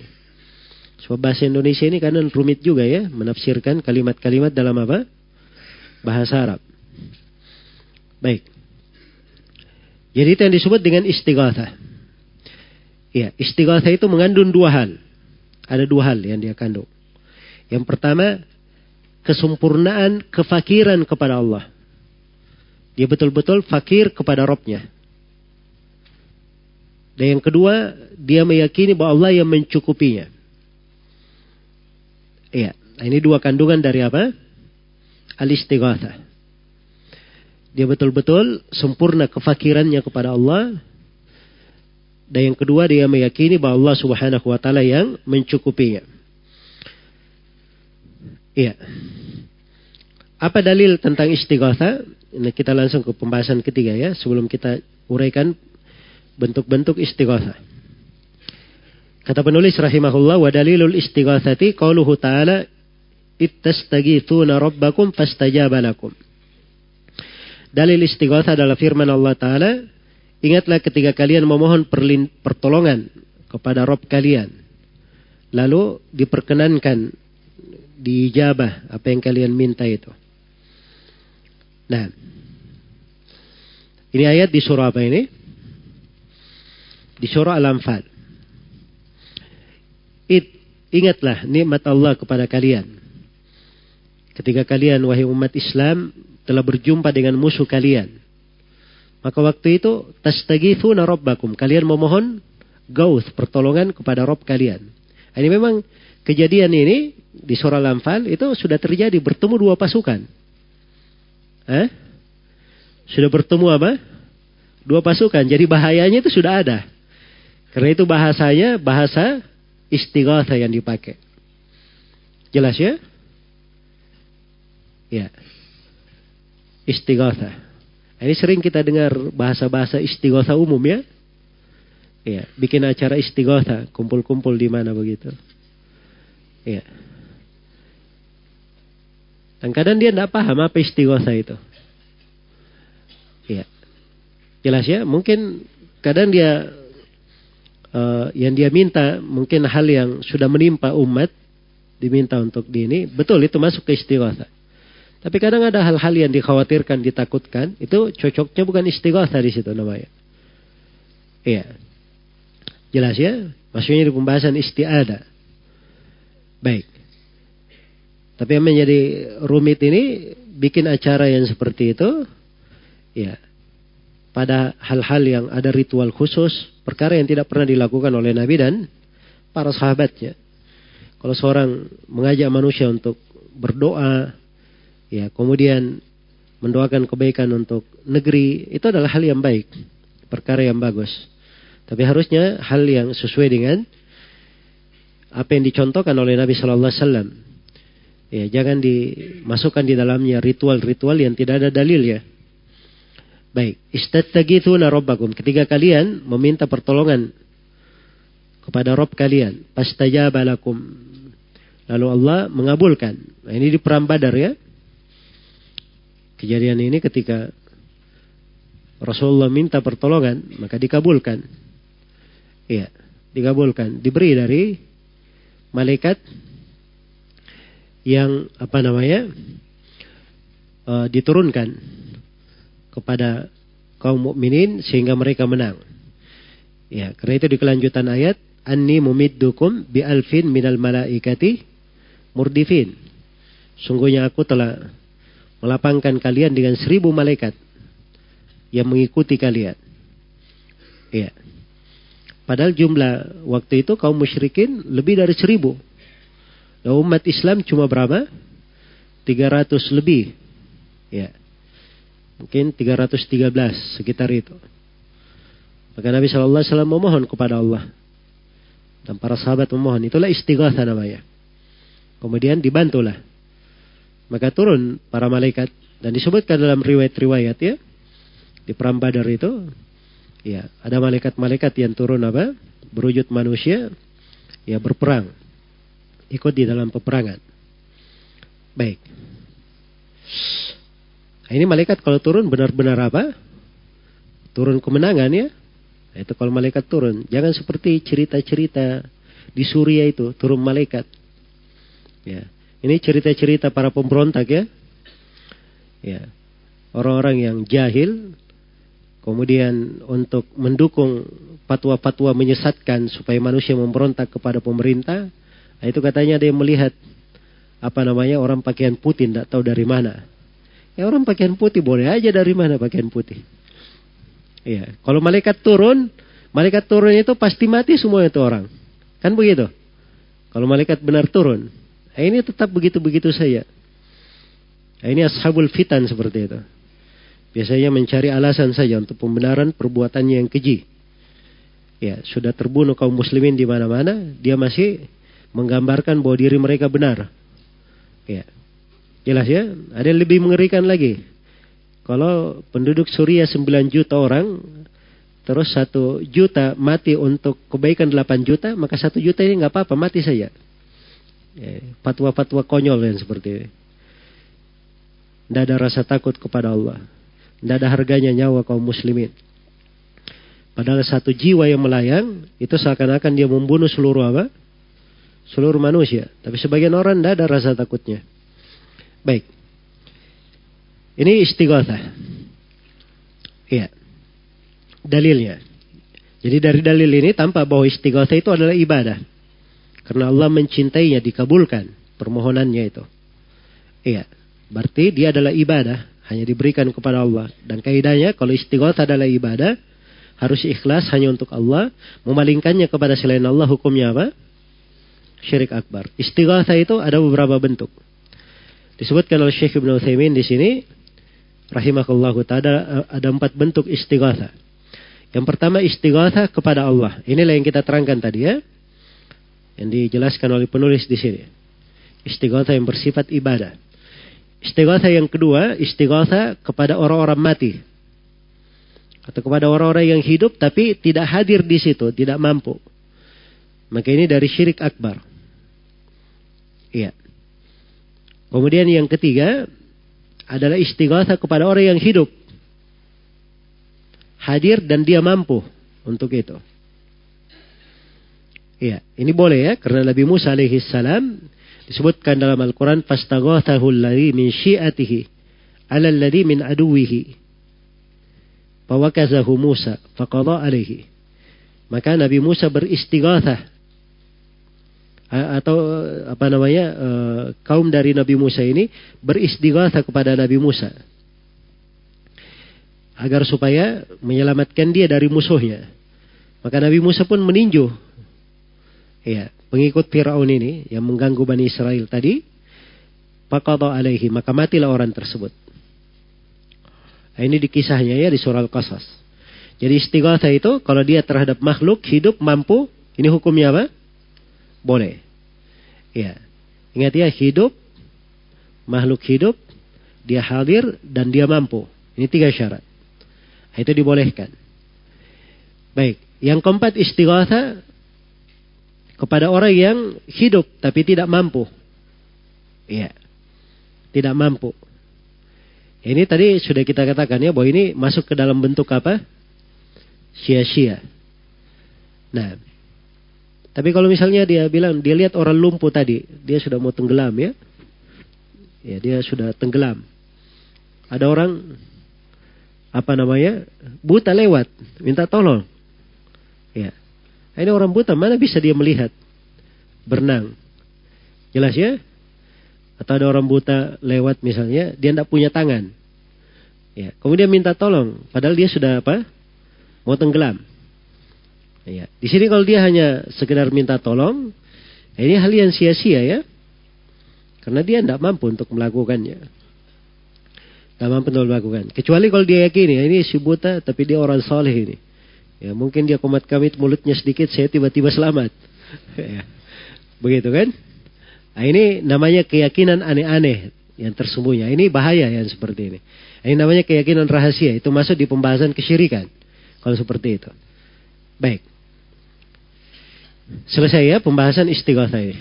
Sebab bahasa Indonesia ini kan rumit juga ya, menafsirkan kalimat-kalimat dalam apa? Bahasa Arab. Baik. Jadi itu yang disebut dengan istighatha. Ya, istighatha itu mengandung dua hal. Ada dua hal yang dia kandung. Yang pertama, kesempurnaan kefakiran kepada Allah. Dia betul-betul fakir kepada Robnya. Dan yang kedua, dia meyakini bahwa Allah yang mencukupinya. Iya, ini dua kandungan dari apa? Al-istighatha. Dia betul-betul sempurna kefakirannya kepada Allah. Dan yang kedua, dia meyakini bahwa Allah subhanahu wa ta'ala yang mencukupinya. Iya. Apa dalil tentang istighatha? Ini kita langsung ke pembahasan ketiga ya, sebelum kita uraikan bentuk-bentuk istighatha. Kata penulis rahimahullah wa dalilul istighatsati qauluhu ta'ala ittastagithuna rabbakum fastajaba lakum. Dalil istighatha adalah firman Allah taala Ingatlah ketika kalian memohon pertolongan kepada Rob kalian. Lalu diperkenankan dijabah apa yang kalian minta itu. Nah, ini ayat di surah apa ini? Di surah Al-Anfal. Ingatlah nikmat Allah kepada kalian. Ketika kalian, wahai umat Islam, telah berjumpa dengan musuh kalian. Maka waktu itu, tastagifuna rabbakum. Kalian memohon gauth, pertolongan kepada Rob kalian. Ini memang kejadian ini di surah Al-Anfal itu sudah terjadi bertemu dua pasukan. Eh? Sudah bertemu apa? Dua pasukan. Jadi bahayanya itu sudah ada. Karena itu bahasanya bahasa istighatha yang dipakai. Jelas ya? Ya. Istighatha. Ini sering kita dengar bahasa-bahasa istighatha umum ya. Ya, bikin acara istighatha, kumpul-kumpul di mana begitu. Ya. Dan kadang dia tidak paham apa istighatha itu. Ya. Jelas ya, mungkin kadang dia uh, yang dia minta mungkin hal yang sudah menimpa umat diminta untuk di ini, betul itu masuk ke istighatha. Tapi kadang ada hal-hal yang dikhawatirkan, ditakutkan, itu cocoknya bukan istighatha di situ namanya. Iya. Jelas ya? Maksudnya di pembahasan istiada. Baik. Tapi yang menjadi rumit ini bikin acara yang seperti itu, ya, pada hal-hal yang ada ritual khusus, perkara yang tidak pernah dilakukan oleh Nabi dan para sahabatnya. Kalau seorang mengajak manusia untuk berdoa, ya, kemudian mendoakan kebaikan untuk negeri, itu adalah hal yang baik, perkara yang bagus. Tapi harusnya hal yang sesuai dengan apa yang dicontohkan oleh Nabi Shallallahu Alaihi Wasallam. Ya, jangan dimasukkan di dalamnya ritual-ritual yang tidak ada dalil ya. Baik, istattagithuna rabbakum. Ketika kalian meminta pertolongan kepada Rob kalian, pastajaba lakum. Lalu Allah mengabulkan. Nah, ini di perang Badar ya. Kejadian ini ketika Rasulullah minta pertolongan, maka dikabulkan. Iya, dikabulkan. Diberi dari malaikat yang apa namanya uh, diturunkan kepada kaum mukminin sehingga mereka menang. Ya, karena itu di kelanjutan ayat anni mumiddukum bi alfin minal malaikati murdifin. Sungguhnya aku telah melapangkan kalian dengan seribu malaikat yang mengikuti kalian. Ya. Padahal jumlah waktu itu kaum musyrikin lebih dari seribu. Nah, umat Islam cuma berapa? 300 lebih. Ya. Mungkin 313 sekitar itu. Maka Nabi Wasallam memohon kepada Allah dan para sahabat memohon. Itulah istighatha namanya. Kemudian dibantulah. Maka turun para malaikat dan disebutkan dalam riwayat-riwayat ya di perang Badar itu ya ada malaikat-malaikat yang turun apa berwujud manusia ya berperang ikut di dalam peperangan. Baik. Nah, ini malaikat kalau turun benar-benar apa? Turun kemenangan ya. Nah, itu kalau malaikat turun. Jangan seperti cerita-cerita di Suria itu turun malaikat. Ya. Ini cerita-cerita para pemberontak ya. Ya. Orang-orang yang jahil kemudian untuk mendukung fatwa-fatwa menyesatkan supaya manusia memberontak kepada pemerintah, Nah, itu katanya dia melihat apa namanya orang pakaian putih tidak tahu dari mana. Ya orang pakaian putih boleh aja dari mana pakaian putih. Iya, kalau malaikat turun, malaikat turun itu pasti mati semua itu orang. Kan begitu? Kalau malaikat benar turun. Nah, ini tetap begitu-begitu saja. Nah, ini ashabul fitan seperti itu. Biasanya mencari alasan saja untuk pembenaran perbuatannya yang keji. Ya, sudah terbunuh kaum muslimin di mana-mana, dia masih menggambarkan bahwa diri mereka benar. Ya. Jelas ya? Ada yang lebih mengerikan lagi. Kalau penduduk Suria 9 juta orang, terus satu juta mati untuk kebaikan 8 juta, maka satu juta ini nggak apa-apa, mati saja. Ya, fatwa-fatwa konyol yang seperti ini. Tidak ada rasa takut kepada Allah. Tidak ada harganya nyawa kaum muslimin. Padahal satu jiwa yang melayang itu seakan-akan dia membunuh seluruh apa? Seluruh manusia. Tapi sebagian orang tidak ada rasa takutnya. Baik. Ini istighatsah. Iya. Dalilnya. Jadi dari dalil ini tampak bahwa istighatsah itu adalah ibadah. Karena Allah mencintainya, dikabulkan permohonannya itu. Iya. Berarti dia adalah ibadah, hanya diberikan kepada Allah. Dan kaidahnya kalau istighatsah adalah ibadah, harus ikhlas hanya untuk Allah, memalingkannya kepada selain Allah hukumnya apa? Syirik akbar. Istighatha itu ada beberapa bentuk. Disebutkan oleh Syekh Ibn Uthaymin di sini, rahimahullah ada, ada empat bentuk istighatha. Yang pertama istighatha kepada Allah. Inilah yang kita terangkan tadi ya. Yang dijelaskan oleh penulis di sini. Istighatha yang bersifat ibadah. Istighatha yang kedua, istighatha kepada orang-orang mati atau kepada orang-orang yang hidup tapi tidak hadir di situ, tidak mampu. Maka ini dari syirik akbar. Iya. Kemudian yang ketiga adalah istighatha kepada orang yang hidup. Hadir dan dia mampu untuk itu. Iya, ini boleh ya karena Nabi Musa alaihi salam disebutkan dalam Al-Qur'an fastaghathahu alladhi min syi'atihi ala alladhi min aduwihi Fawakazahu Musa faqadha alaihi. Maka Nabi Musa beristighatsah atau apa namanya kaum dari Nabi Musa ini beristighatsah kepada Nabi Musa agar supaya menyelamatkan dia dari musuhnya. Maka Nabi Musa pun meninju ya, pengikut Firaun ini yang mengganggu Bani Israel tadi. Faqadha alaihi, maka matilah orang tersebut. Nah, ini di kisahnya ya di surah Al-Qasas. Jadi istighatsah itu kalau dia terhadap makhluk hidup mampu, ini hukumnya apa? Boleh. Ya. Ingat ya, hidup, makhluk hidup, dia hadir dan dia mampu. Ini tiga syarat. Nah, itu dibolehkan. Baik, yang keempat istighatsah kepada orang yang hidup tapi tidak mampu. Iya. Tidak mampu. Ini tadi sudah kita katakan ya bahwa ini masuk ke dalam bentuk apa? Sia-sia. Nah, tapi kalau misalnya dia bilang dia lihat orang lumpuh tadi, dia sudah mau tenggelam ya, ya dia sudah tenggelam. Ada orang apa namanya buta lewat, minta tolong. Ya, ini orang buta mana bisa dia melihat berenang? Jelas ya? Atau ada orang buta lewat misalnya, dia tidak punya tangan. Ya, kemudian minta tolong, padahal dia sudah apa? Mau tenggelam. Ya, di sini kalau dia hanya sekedar minta tolong, ini hal yang sia-sia ya. Karena dia tidak mampu untuk melakukannya. Tidak mampu untuk melakukan. Kecuali kalau dia yakin ya, ini si buta tapi dia orang soleh ini. Ya, mungkin dia komat kamit mulutnya sedikit, saya tiba-tiba selamat. ya. Begitu kan? Nah, ini namanya keyakinan aneh-aneh yang tersembunyi. Ini bahaya yang seperti ini. Ini namanya keyakinan rahasia. Itu masuk di pembahasan kesyirikan. Kalau seperti itu. Baik. Selesai ya pembahasan istighatsah ini.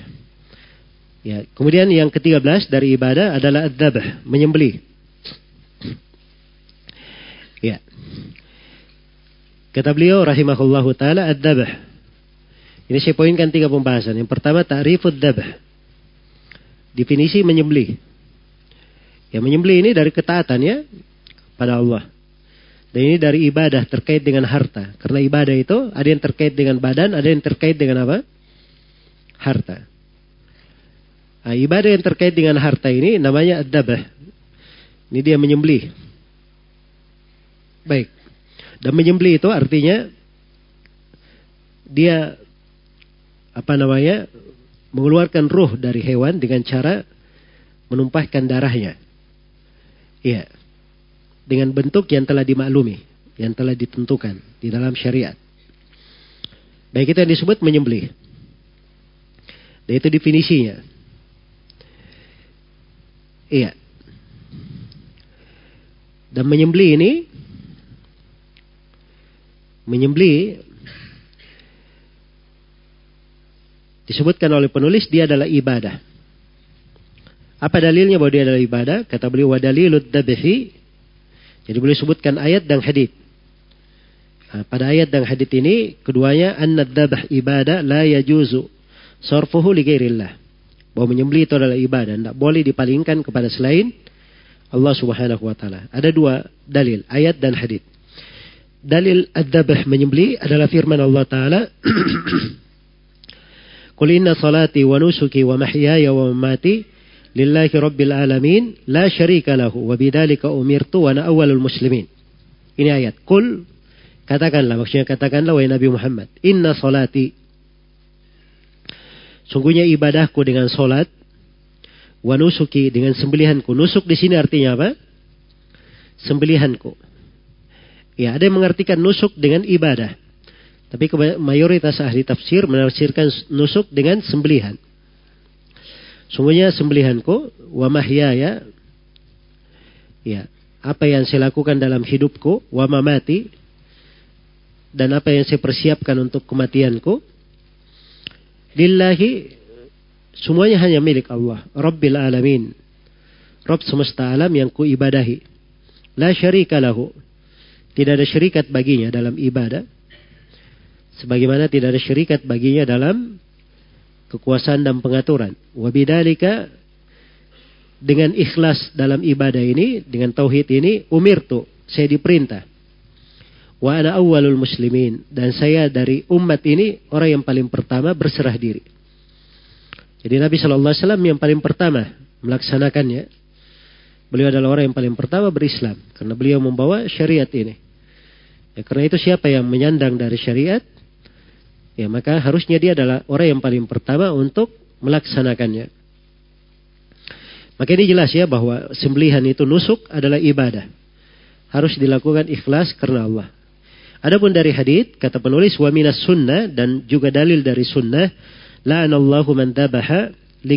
Ya, kemudian yang ke-13 dari ibadah adalah adzabah, menyembelih. Ya. Kata beliau rahimahullahu taala adzabah. Ini saya poinkan tiga pembahasan. Yang pertama ta'rifud dzabah. Definisi menyembelih. Ya menyembelih ini dari ketaatan ya pada Allah. Dan ini dari ibadah terkait dengan harta. Karena ibadah itu ada yang terkait dengan badan, ada yang terkait dengan apa? Harta. Nah, ibadah yang terkait dengan harta ini namanya adabah. Ini dia menyembelih. Baik. Dan menyembelih itu artinya dia apa namanya mengeluarkan ruh dari hewan dengan cara menumpahkan darahnya. Iya. Dengan bentuk yang telah dimaklumi, yang telah ditentukan di dalam syariat. Baik itu yang disebut menyembelih. Dan itu definisinya. Iya. Dan menyembelih ini menyembelih Disebutkan oleh penulis dia adalah ibadah. Apa dalilnya bahwa dia adalah ibadah? Kata beliau wa dalilud dabhi. Jadi beliau sebutkan ayat dan hadis. Nah, pada ayat dan hadith ini keduanya annad dabah ibadah la yajuzu sarfuhu li ghairillah. Bahwa menyembelih itu adalah ibadah, tidak boleh dipalingkan kepada selain Allah Subhanahu wa taala. Ada dua dalil, ayat dan hadith. Dalil ad-dabah menyembelih adalah firman Allah taala Qul inna salati wa nusuki wa mahyaya wa mamati lillahi rabbil alamin la syarika lahu wa bidzalika umirtu wa ana awwalul muslimin. Ini ayat. Qul katakanlah maksudnya katakanlah wahai Nabi Muhammad, inna salati Sungguhnya ibadahku dengan solat, wa nusuki dengan sembelihanku. Nusuk di sini artinya apa? Sembelihanku. Ya, ada yang mengartikan nusuk dengan ibadah. Tapi mayoritas ahli tafsir menafsirkan nusuk dengan sembelihan. Sungguhnya sembelihanku wa mahyaya ya, apa yang saya lakukan dalam hidupku wa mamati dan apa yang saya persiapkan untuk kematianku Lillahi semuanya hanya milik Allah. Rabbil alamin. Rabb semesta alam yang ku ibadahi. La syarika lahu. Tidak ada syarikat baginya dalam ibadah. Sebagaimana tidak ada syarikat baginya dalam kekuasaan dan pengaturan. Wabidalika dengan ikhlas dalam ibadah ini, dengan tauhid ini, umir tuh, saya diperintah Wa ana awwalul muslimin. Dan saya dari umat ini orang yang paling pertama berserah diri. Jadi Nabi Wasallam yang paling pertama melaksanakannya. Beliau adalah orang yang paling pertama berislam. Karena beliau membawa syariat ini. Ya, karena itu siapa yang menyandang dari syariat. Ya maka harusnya dia adalah orang yang paling pertama untuk melaksanakannya. Maka ini jelas ya bahwa sembelihan itu nusuk adalah ibadah. Harus dilakukan ikhlas karena Allah. Adapun dari hadith kata penulis wa minas sunnah dan juga dalil dari sunnah la'anallahu man dabaha li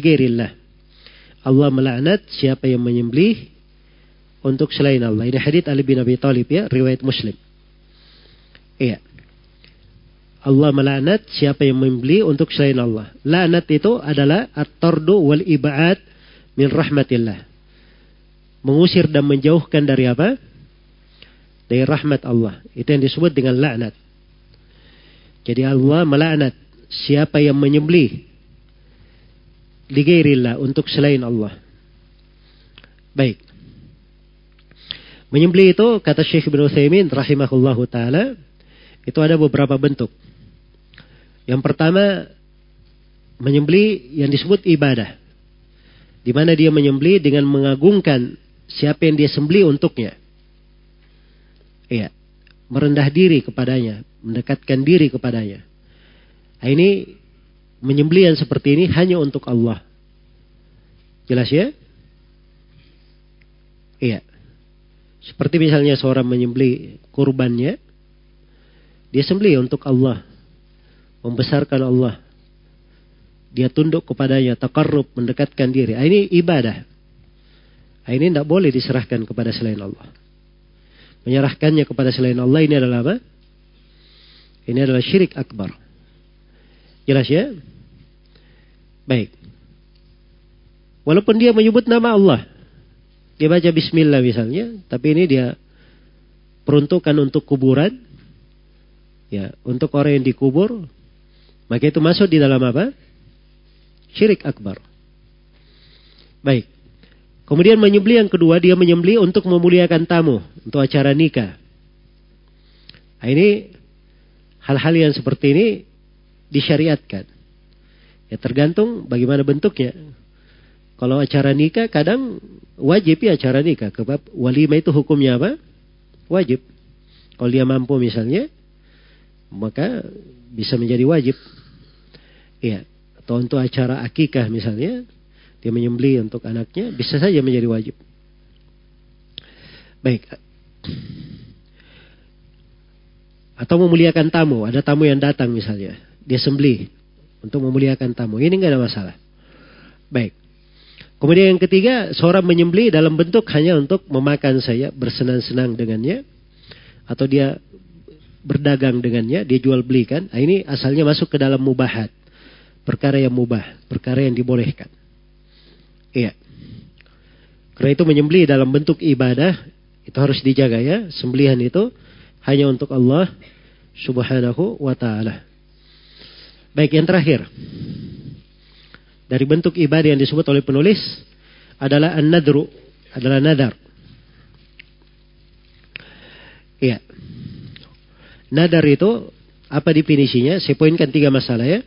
Allah melaknat siapa yang menyembelih untuk selain Allah. Ini hadith Ali bin Abi Thalib ya, riwayat Muslim. Iya. Allah melaknat siapa yang menyembelih untuk selain Allah. Laknat itu adalah at-tardu wal ibad min rahmatillah. Mengusir dan menjauhkan dari apa? dari rahmat Allah. Itu yang disebut dengan laknat. Jadi Allah melaknat siapa yang menyembelih ligairillah untuk selain Allah. Baik. Menyembelih itu kata Syekh Ibn Uthaymin rahimahullahu taala itu ada beberapa bentuk. Yang pertama menyembelih yang disebut ibadah. Di mana dia menyembelih dengan mengagungkan siapa yang dia sembelih untuknya. Iya. Merendah diri kepadanya, mendekatkan diri kepadanya. Nah, ini menyembelihan seperti ini hanya untuk Allah. Jelas ya? Iya. Seperti misalnya seorang menyembeli kurbannya, dia sembeli untuk Allah. Membesarkan Allah. Dia tunduk kepadanya, takarrub, mendekatkan diri. Nah, ini ibadah. Nah, ini tidak boleh diserahkan kepada selain Allah menyerahkannya kepada selain Allah ini adalah apa? Ini adalah syirik akbar. Jelas ya? Baik. Walaupun dia menyebut nama Allah. Dia baca bismillah misalnya. Tapi ini dia peruntukan untuk kuburan. Ya, untuk orang yang dikubur. Maka itu masuk di dalam apa? Syirik akbar. Baik. Kemudian menyembeli yang kedua, dia menyembeli untuk memuliakan tamu, untuk acara nikah. Nah, ini hal-hal yang seperti ini disyariatkan. Ya tergantung bagaimana bentuknya. Kalau acara nikah kadang wajib ya acara nikah. Kebab walimah itu hukumnya apa? Wajib. Kalau dia mampu misalnya, maka bisa menjadi wajib. Iya. Atau untuk acara akikah misalnya, dia menyembeli untuk anaknya, bisa saja menjadi wajib. Baik. Atau memuliakan tamu, ada tamu yang datang misalnya, dia sembeli untuk memuliakan tamu. Ini nggak ada masalah. Baik. Kemudian yang ketiga, seorang menyembeli dalam bentuk hanya untuk memakan saya, bersenang-senang dengannya, atau dia berdagang dengannya, dia jual belikan. Nah, ini asalnya masuk ke dalam mubahat, perkara yang mubah, perkara yang dibolehkan. Iya. Karena itu menyembelih dalam bentuk ibadah itu harus dijaga ya. Sembelihan itu hanya untuk Allah Subhanahu wa taala. Baik, yang terakhir. Dari bentuk ibadah yang disebut oleh penulis adalah an-nadru, adalah nadar. Iya. Nadar itu apa definisinya? Saya poinkan tiga masalah ya.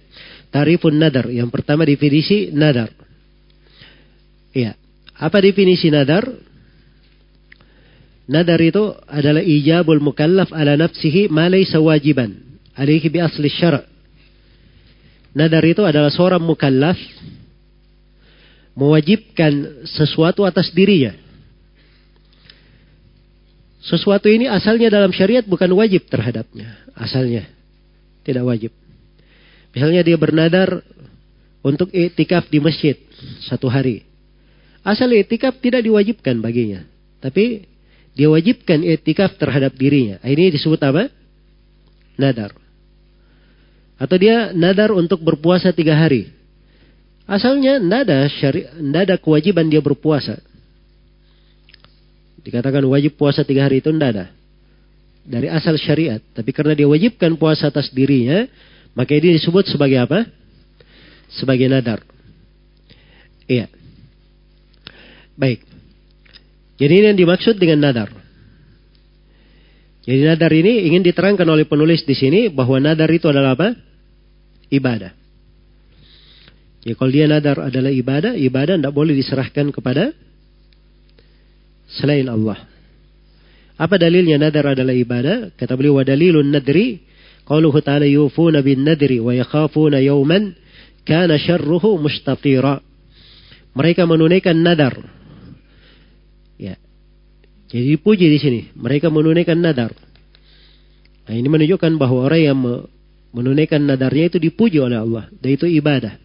Tarifun nadar. Yang pertama definisi nadar. Iya. Apa definisi nadar? Nadar itu adalah ijabul mukallaf ala nafsihi ma laysa wajiban bi asli syara' Nadar itu adalah seorang mukallaf mewajibkan sesuatu atas dirinya. Sesuatu ini asalnya dalam syariat bukan wajib terhadapnya. Asalnya. Tidak wajib. Misalnya dia bernadar untuk etikaf di masjid satu hari. Asal etikaf tidak diwajibkan baginya. Tapi dia wajibkan etikaf terhadap dirinya. Ini disebut apa? Nadar. Atau dia nadar untuk berpuasa tiga hari. Asalnya tidak ada, syari, tidak ada kewajiban dia berpuasa. Dikatakan wajib puasa tiga hari itu tidak ada. Dari asal syariat. Tapi karena dia wajibkan puasa atas dirinya, maka ini disebut sebagai apa? Sebagai nadar. Iya. Baik. Jadi ini yang dimaksud dengan nadar. Jadi nadar ini ingin diterangkan oleh penulis di sini bahwa nadar itu adalah apa? ibadah. Ya kalau dia nadar adalah ibadah, ibadah tidak boleh diserahkan kepada selain Allah. Apa dalilnya nadar adalah ibadah? Kata beliau wa dalilun nadri qauluhu ta'ala yufuna bin nadri wa yakhafuna yawman kana syarruhu mustatira. Mereka menunaikan nadar. Ya. Jadi dipuji di sini. Mereka menunaikan nadar. Nah, ini menunjukkan bahwa orang yang menunaikan nadarnya itu dipuji oleh Allah. Dan itu ibadah.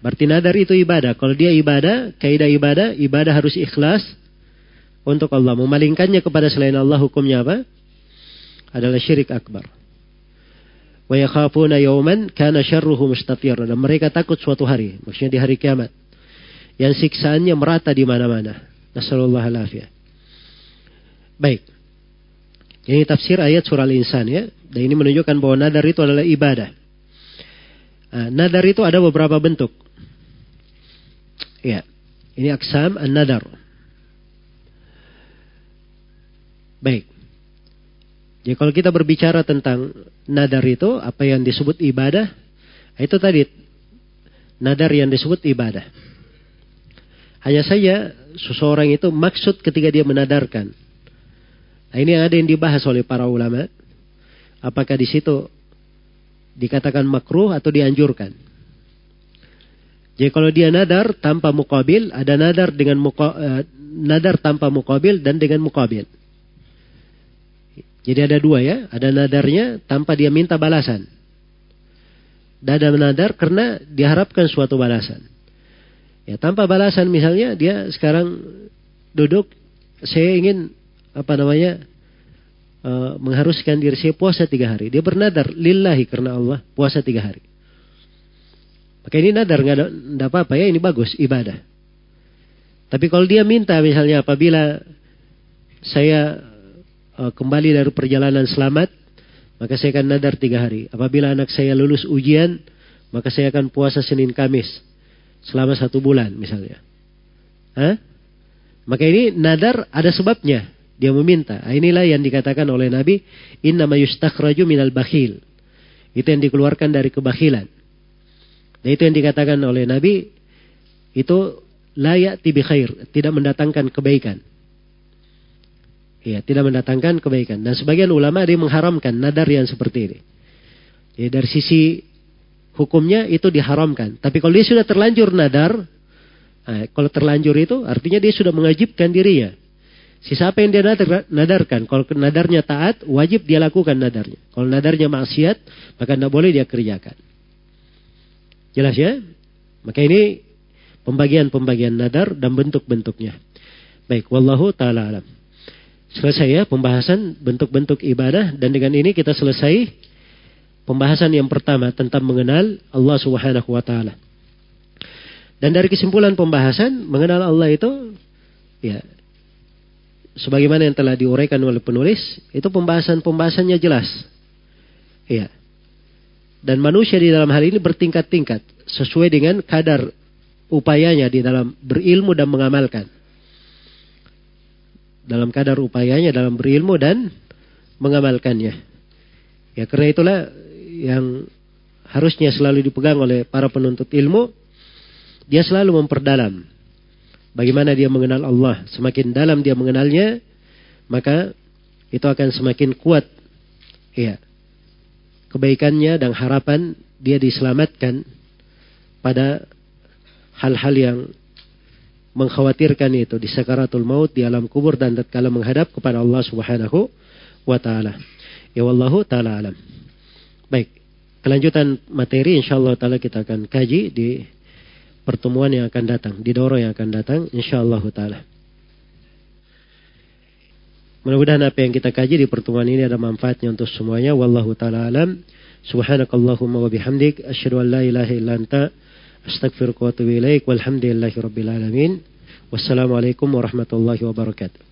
Berarti nadar itu ibadah. Kalau dia ibadah, kaidah ibadah, ibadah harus ikhlas untuk Allah. Memalingkannya kepada selain Allah hukumnya apa? Adalah syirik akbar. Wa yakhafuna yawman kana syarruhu. Dan mereka takut suatu hari. Maksudnya di hari kiamat. Yang siksaannya merata di mana-mana. Nasallallahu alaihi Baik. Ini tafsir ayat surah Al-Insan ya. Dan ini menunjukkan bahwa nadar itu adalah ibadah. Nah, nadar itu ada beberapa bentuk. Ya. Ini aksam an-nadar. Baik. Jadi kalau kita berbicara tentang nadar itu, apa yang disebut ibadah, itu tadi nadar yang disebut ibadah. Hanya saja seseorang itu maksud ketika dia menadarkan. Nah, ini yang ada yang dibahas oleh para ulama. Apakah di situ dikatakan makruh atau dianjurkan? Jadi kalau dia nadar tanpa mukabil, ada nadar dengan muka, uh, nadar tanpa mukabil dan dengan mukabil. Jadi ada dua ya, ada nadarnya tanpa dia minta balasan. Dan ada nadar karena diharapkan suatu balasan. Ya tanpa balasan misalnya dia sekarang duduk, saya ingin apa namanya uh, mengharuskan diri saya puasa tiga hari. Dia bernadar lillahi karena Allah puasa tiga hari. Maka ini nadar nggak apa-apa ya ini bagus ibadah. Tapi kalau dia minta misalnya apabila saya uh, kembali dari perjalanan selamat, maka saya akan nadar tiga hari. Apabila anak saya lulus ujian, maka saya akan puasa Senin Kamis selama satu bulan misalnya. Hah? Maka ini nadar ada sebabnya. Dia meminta. Ah, inilah yang dikatakan oleh Nabi, Inna yustakhraju minal bakhil. Itu yang dikeluarkan dari kebakilan. Dan itu yang dikatakan oleh Nabi, itu layak tibi khair, tidak mendatangkan kebaikan. Ya, tidak mendatangkan kebaikan. Dan sebagian ulama yang mengharamkan nadar yang seperti ini. Jadi dari sisi hukumnya itu diharamkan. Tapi kalau dia sudah terlanjur nadar, nah, kalau terlanjur itu artinya dia sudah mengajibkan dirinya. Sisa apa yang dia nadar, nadarkan. Kalau nadarnya taat, wajib dia lakukan nadarnya. Kalau nadarnya maksiat, maka tidak boleh dia kerjakan. Jelas ya? Maka ini pembagian-pembagian nadar dan bentuk-bentuknya. Baik, wallahu taala alam. Selesai ya pembahasan bentuk-bentuk ibadah dan dengan ini kita selesai pembahasan yang pertama tentang mengenal Allah Subhanahu wa taala. Dan dari kesimpulan pembahasan mengenal Allah itu ya sebagaimana yang telah diuraikan oleh penulis, itu pembahasan-pembahasannya jelas. Iya. Dan manusia di dalam hal ini bertingkat-tingkat sesuai dengan kadar upayanya di dalam berilmu dan mengamalkan. Dalam kadar upayanya dalam berilmu dan mengamalkannya. Ya karena itulah yang harusnya selalu dipegang oleh para penuntut ilmu. Dia selalu memperdalam bagaimana dia mengenal Allah. Semakin dalam dia mengenalnya, maka itu akan semakin kuat. Ya, kebaikannya dan harapan dia diselamatkan pada hal-hal yang mengkhawatirkan itu di sakaratul maut di alam kubur dan tatkala menghadap kepada Allah Subhanahu wa taala. Ya wallahu taala alam. Baik, kelanjutan materi insyaallah taala kita akan kaji di pertemuan yang akan datang, di doro yang akan datang insyaallah taala. Mudah-mudahan apa yang kita kaji di pertemuan ini ada manfaatnya untuk semuanya. Wallahu taala alam. Subhanakallahumma wa bihamdik asyhadu an la ilaha illa anta astaghfiruka wa atubu ilaik. Walhamdulillahi rabbil alamin. Wassalamualaikum warahmatullahi wabarakatuh.